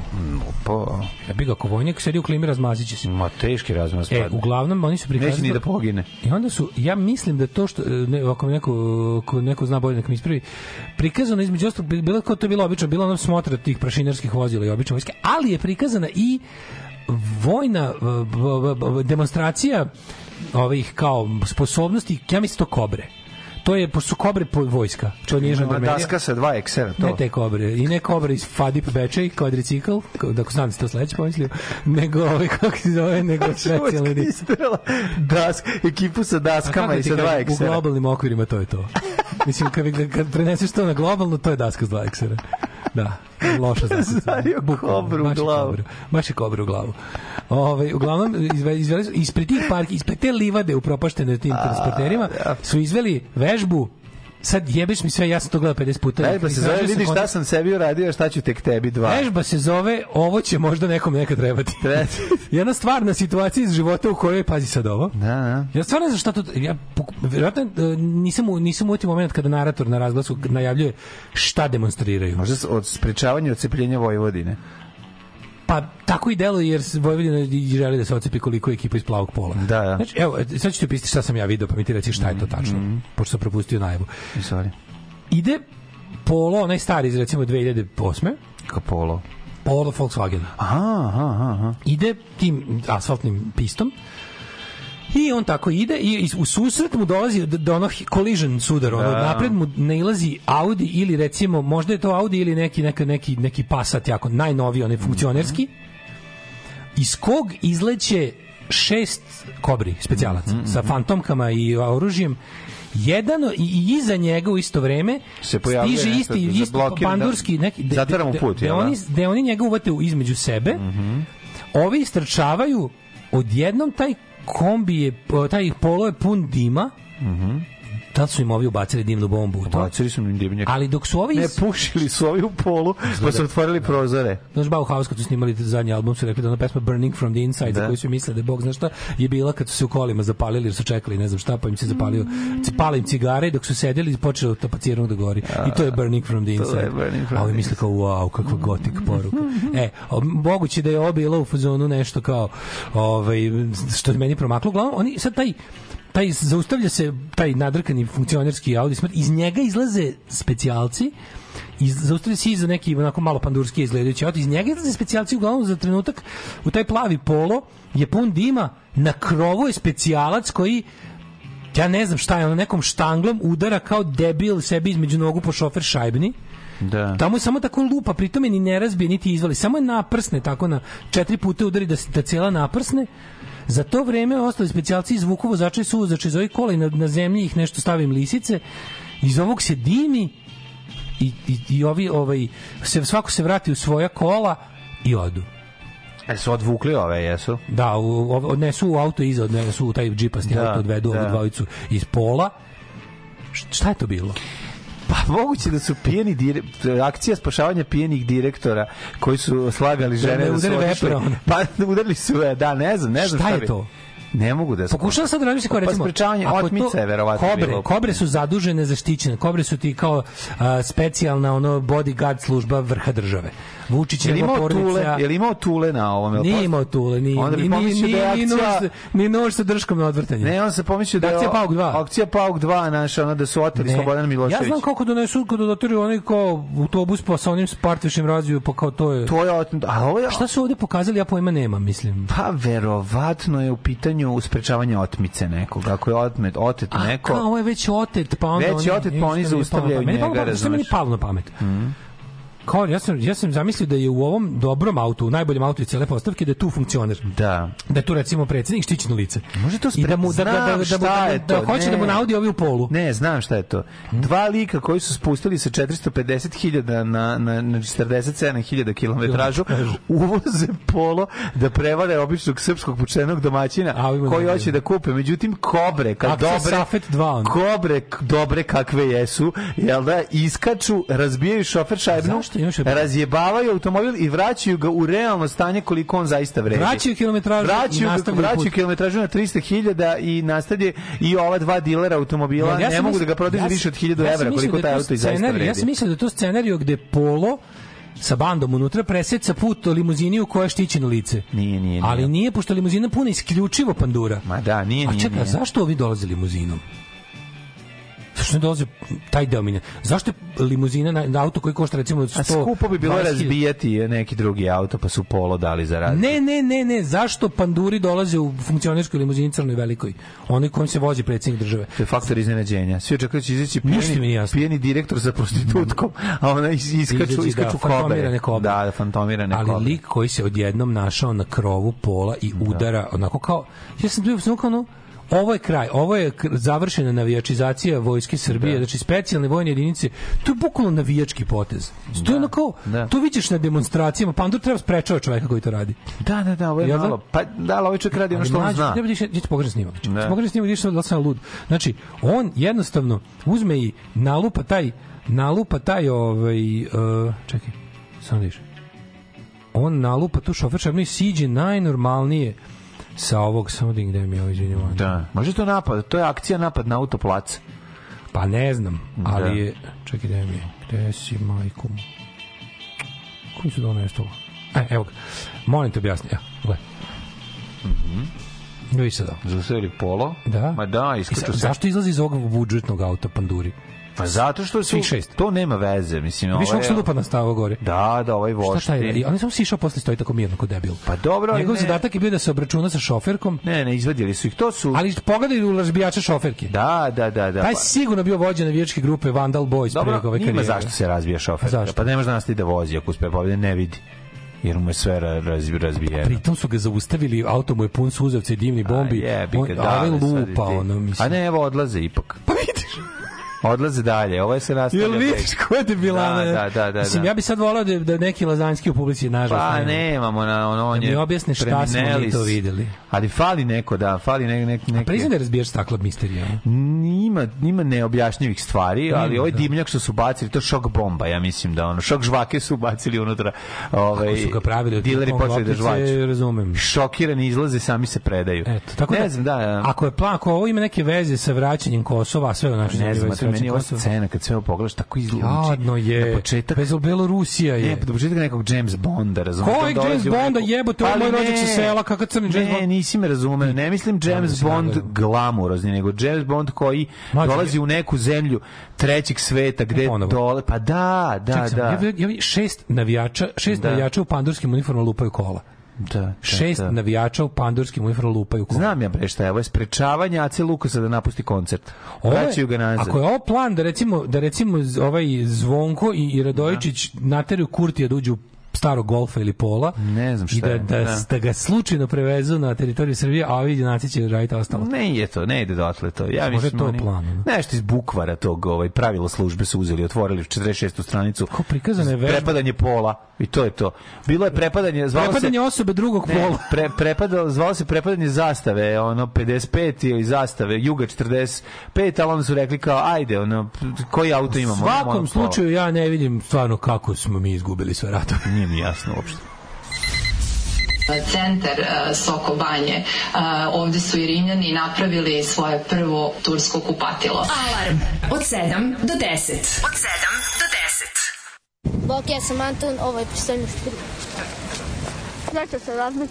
Speaker 2: Pa,
Speaker 1: Ja bi ga ako vojnik sedi u klimi, razmazit će se.
Speaker 2: ma teški razmaz
Speaker 1: E,
Speaker 2: padne.
Speaker 1: uglavnom, oni su prikazali...
Speaker 2: Neće ni da pogine.
Speaker 1: I onda su, ja mislim da to što, ne, ako neko, ako neko zna bolje, nek mi ispravi, prikazano između ostalog, bilo kao to je bilo obično, bilo ono smotra tih prašinarskih vozila i obične vojske, ali je prikazana i vojna demonstracija ovih kao sposobnosti, ja mislim to kobre. To je, pošto su kobre po vojska. To nije žandarmerija.
Speaker 2: daska sa dva eksera, to.
Speaker 1: Ne te kobre. I ne kobre iz Fadip Bečej, kvadricikl, da ako znam da to sledeće pomislio, nego ovaj, kako se zove, nego <laughs> specijalni
Speaker 2: isterala dask, ekipu sa daskama i sa dva
Speaker 1: kažem, U
Speaker 2: eksera.
Speaker 1: globalnim okvirima to je to. Mislim, kad, kad, preneseš to na globalno, to je daska s dva eksera. Da, loša. <laughs>
Speaker 2: Zario kobru u glavu.
Speaker 1: kobra, baš je kobra u glavu. Ove, uglavnom, izve, izveli su, ispred tih parki, ispred te livade upropaštene tim transporterima, su izveli vežbu sad jebeš mi sve, ja sam to gledao 50 puta.
Speaker 2: Vežba se zove,
Speaker 1: sam
Speaker 2: vidi šta sam sebi uradio, šta ću tek tebi dva.
Speaker 1: Vežba se zove ovo će možda nekom nekad trebati. <laughs> Jedna stvarna situacija iz života u kojoj pazi sad ovo.
Speaker 2: Da, da.
Speaker 1: Ja stvarno ne znam šta to ja poku- verovatno e, nisam u, nisam u tim moment kada narator na razglasu najavljuje šta demonstriraju.
Speaker 2: Možda od sprečavanja odcepljenja Vojvodine.
Speaker 1: Pa tako i deluje jer se Vojvodina želi da se ocepi koliko je ekipa iz plavog pola.
Speaker 2: Da, da.
Speaker 1: Znači, evo, sad ću ti pisati šta sam ja video, pa mi ti reci šta je to tačno, pošto sam propustio najavu.
Speaker 2: Sorry.
Speaker 1: Ide Polo, onaj stari iz recimo 2008.
Speaker 2: Kao polo.
Speaker 1: Polo Volkswagen.
Speaker 2: Aha, aha, aha.
Speaker 1: ide tim asfaltnim pistom I on tako ide i u susret mu dolazi do, do ono collision sudar, ono
Speaker 2: Da.
Speaker 1: napred mu nailazi Audi ili recimo možda je to Audi ili neki neka neki neki Passat jako najnoviji onaj funkcionerski. Iz kog izleće šest kobri specijalaca sa fantomkama i oružjem jedan i, iza njega u isto vreme
Speaker 2: Se pojavljuje
Speaker 1: stiže
Speaker 2: nešto
Speaker 1: isti,
Speaker 2: da
Speaker 1: isti
Speaker 2: blokira, da-
Speaker 1: pandurski neki de-
Speaker 2: zatvara mu
Speaker 1: de-
Speaker 2: put,
Speaker 1: de-
Speaker 2: jel da?
Speaker 1: oni, de oni njega uvate između sebe
Speaker 2: Mhm.
Speaker 1: ovi istrčavaju odjednom taj kombi je taj polo je pun dima
Speaker 2: Mhm.
Speaker 1: da li su im ovi ubacili dimnu bombu u to?
Speaker 2: Bacili su im dimnjak.
Speaker 1: ali dok su ovi
Speaker 2: Ne, pušili su ovi u polu, pa su otvorili prozore.
Speaker 1: Znaš, Bauhaus kad su snimali zadnji album su rekli da ona pesma Burning from the Inside,
Speaker 2: Da.
Speaker 1: za koju su mislili da je Bog zna šta, je bila kad su se u kolima zapalili jer su čekali ne znam šta, pa im se zapalio, pali im cigare i dok su sedeli počelo tapacirano da gori. I to je Burning from the
Speaker 2: To
Speaker 1: Inside. A ovi misle kao, wow, kakva gotik poruka. E, moguće da je ovo bilo u fazonu nešto kao, ovaj, što je meni promaklo. Uglavnom, oni sad taj taj zaustavlja se taj nadrkani funkcionerski Audi smrt, iz njega izlaze specijalci i zaustavlja se iza neki onako malo pandurski izgledajući auto, iz njega izlaze specijalci uglavnom za trenutak u taj plavi polo je pun dima, na krovu je specijalac koji ja ne znam šta je, ono nekom štanglom udara kao debil sebi između nogu po šofer šajbni
Speaker 2: Da.
Speaker 1: Tamo je samo tako lupa, pritome ni ne razbije, niti izvali. Samo je naprsne, tako na četiri puta udari da, da cijela naprsne. Za to vreme ostali specijalci izvuku vozača i suvozača iz ovih kola i na, na zemlji ih nešto stavim lisice. Iz ovog se dimi i, i, i ovi, ovaj, se, svako se vrati u svoja kola i odu.
Speaker 2: E, su odvukli ove, jesu?
Speaker 1: Da, u, odnesu u auto iza, odnesu u taj džipasti
Speaker 2: Da,
Speaker 1: auto, odvedu
Speaker 2: da.
Speaker 1: ovu dvojicu iz pola. Šta je to bilo?
Speaker 2: Pa moguće da su pijeni dire, akcija spašavanja pijenih direktora koji su slagali žene
Speaker 1: ne
Speaker 2: da, su otišli. Pa udarili su, e, da, ne znam, ne znam
Speaker 1: Šta je
Speaker 2: bi-
Speaker 1: to?
Speaker 2: Ne mogu da
Speaker 1: Pokušavam sad da razmislim kao
Speaker 2: Pa
Speaker 1: recimo
Speaker 2: sprečavanje
Speaker 1: ako je to-
Speaker 2: otmice je verovatno
Speaker 1: kobre,
Speaker 2: bilo.
Speaker 1: kobre su zadužene zaštićene. Kobre su ti kao a, specijalna ono bodyguard služba vrha države. Vučić je
Speaker 2: imao
Speaker 1: porodica.
Speaker 2: tule, jel imao tule na ovom?
Speaker 1: Nije imao tule, ni
Speaker 2: Onda bi
Speaker 1: ni ni
Speaker 2: pomislio da je
Speaker 1: ni
Speaker 2: akcija-
Speaker 1: ni nož sa drškom na odvrtanje.
Speaker 2: Ne, on se pomislio da je
Speaker 1: Akcija Pauk 2.
Speaker 2: Akcija Pauk 2, naša, ono da su oteli
Speaker 1: Ne.
Speaker 2: Slobodan Milošević.
Speaker 1: Ja znam kako donesu kada dotiru onaj kao autobus pa sa onim spartvišim razviju pa kao to je.
Speaker 2: To je. A ovo je...
Speaker 1: Šta su ovde pokazali, ja pojma nemam, mislim.
Speaker 2: Pa verovatno je u pitanju sprečavanje otmice nekog. Ako je otmet, otet
Speaker 1: A
Speaker 2: neko...
Speaker 1: kao ovo je već otet, pa onda
Speaker 2: Već je otet, pa oni
Speaker 1: mi
Speaker 2: zaustavljaju
Speaker 1: pamet. Meni je palo na
Speaker 2: njega,
Speaker 1: pamet, Što Kao, ja sam, ja sam zamislio da je u ovom dobrom autu, u najboljem autu iz cele postavke, da je tu funkcioner.
Speaker 2: Da.
Speaker 1: Da je tu recimo predsjednik štićeno lice.
Speaker 2: Može to
Speaker 1: I da mu, da, da, da, da, da, da, da, da, hoće da mu
Speaker 2: ne.
Speaker 1: naudi ovi u polu.
Speaker 2: Ne, znam šta je to. Dva lika koji su spustili sa 450.000 na, na, na 47.000 kilometražu, uvoze polo da prevare običnog srpskog pučenog domaćina
Speaker 1: ovima
Speaker 2: koji
Speaker 1: ne
Speaker 2: hoće da kupe. Međutim, kobre, kad
Speaker 1: Akcija
Speaker 2: dobre,
Speaker 1: Safet 2, ono.
Speaker 2: kobre dobre kakve jesu, jel da, iskaču, razbijaju šofer šajbnu,
Speaker 1: Zašto imaš-
Speaker 2: razjebavaju automobil i vraćaju ga u realno stanje koliko on zaista vredi.
Speaker 1: Vraćaju kilometražu i
Speaker 2: vraćaju,
Speaker 1: nastavljaju
Speaker 2: vraćaju kilometražu na 300.000 i nastavlja i ova dva dilera automobila
Speaker 1: Ja- ja
Speaker 2: ne mogu da ga prodaju
Speaker 1: ja
Speaker 2: više od 1000
Speaker 1: ja
Speaker 2: evra, koliko
Speaker 1: da
Speaker 2: taj auto i zaista vredi.
Speaker 1: Ja sam mislio da je to scenariju gde Polo sa bandom unutra preseca put limuzini u kojoj je štićeno lice.
Speaker 2: Nije, nije, nije.
Speaker 1: Ali nije, pošto limuzina puna isključivo pandura.
Speaker 2: Ma da, nije,
Speaker 1: A
Speaker 2: nije,
Speaker 1: čekaj, a
Speaker 2: nije.
Speaker 1: zašto ovi dolaze limuzinom? Zašto ne dolaze taj deo minja? Zašto limuzina na, na auto koji košta recimo 100...
Speaker 2: A skupo bi bilo
Speaker 1: 20.000?
Speaker 2: razbijati neki drugi auto, pa su polo dali za rad.
Speaker 1: Ne, ne, ne, ne, zašto panduri dolaze u funkcionerskoj limuzini crnoj velikoj? Oni kojim se vozi predsjednik države.
Speaker 2: To je faktor iznenađenja. Svi očekuju da će izaći
Speaker 1: mi
Speaker 2: pijeni, pijeni direktor sa prostitutkom, a ona is- iskaču,
Speaker 1: Izađe,
Speaker 2: iskaču
Speaker 1: da, fantomirane kobre.
Speaker 2: Da, da, fantomirane
Speaker 1: ali
Speaker 2: kobre.
Speaker 1: lik koji se odjednom našao na krovu pola i udara onako kao ja sam bio samo kao ono ovo je kraj, ovo je završena navijačizacija vojske Srbije, znači specijalne vojne jedinice, to je bukvalno navijački potez. To je ono kao, to vidiš na demonstracijama, pandur treba sprečava čoveka koji to radi.
Speaker 2: Da, da, da, ovo je
Speaker 1: Jel da?
Speaker 2: malo. Pa da, ali ovaj čovjek radi ono što on
Speaker 1: mlađe,
Speaker 2: zna.
Speaker 1: Ne vidiš, ja ću pogledati snimak. Znači,
Speaker 2: Da.
Speaker 1: pogledati snimak, vidiš da sam lud. Znači, on jednostavno uzme i nalupa taj, nalupa taj, ovaj, uh, čekaj, samo da vidiš. On nalupa tu šofer šarnu i siđe najnormalnije sa ovog, samo da gde mi ovo, izvinjamo.
Speaker 2: Da. Može to napad, to je akcija napad na autoplac.
Speaker 1: Pa ne znam,
Speaker 2: Da.
Speaker 1: ali je, čekaj gde mi je, gde si majku mu? Koji su donio to? E, evo ga. Molim te objasni, evo, gledaj.
Speaker 2: Mhm.
Speaker 1: Vidiš sad ovo.
Speaker 2: Polo.
Speaker 1: Da.
Speaker 2: Ma da, iskaču se.
Speaker 1: Zašto izlazi iz ovog budžetnog auta panduri?
Speaker 2: Pa zato što su
Speaker 1: šest.
Speaker 2: to nema veze, mislim,
Speaker 1: Viš ovog
Speaker 2: je-
Speaker 1: se lupa na stavo gore.
Speaker 2: Da, da, ovaj vošti.
Speaker 1: Šta taj radi? On je samo sišao posle stoji tako mirno kod debil.
Speaker 2: Pa dobro, ali
Speaker 1: Njegov
Speaker 2: ne.
Speaker 1: zadatak je bio da se obračuna sa šoferkom.
Speaker 2: Ne, ne, izvadili su ih. To su...
Speaker 1: Ali pogledaj u razbijača šoferke.
Speaker 2: Da, da, da, da.
Speaker 1: Taj
Speaker 2: pa-
Speaker 1: sigurno bio vođa navijačke grupe Vandal Boys
Speaker 2: Dobro,
Speaker 1: preko ove karijere.
Speaker 2: zašto se razbija šofer.
Speaker 1: Zašto?
Speaker 2: Pa ne može ti da vozi ako uspe pobjede, ne vidi. Jer mu je sve ra- razbi, razbijeno.
Speaker 1: Pritom su ga zaustavili, auto mu je pun suzavca i dimni bombi.
Speaker 2: A jebi
Speaker 1: On-
Speaker 2: ga,
Speaker 1: a ovaj
Speaker 2: dale, sad i
Speaker 1: lupa, ono, mislim.
Speaker 2: A ne, evo odlaze ipak.
Speaker 1: Pa vidiš.
Speaker 2: Odlaze dalje. Ovo je se nastavlja.
Speaker 1: Jel vidiš ko je debilana?
Speaker 2: Da, da, da, da.
Speaker 1: Mislim,
Speaker 2: da.
Speaker 1: ja bi sad volao da, da neki lazanjski u publici, nažalost,
Speaker 2: Pa
Speaker 1: nema.
Speaker 2: nemamo na on
Speaker 1: Da
Speaker 2: je.
Speaker 1: mi objasne šta smo mi to videli.
Speaker 2: Ali fali neko, da, fali nek nek neki.
Speaker 1: Priznam da razbijaš staklo misterija.
Speaker 2: Ima, ima neobjašnjivih stvari, ali ovaj
Speaker 1: da.
Speaker 2: dimnjak što su bacili, to je šok bomba, ja mislim da ono, šok žvake su bacili unutra. Ovaj,
Speaker 1: Kako su ga pravili
Speaker 2: dileri počeli da žvaću.
Speaker 1: razumem.
Speaker 2: Šokirani izlaze, sami se predaju.
Speaker 1: Eto, tako
Speaker 2: ne
Speaker 1: da,
Speaker 2: znam, da, da.
Speaker 1: Ako je plan, ako ovo ima neke veze sa vraćanjem Kosova, a sve u našoj
Speaker 2: ne znam, meni
Speaker 1: vraćanjem
Speaker 2: ova scena kad sve ovo pogledaš tako izluči.
Speaker 1: Jadno je.
Speaker 2: Na početak
Speaker 1: Bez Belorusija je.
Speaker 2: Ne, do početka nekog James Bonda, razumiješ?
Speaker 1: Kojeg James Bonda jebote, ovo moj rođak sa sela, kakav crni James
Speaker 2: Ne,
Speaker 1: Bond?
Speaker 2: nisi me razumeo. Ne mislim James
Speaker 1: mislim,
Speaker 2: Bond
Speaker 1: naravno.
Speaker 2: glamurozni, nego James Bond koji dolazi u neku zemlju trećeg sveta gde
Speaker 1: ponovo.
Speaker 2: dole, pa da, da, da.
Speaker 1: Ja, ja šest navijača, šest
Speaker 2: Da.
Speaker 1: navijača u pandurskim uniformama lupaju kola.
Speaker 2: Da, da,
Speaker 1: Šest
Speaker 2: da.
Speaker 1: navijača u pandurskim uniformama lupaju kola.
Speaker 2: Znam ja bre šta je, ovo je sprečavanje Ace Lukasa da napusti koncert. Vraćaju ga nazad.
Speaker 1: Ako je ovo plan da recimo da recimo ovaj Zvonko i, i Radojičić nateraju Kurtija da uđu u starog golfa ili pola
Speaker 2: Ne znam
Speaker 1: i
Speaker 2: šta
Speaker 1: da,
Speaker 2: je,
Speaker 1: da,
Speaker 2: da.
Speaker 1: da ga slučajno prevezu na teritoriju Srbije, a ovi junaci će raditi ostalo.
Speaker 2: Ne ide to, ne ide dotle to. Ja
Speaker 1: je to
Speaker 2: oni-
Speaker 1: plan.
Speaker 2: Nešto iz bukvara tog, ovaj pravilo službe su uzeli, otvorili 46. stranicu.
Speaker 1: Ko prikazana je vežba?
Speaker 2: Prepadanje pola i to je to. Bilo je prepadanje, zvalo
Speaker 1: Prepadanje
Speaker 2: se
Speaker 1: osobe drugog
Speaker 2: Ne,
Speaker 1: pola.
Speaker 2: pre, prepadalo, zvalo se prepadanje zastave, ono 55 ili zastave, Juga 45, ali onda su rekli kao ajde, ono koji auto
Speaker 1: U
Speaker 2: imamo?
Speaker 1: svakom
Speaker 2: Imamo
Speaker 1: slučaju ja ne vidim stvarno kako smo mi izgubili sve ratove.
Speaker 2: Nije mi jasno uopšte.
Speaker 13: centar e, Soko Banje. E, Ovde su i Rimljani napravili svoje prvo tursko kupatilo.
Speaker 5: Alarm od 7 do 10. Od 7 do 10.
Speaker 3: Bok, ja sam Anton, ovo je pristojno špiri. Znači se razmet.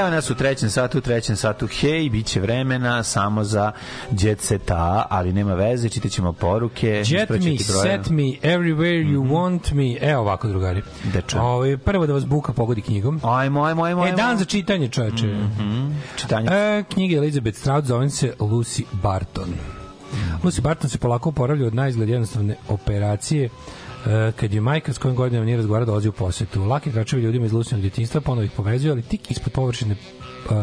Speaker 2: Evo nas u trećem satu, u trećem satu, hej, bit će vremena samo za jet seta, ali nema veze, čitaćemo poruke.
Speaker 1: Jet me, set me, everywhere you want me. Evo ovako, drugari.
Speaker 2: Dečo.
Speaker 1: Ovaj, prvo da vas buka pogodi knjigom.
Speaker 2: Ajmo, ajmo, ajmo.
Speaker 1: E, dan za čitanje, čoveče.
Speaker 2: Čitanje.
Speaker 1: E, knjige Elizabeth Strout zove se Lucy Barton. Lucy Barton se polako oporavlja od najizgled jednostavne operacije kad je majka s kojim godinama nije razgovara dolazi u posetu. Laki tračevi ljudima iz lucidnog djetinjstva ponovo ih povezuju, ali tik ispod površine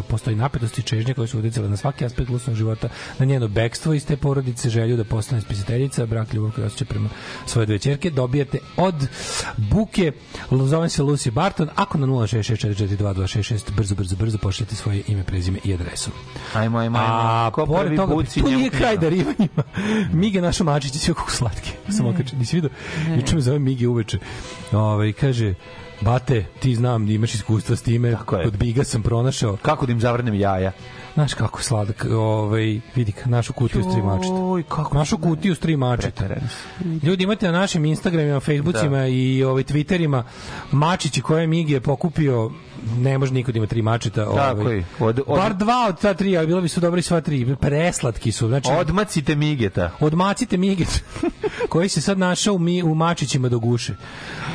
Speaker 1: postoji napetosti i čežnje koje su uticale na svaki aspekt lucidnog života, na njeno bekstvo iz te porodice, želju da postane spisateljica, brak, ljubav koji osjeća prema svoje dve ćerke, dobijate od Buke, zovem se Lucy Barton, ako na 066442266 brzo, brzo, brzo pošljete svoje ime, prezime i adresu.
Speaker 2: Ajmo, ajmo, ajmo.
Speaker 1: A
Speaker 2: Ko
Speaker 1: pored toga,
Speaker 2: buci,
Speaker 1: tu nije kraj darivanjima. <laughs> Mige naša mačić, sve kako slatki. Sam okačen, nisi vidio? Juče me zove Mige uveče. Ovaj kaže, Bate, ti znam, imaš iskustva s time.
Speaker 2: Tako je.
Speaker 1: Kod Biga sam pronašao.
Speaker 2: Kako da im zavrnem jaja?
Speaker 1: Znaš kako sladak, ovaj, vidi ka, našu kutiju s tri mačeta.
Speaker 2: Joj, kako
Speaker 1: Našu kutiju s tri mačeta. Ljudi imate na našim Instagramima, Facebookima
Speaker 2: Da.
Speaker 1: i ovaj Twitterima mačići koje Migi je pokupio ne može niko da ima tri mačeta.
Speaker 2: Tako
Speaker 1: ovaj.
Speaker 2: Od- od-
Speaker 1: Bar dva od ta tri, ali bilo bi su dobri sva tri. Preslatki su. Znači,
Speaker 2: Odmacite migeta.
Speaker 1: Odmacite Miget, <laughs> koji se sad našao u, mi, u mačićima do guše.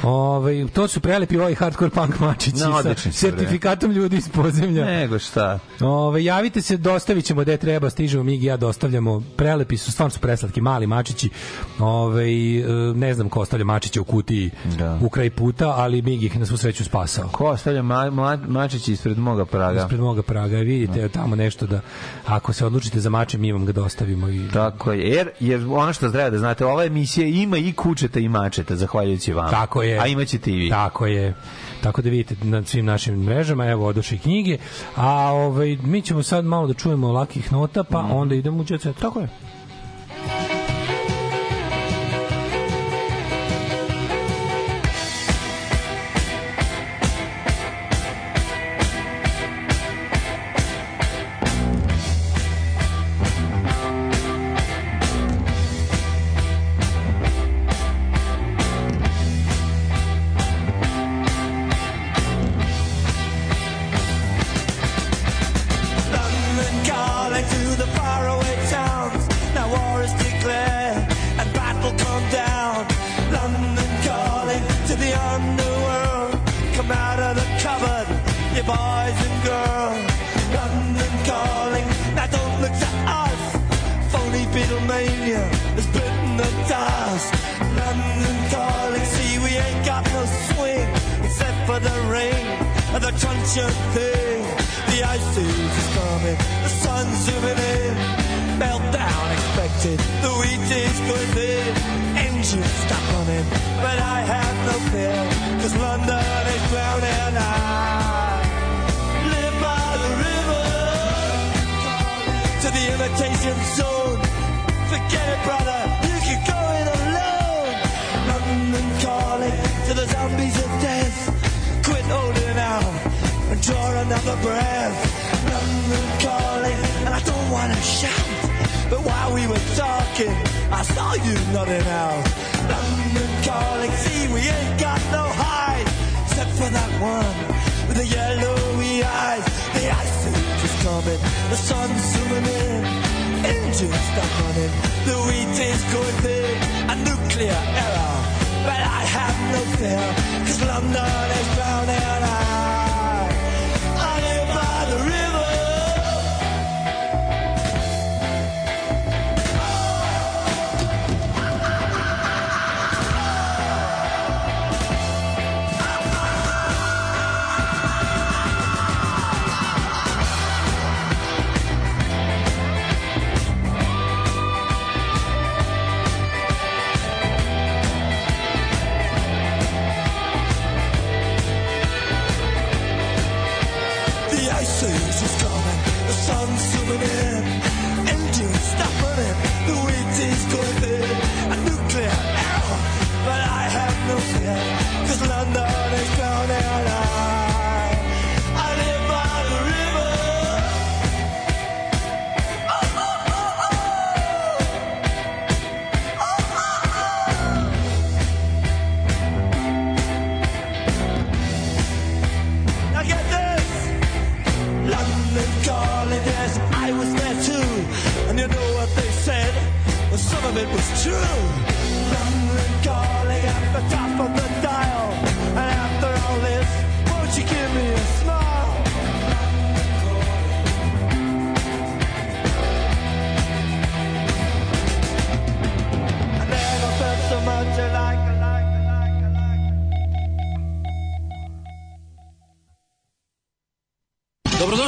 Speaker 1: Ove, to su prelepi ovaj hardcore punk mačići
Speaker 2: No,
Speaker 1: sa sertifikatom ljudi iz podzemlja.
Speaker 2: Nego šta?
Speaker 1: Ove, javite se, dostavit ćemo gde treba, stižemo mi i ja dostavljamo. Prelepi su, stvarno su preslatki, mali mačići. Ove, ne znam ko ostavlja mačiće u kutiji
Speaker 2: Da.
Speaker 1: u kraj puta, ali Mig ih na svu sreću spasao.
Speaker 2: Ko ostavlja ma, ma, mačići ispred moga praga?
Speaker 1: Ispred moga praga, vidite tamo nešto da ako se odlučite za mače, mi vam ga dostavimo i
Speaker 2: Tako je. Jer, jer ono što treba da znate, ova emisija ima i kučeta i mačeta, zahvaljujući vam.
Speaker 1: Tako je.
Speaker 2: A imaćete i vi.
Speaker 1: Tako je. Tako da vidite na svim našim mrežama, evo odoše i knjige, a ovaj, mi ćemo sad malo da čujemo lakih nota, pa
Speaker 2: Mhm.
Speaker 1: onda idemo u set. Tako je.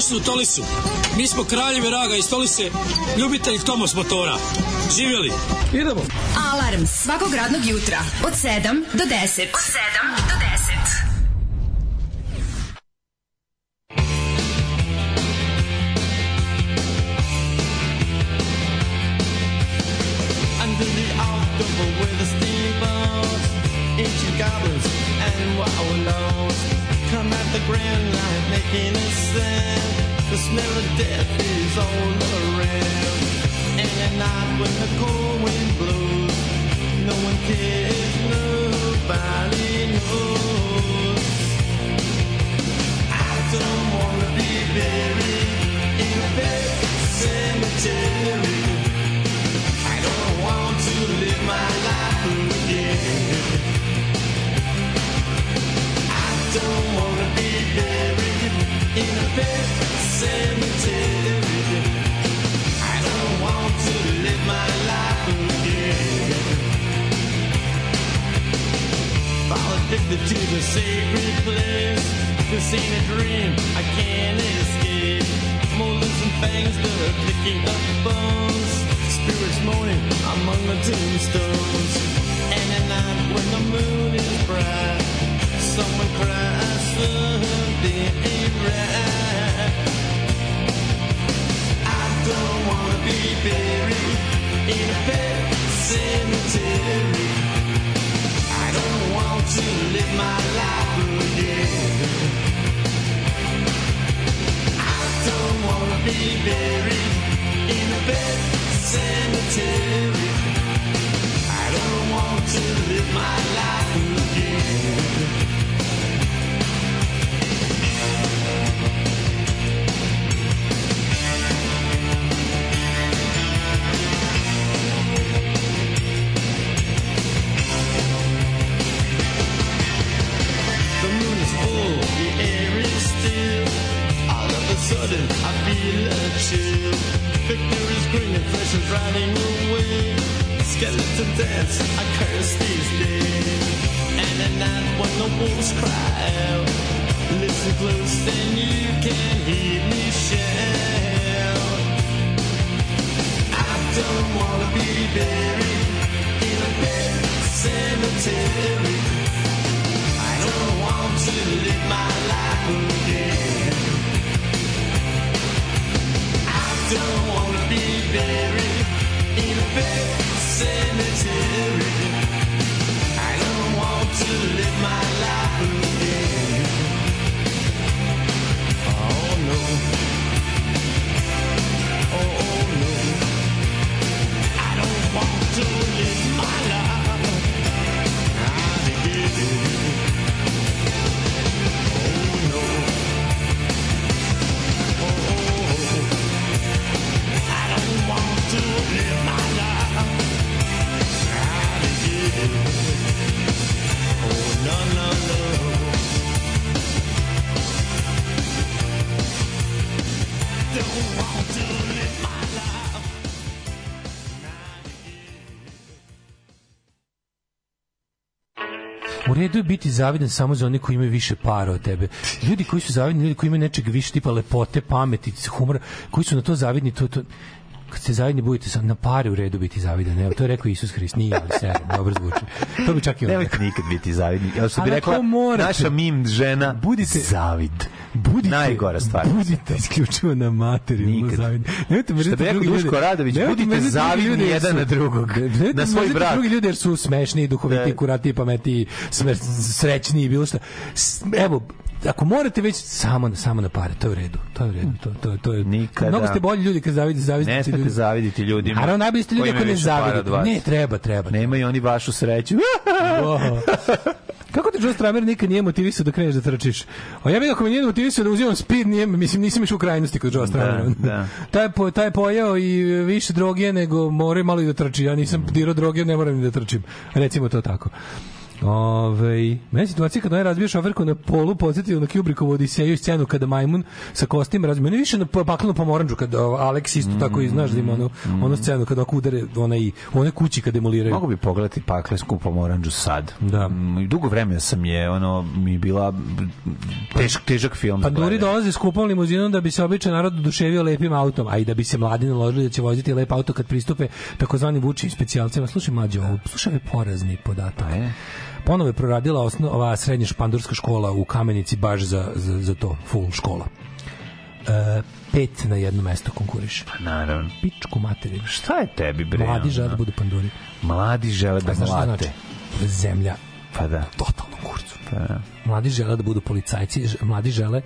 Speaker 14: Dobrodošli u Tolisu. Mi smo kraljevi raga iz Tolise, ljubitelji Tomos motora. Živjeli.
Speaker 1: Idemo.
Speaker 3: Alarm svakog radnog jutra od 7 do 10. Od 7
Speaker 15: dance, I curse these days. And at night when the wolves cry out, listen close, then you can hear me shout. I don't wanna be buried in a bed cemetery. I don't want to live my life again. I don't want to be buried in a bed cemetery. I don't want to live my life again. Oh no. Oh no. I don't want
Speaker 1: redu biti zavidan samo za one koji imaju više para od tebe. Ljudi koji su zavidni, ljudi koji imaju nečeg više tipa lepote, pameti, humora, koji su na to zavidni, to, to, kad ste zavidni budete sam na pare u redu biti zavidan. Evo, to je rekao Isus Hrist, nije ali se, dobro zvuči. To bi čak i on
Speaker 2: Nemojte
Speaker 1: rekao.
Speaker 2: nikad biti zavidni. Evo što bi rekla naša mim žena,
Speaker 1: Budite-
Speaker 2: zavid.
Speaker 1: Budite,
Speaker 2: Najgora stvar.
Speaker 1: Budite isključivo na materijalno zavidni. Nemojte mrziti
Speaker 2: Što bi rekao. Duško Radović, budite zavidni jedan na drugog. Na svoj brak.
Speaker 1: drugi ljudi jer su smešniji, duhoviti,
Speaker 2: Da.
Speaker 1: kurati, pametiji, smer- srećniji, bilo šta. Evo, ako morate već samo na samo na pare, to je u redu. To je u redu. To to to je.
Speaker 2: Nikada.
Speaker 1: Mnogo ste bolji ljudi kad zavidite, zavidite
Speaker 2: Ne smete
Speaker 1: ljudi.
Speaker 2: zaviditi ljudima.
Speaker 1: Naravno, najbolji ste ljudi
Speaker 2: koji
Speaker 1: ako ne zavidite. Ne, treba, treba.
Speaker 2: Nemaju oni vašu sreću. <laughs>
Speaker 1: Kako te Joe Stramer nikad nije motivisao da kreneš da trčiš? A ja bih ako me nije motivisao da uzimam speed, nije, mislim, nisam išao u krajnosti kod Joe Stramera.
Speaker 2: da. <laughs>
Speaker 1: taj, je po, taj pojao i više droge nego more malo i da trči. Ja nisam dirao droge, ne moram ni da trčim. Recimo to tako. Ove, mene situacija kada je razbio šoferku na polu podsjetio na Kubrickovu Odiseju scenu kada majmun sa kostima razbio. Mene više na pa- baklenu pomoranđu kad o, Alex isto tako i znaš da ima onu, onu scenu kada ako udare onaj, one kući kad demoliraju.
Speaker 2: Mogu bi pogledati paklesku pomoranđu sad.
Speaker 1: Da.
Speaker 2: Mm, Dugo vremena sam je, ono, mi bila težak, težak film.
Speaker 1: Pa Duri dolaze skupom limuzinom da bi se običan narod oduševio lepim autom, a i da bi se mladi naložili da će voziti lep auto kad pristupe takozvani vučim specijalcima. Slušaj mlađe, ovo, slušaj porazni podatak. Ponovo je proradila osnova srednja špandurska škola u Kamenici baš za, za, za to, full škola. E, pet na jedno mesto konkuriše.
Speaker 2: Pa naravno.
Speaker 1: Pičku materiju.
Speaker 2: Šta je tebi, bre?
Speaker 1: Mladi žele da budu panduri.
Speaker 2: Mladi žele da mlate.
Speaker 1: znači? Zemlja.
Speaker 2: Pa da.
Speaker 1: Totalno kurcu.
Speaker 2: Pa da.
Speaker 1: Mladi žele da budu policajci, mladi žele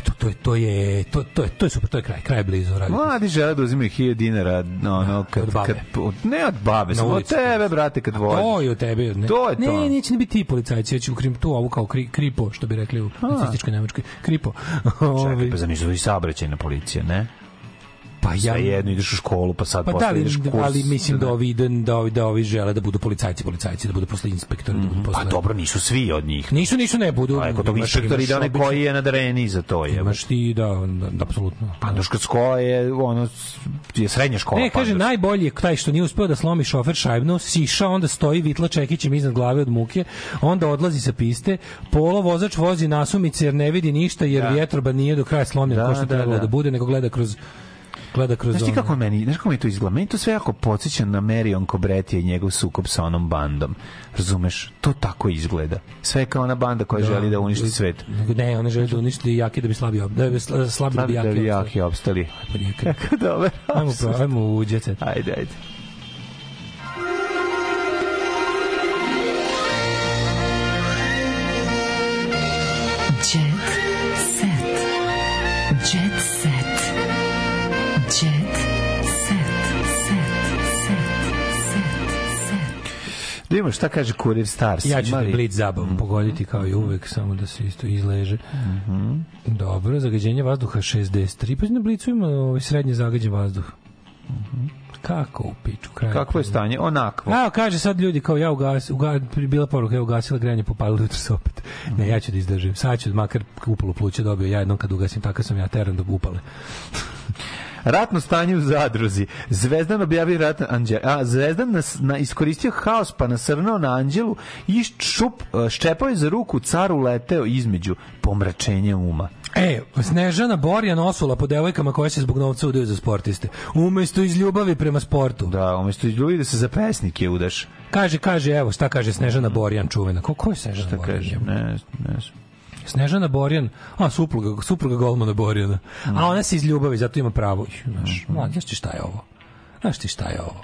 Speaker 1: to, to, je, to je to, to je to je super, to je kraj, kraj je blizu radi.
Speaker 2: Mladi žele da uzimaju 1000 dinara, ono, kad,
Speaker 1: Od babe.
Speaker 2: kad, od, ne od babe, samo od tebe, brate, kad voziš.
Speaker 1: To je od tebe. Ne,
Speaker 2: To je to.
Speaker 1: Ne, neće ne biti ti policajci, već u krim, tu ovu kao kri, kripo, što bi rekli u nacističkoj Nemačkoj. Kripo.
Speaker 2: Čekaj, pa za nisu i saobraćajna policija, ne?
Speaker 1: Pa ja-
Speaker 2: Sve jedno, ideš u školu, pa sad
Speaker 1: Pa da,
Speaker 2: posle
Speaker 1: ali,
Speaker 2: ideš kurs.
Speaker 1: ali mislim da ovi, da, da, ovi, da ovi žele da budu policajci, policajci, da budu posle inspektori. Da budu posle...
Speaker 2: Pa dobro, nisu svi od njih.
Speaker 1: Nisu, nisu, ne budu.
Speaker 2: A kod tog inspektora
Speaker 1: imaš
Speaker 2: ide onaj koji je nadareni za to. Je.
Speaker 1: Imaš ti, da, da, da apsolutno.
Speaker 2: Panduška škola je, ono, je srednja škola.
Speaker 1: Ne, kaže,
Speaker 2: Panduška.
Speaker 1: najbolji je taj što nije uspeo da slomi šofer šajbnu, siša, onda stoji vitla čekićem iznad glave od muke, onda odlazi sa piste, polo vozač vozi nasumice jer ne vidi ništa, jer
Speaker 2: Da.
Speaker 1: vjetroba nije do kraja slomljen
Speaker 2: Da,
Speaker 1: ko što
Speaker 2: da,
Speaker 1: trebalo da,
Speaker 2: da.
Speaker 1: bude, nego gleda kroz gleda kroz
Speaker 2: Znaš ti kako meni, znaš kako mi to izgleda? Meni to sve jako podsjeća na Marion Cobretti i njegov sukob sa onom bandom. Razumeš? To tako izgleda. Sve je kao ona banda koja želi da uništi svet.
Speaker 1: Ne, one žele da uništi jake da bi slabi, ob- da bi sla- slabi da bi
Speaker 2: Da bi
Speaker 1: jaki.
Speaker 2: jaki opstali.
Speaker 1: opstali. <laughs>
Speaker 2: Kako dobro.
Speaker 1: Ajmo, ajmo u jet set.
Speaker 2: Ajde, ajde. Da imamo šta kaže Kurir Stars.
Speaker 1: Ja ću
Speaker 2: Ima
Speaker 1: da
Speaker 2: li-
Speaker 1: blic zabavom pogoditi kao i uvek, samo da se isto izleže. Dobro, zagađenje vazduha 63, pa na blicu ima ovaj srednje zagađen vazduh. Kako u piču kraj?
Speaker 2: Kakvo je stanje? Onakvo.
Speaker 1: A, kaže sad ljudi kao ja ugas, uga, bila poruka, ja ugasila grejanje, popalila jutro se opet. Ne, ja ću da izdržim. Sad ću makar upalo pluće dobio ja jednom kad ugasim, tako sam ja teran da upale.
Speaker 2: Ratno stanje u zadruzi. Zvezdan objavio rat Anđel. A, Zvezdan nas, na, iskoristio haos pa nasrnao na Anđelu i ščup, e, ščepao je za ruku, caru leteo između pomračenja uma.
Speaker 1: E, Snežana Borjan osula po devojkama koje se zbog novca udaju za sportiste. Umesto iz ljubavi prema sportu.
Speaker 2: Da, umjesto ljudi da se za pesnike udaš.
Speaker 1: Kaže, kaže, evo, šta kaže Snežana Borjan čuvena. Ko, ko je Snežana
Speaker 2: Šta
Speaker 1: Borjan?
Speaker 2: kaže? Ne, ne.
Speaker 1: Snežana Borjan, a supruga, supruga Golmana Borjana. A ona se iz ljubavi, zato ima pravo. Znaš, mlad, znaš ti šta je ovo? Znaš ti šta je ovo?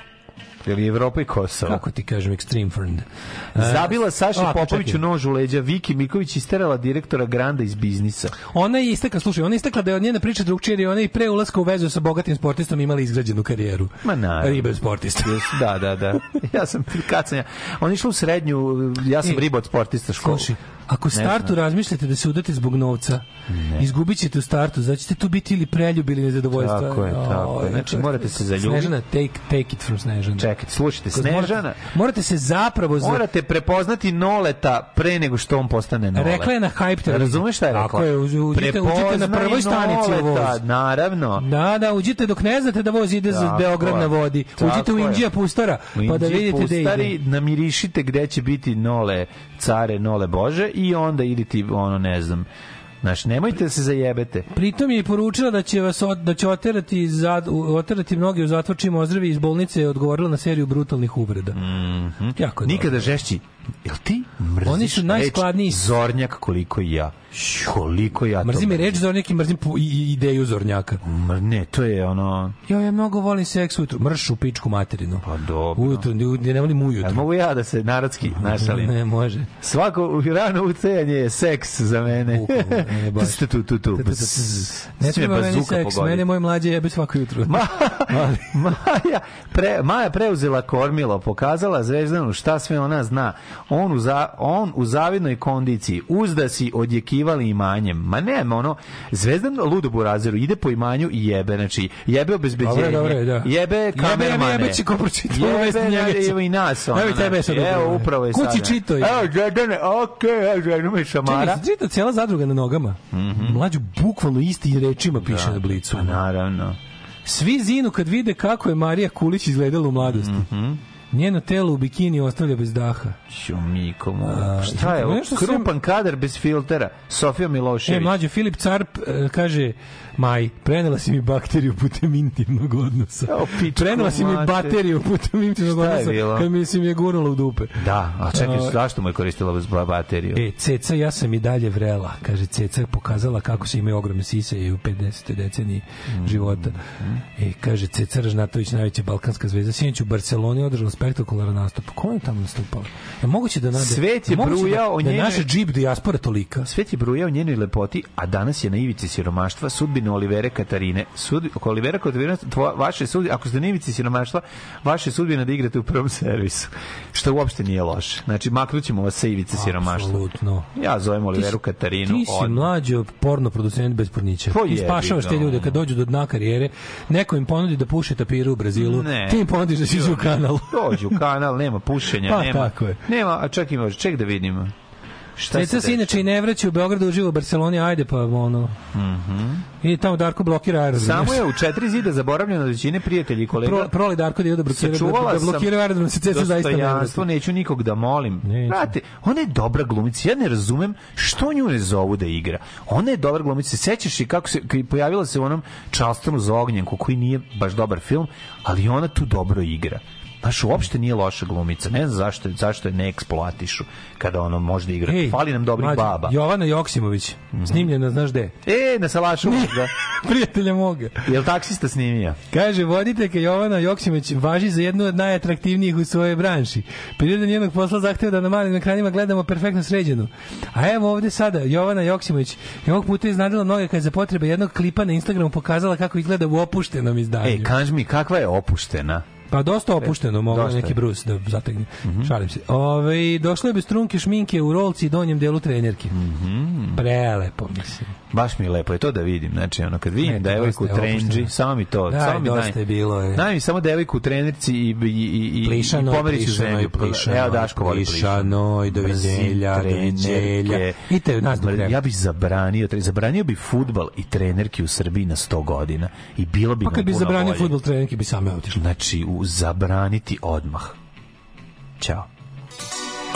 Speaker 2: Je li Evropa i Kosovo?
Speaker 1: Kako ti kažem, extreme friend. E,
Speaker 2: Zabila Saši
Speaker 1: ovako,
Speaker 2: Popoviću
Speaker 1: čekaj.
Speaker 2: nož u leđa, Viki Miković isterala direktora Granda iz biznisa.
Speaker 1: Ona je istekla, slušaj, ona je istekla da je od njene priče drugčije, jer je ona i pre ulaska u vezu sa bogatim sportistom imala izgrađenu karijeru.
Speaker 2: Ma naravno.
Speaker 1: Ribe sportista.
Speaker 2: Da, da, da. <laughs> Ja sam, kad sam ja, on je išao u srednju, ja sam
Speaker 1: E,
Speaker 2: riba od sportista školu.
Speaker 1: Slušaj, ako
Speaker 2: Ne
Speaker 1: startu razmišljate da se udate zbog novca, izgubit ćete u startu, znači ćete tu biti ili preljub ili nezadovoljstva.
Speaker 2: Tako je, tako je. Znači, morate se zaljubiti.
Speaker 1: Snežana, take, take it from Snežana.
Speaker 2: Čekajte, slušajte,
Speaker 1: Kod-
Speaker 2: Snežana,
Speaker 1: Morate, morate se zapravo... Za,
Speaker 2: morate prepoznati Noleta pre nego što on postane Nole.
Speaker 1: Rekla je na hype televiziji.
Speaker 2: Razumeš šta je rekla?
Speaker 1: Tako je, uđite, uđite na prvoj stanici u voz.
Speaker 2: Naravno.
Speaker 1: Da, da, uđite dok ne znate da voz ide za Beograd na vodi. Uđite u. Indija Pustara,
Speaker 2: U
Speaker 1: pa da vidite gde ide.
Speaker 2: namirišite gde će biti Nole care, Nole Bože i onda idite, ono, ne znam, Znaš, nemojte da se zajebete.
Speaker 1: Pritom je i poručila da će vas od, da će oterati zad, oterati mnogi u zatvor čim ozdravi iz bolnice je odgovorila na seriju brutalnih uvreda. Jako je
Speaker 2: Nikada žešći. Jel ti mrziš
Speaker 1: Oni su najskladniji.
Speaker 2: Zornjak koliko i ja? Koliko ja to
Speaker 1: Mrzim reč Zornjak i mrzim i- ideju Zornjaka.
Speaker 2: Mr- Ne, to je ono...
Speaker 1: Ja, ja mnogo volim seks ujutru. Mrš u pičku materinu.
Speaker 2: Pa dobro.
Speaker 1: Ujutru, ne, ne volim ujutru.
Speaker 2: Jel mogu ja da se narodski našalim?
Speaker 1: Ne, može.
Speaker 2: Svako rano ucejanje je seks za mene.
Speaker 1: Ne, baš.
Speaker 2: tu, tu, tu, tu.
Speaker 1: Ne
Speaker 2: Ne
Speaker 1: treba meni seks, mene moj mlađe jebe svako jutro.
Speaker 2: Ma, Maja, pre, Maja preuzela kormilo, pokazala Zvezdanu šta sve ona zna. On u, za, on u zavidnoj kondiciji, uzda si odjekivanje očekivali imanjem. Ma nema ono, Zvezdan ludo burazeru ide po imanju i jebe, znači jebe obezbeđenje.
Speaker 1: Dobro, dobro, da.
Speaker 2: Jebe kamermane.
Speaker 1: jebe će ko
Speaker 2: Jebe,
Speaker 1: njega će.
Speaker 2: evo i nas. ono,
Speaker 1: Evo tebe
Speaker 2: znači,
Speaker 1: sad
Speaker 2: Evo,
Speaker 1: upravo.
Speaker 2: je
Speaker 1: Kući
Speaker 2: sada.
Speaker 1: čito je.
Speaker 2: Evo, Žedane, okej, evo, ženu me šamara.
Speaker 1: Čekaj, čita cijela zadruga na nogama. Mlađu bukvalno isti rečima piše.
Speaker 2: Da,
Speaker 1: na blicu.
Speaker 2: Pa naravno.
Speaker 1: Svi zinu kad vide kako je Marija Kulić izgledala u mladosti.
Speaker 2: Mhm.
Speaker 1: Njeno telo u bikini ostavlja bez daha.
Speaker 2: Ću, Miko, mu.
Speaker 1: A,
Speaker 2: Šta je ovo?
Speaker 1: nešto sam-
Speaker 2: Krupan kadar bez filtera. Sofija
Speaker 1: E,
Speaker 2: Milošević.
Speaker 1: mlađo, Filip Carp e, kaže, Maj, prenela si mi bakteriju putem intimnog odnosa.
Speaker 2: Evo, pičku
Speaker 1: Prenela si mi bateriju putem intimnog
Speaker 2: Šta je
Speaker 1: odnosa
Speaker 2: bilo?
Speaker 1: kad mi si mi je gurnula u dupe.
Speaker 2: Da, a čekaj,
Speaker 1: A,
Speaker 2: zašto mu je koristila bateriju?
Speaker 1: E, Ceca, ja sam i dalje vrela. Kaže, Ceca je pokazala kako se imaju ogromne sise i u 50. deceniji života. E, kaže, Ceca Ražnatović, najveća balkanska zvezda, sinoć u Barceloni održala spektakularan nastup. Ko je tamo nastupala? Je moguće da nade...
Speaker 2: Svet je brujao o
Speaker 1: da, da je
Speaker 2: njenoj-
Speaker 1: naša džip dijaspora tolika.
Speaker 2: Svet je brujao o njenoj lepoti, a danas je na ivici siromaštva sudbine Olivere Katarine. Sud, oko Olivera Katarine, tvo, vaše sudbine, ako ste na ivici siromaštva, vaše sudbine da igrate u prvom servisu. Što uopšte nije loše. Znači, maknućemo vas sa ivice siromaštva.
Speaker 1: Apsolutno.
Speaker 2: Ja zovem Oliveru
Speaker 1: Ti si-
Speaker 2: Katarinu.
Speaker 1: Ti si
Speaker 2: odmah.
Speaker 1: mlađo porno producent bez pornića.
Speaker 2: Pa
Speaker 1: ti spašavaš te ljude kad dođu do dna karijere. Neko im ponudi da puše tapiru u Brazilu.
Speaker 2: Ne.
Speaker 1: Ti im ponudiš da siđu u kanal.
Speaker 2: Dođu u kanal, nema pušenja,
Speaker 1: Pa,
Speaker 2: nema.
Speaker 1: tako je.
Speaker 2: Nema, a ček ima, ček da vidimo. Šta
Speaker 1: Ceca se inače i ne vraća u Beogradu, uživa u Barceloni, ajde pa ono.
Speaker 2: Mhm.
Speaker 1: I tamo Darko blokira aerodrom.
Speaker 2: Samo je u četiri zida zaboravljeno da većine prijatelji i kolega
Speaker 1: Pro, proli Darko da ide da blokira, da, da blokira aerodrom, se Ceca zaista ne vrati.
Speaker 2: neću nikog da molim. Znate, ona je dobra glumica. Ja ne razumem što nju ne zovu da igra. Ona je dobra glumica. Se Sećaš i kako se pojavila se u onom Charlestonu za ognjenku koji nije baš dobar film, ali ona tu dobro igra. Znaš, uopšte nije loša glumica. Ne znam zašto, zašto je ne eksploatišu kada ono može da igra.
Speaker 1: Ej,
Speaker 2: Fali nam dobrih
Speaker 1: mlađe,
Speaker 2: baba.
Speaker 1: Jovana Joksimović, snimljena, znaš gde?
Speaker 2: E, na Salašu da. <laughs>
Speaker 1: Prijatelja moga.
Speaker 2: Jel taksista snimio?
Speaker 1: Kaže, voditeljka Jovana Joksimović važi za jednu od najatraktivnijih u svojoj branši. Priroda njenog posla zahteva da na malim ekranima gledamo perfektno sređenu. A evo ovde sada, Jovana Joksimović je ovog puta iznadila mnoge kad je za potrebe jednog klipa na Instagramu pokazala kako izgleda u opuštenom izdanju.
Speaker 2: E, kaži mi, kakva je opuštena?
Speaker 1: Pa dosta opušteno, mogla
Speaker 2: dosta
Speaker 1: neki brus da zategne. Šalim se. Ove, došlo je bez trunke šminke u rolci i donjem delu trenerke.
Speaker 2: Mhm.
Speaker 1: Prelepo, mislim.
Speaker 2: Baš mi je lepo je to da vidim. Znači, ono, kad vidim
Speaker 1: Ne,
Speaker 2: devojku u trenđi, samo mi to.
Speaker 1: Daj,
Speaker 2: samo mi
Speaker 1: dosta
Speaker 2: daj.
Speaker 1: je bilo, je.
Speaker 2: Daj mi samo devojku u trenerci i, i, i, i,
Speaker 1: Plišano,
Speaker 2: i pomeriću
Speaker 1: plišano,
Speaker 2: zemlju.
Speaker 1: plišano,
Speaker 2: Evo Daško voli
Speaker 1: plišano, i
Speaker 2: Mrzim
Speaker 1: doviđenja.
Speaker 2: trenerke.
Speaker 1: Idite, nas treba.
Speaker 2: Ja bih zabranio, zabranio bi futbal i trenerke u Srbiji na 100 godina. I bilo bi
Speaker 1: Pa kad bi zabranio
Speaker 2: bolje.
Speaker 1: futbol trenerke bi same otišli.
Speaker 2: Znači, u, zabraniti odmah. Ćao.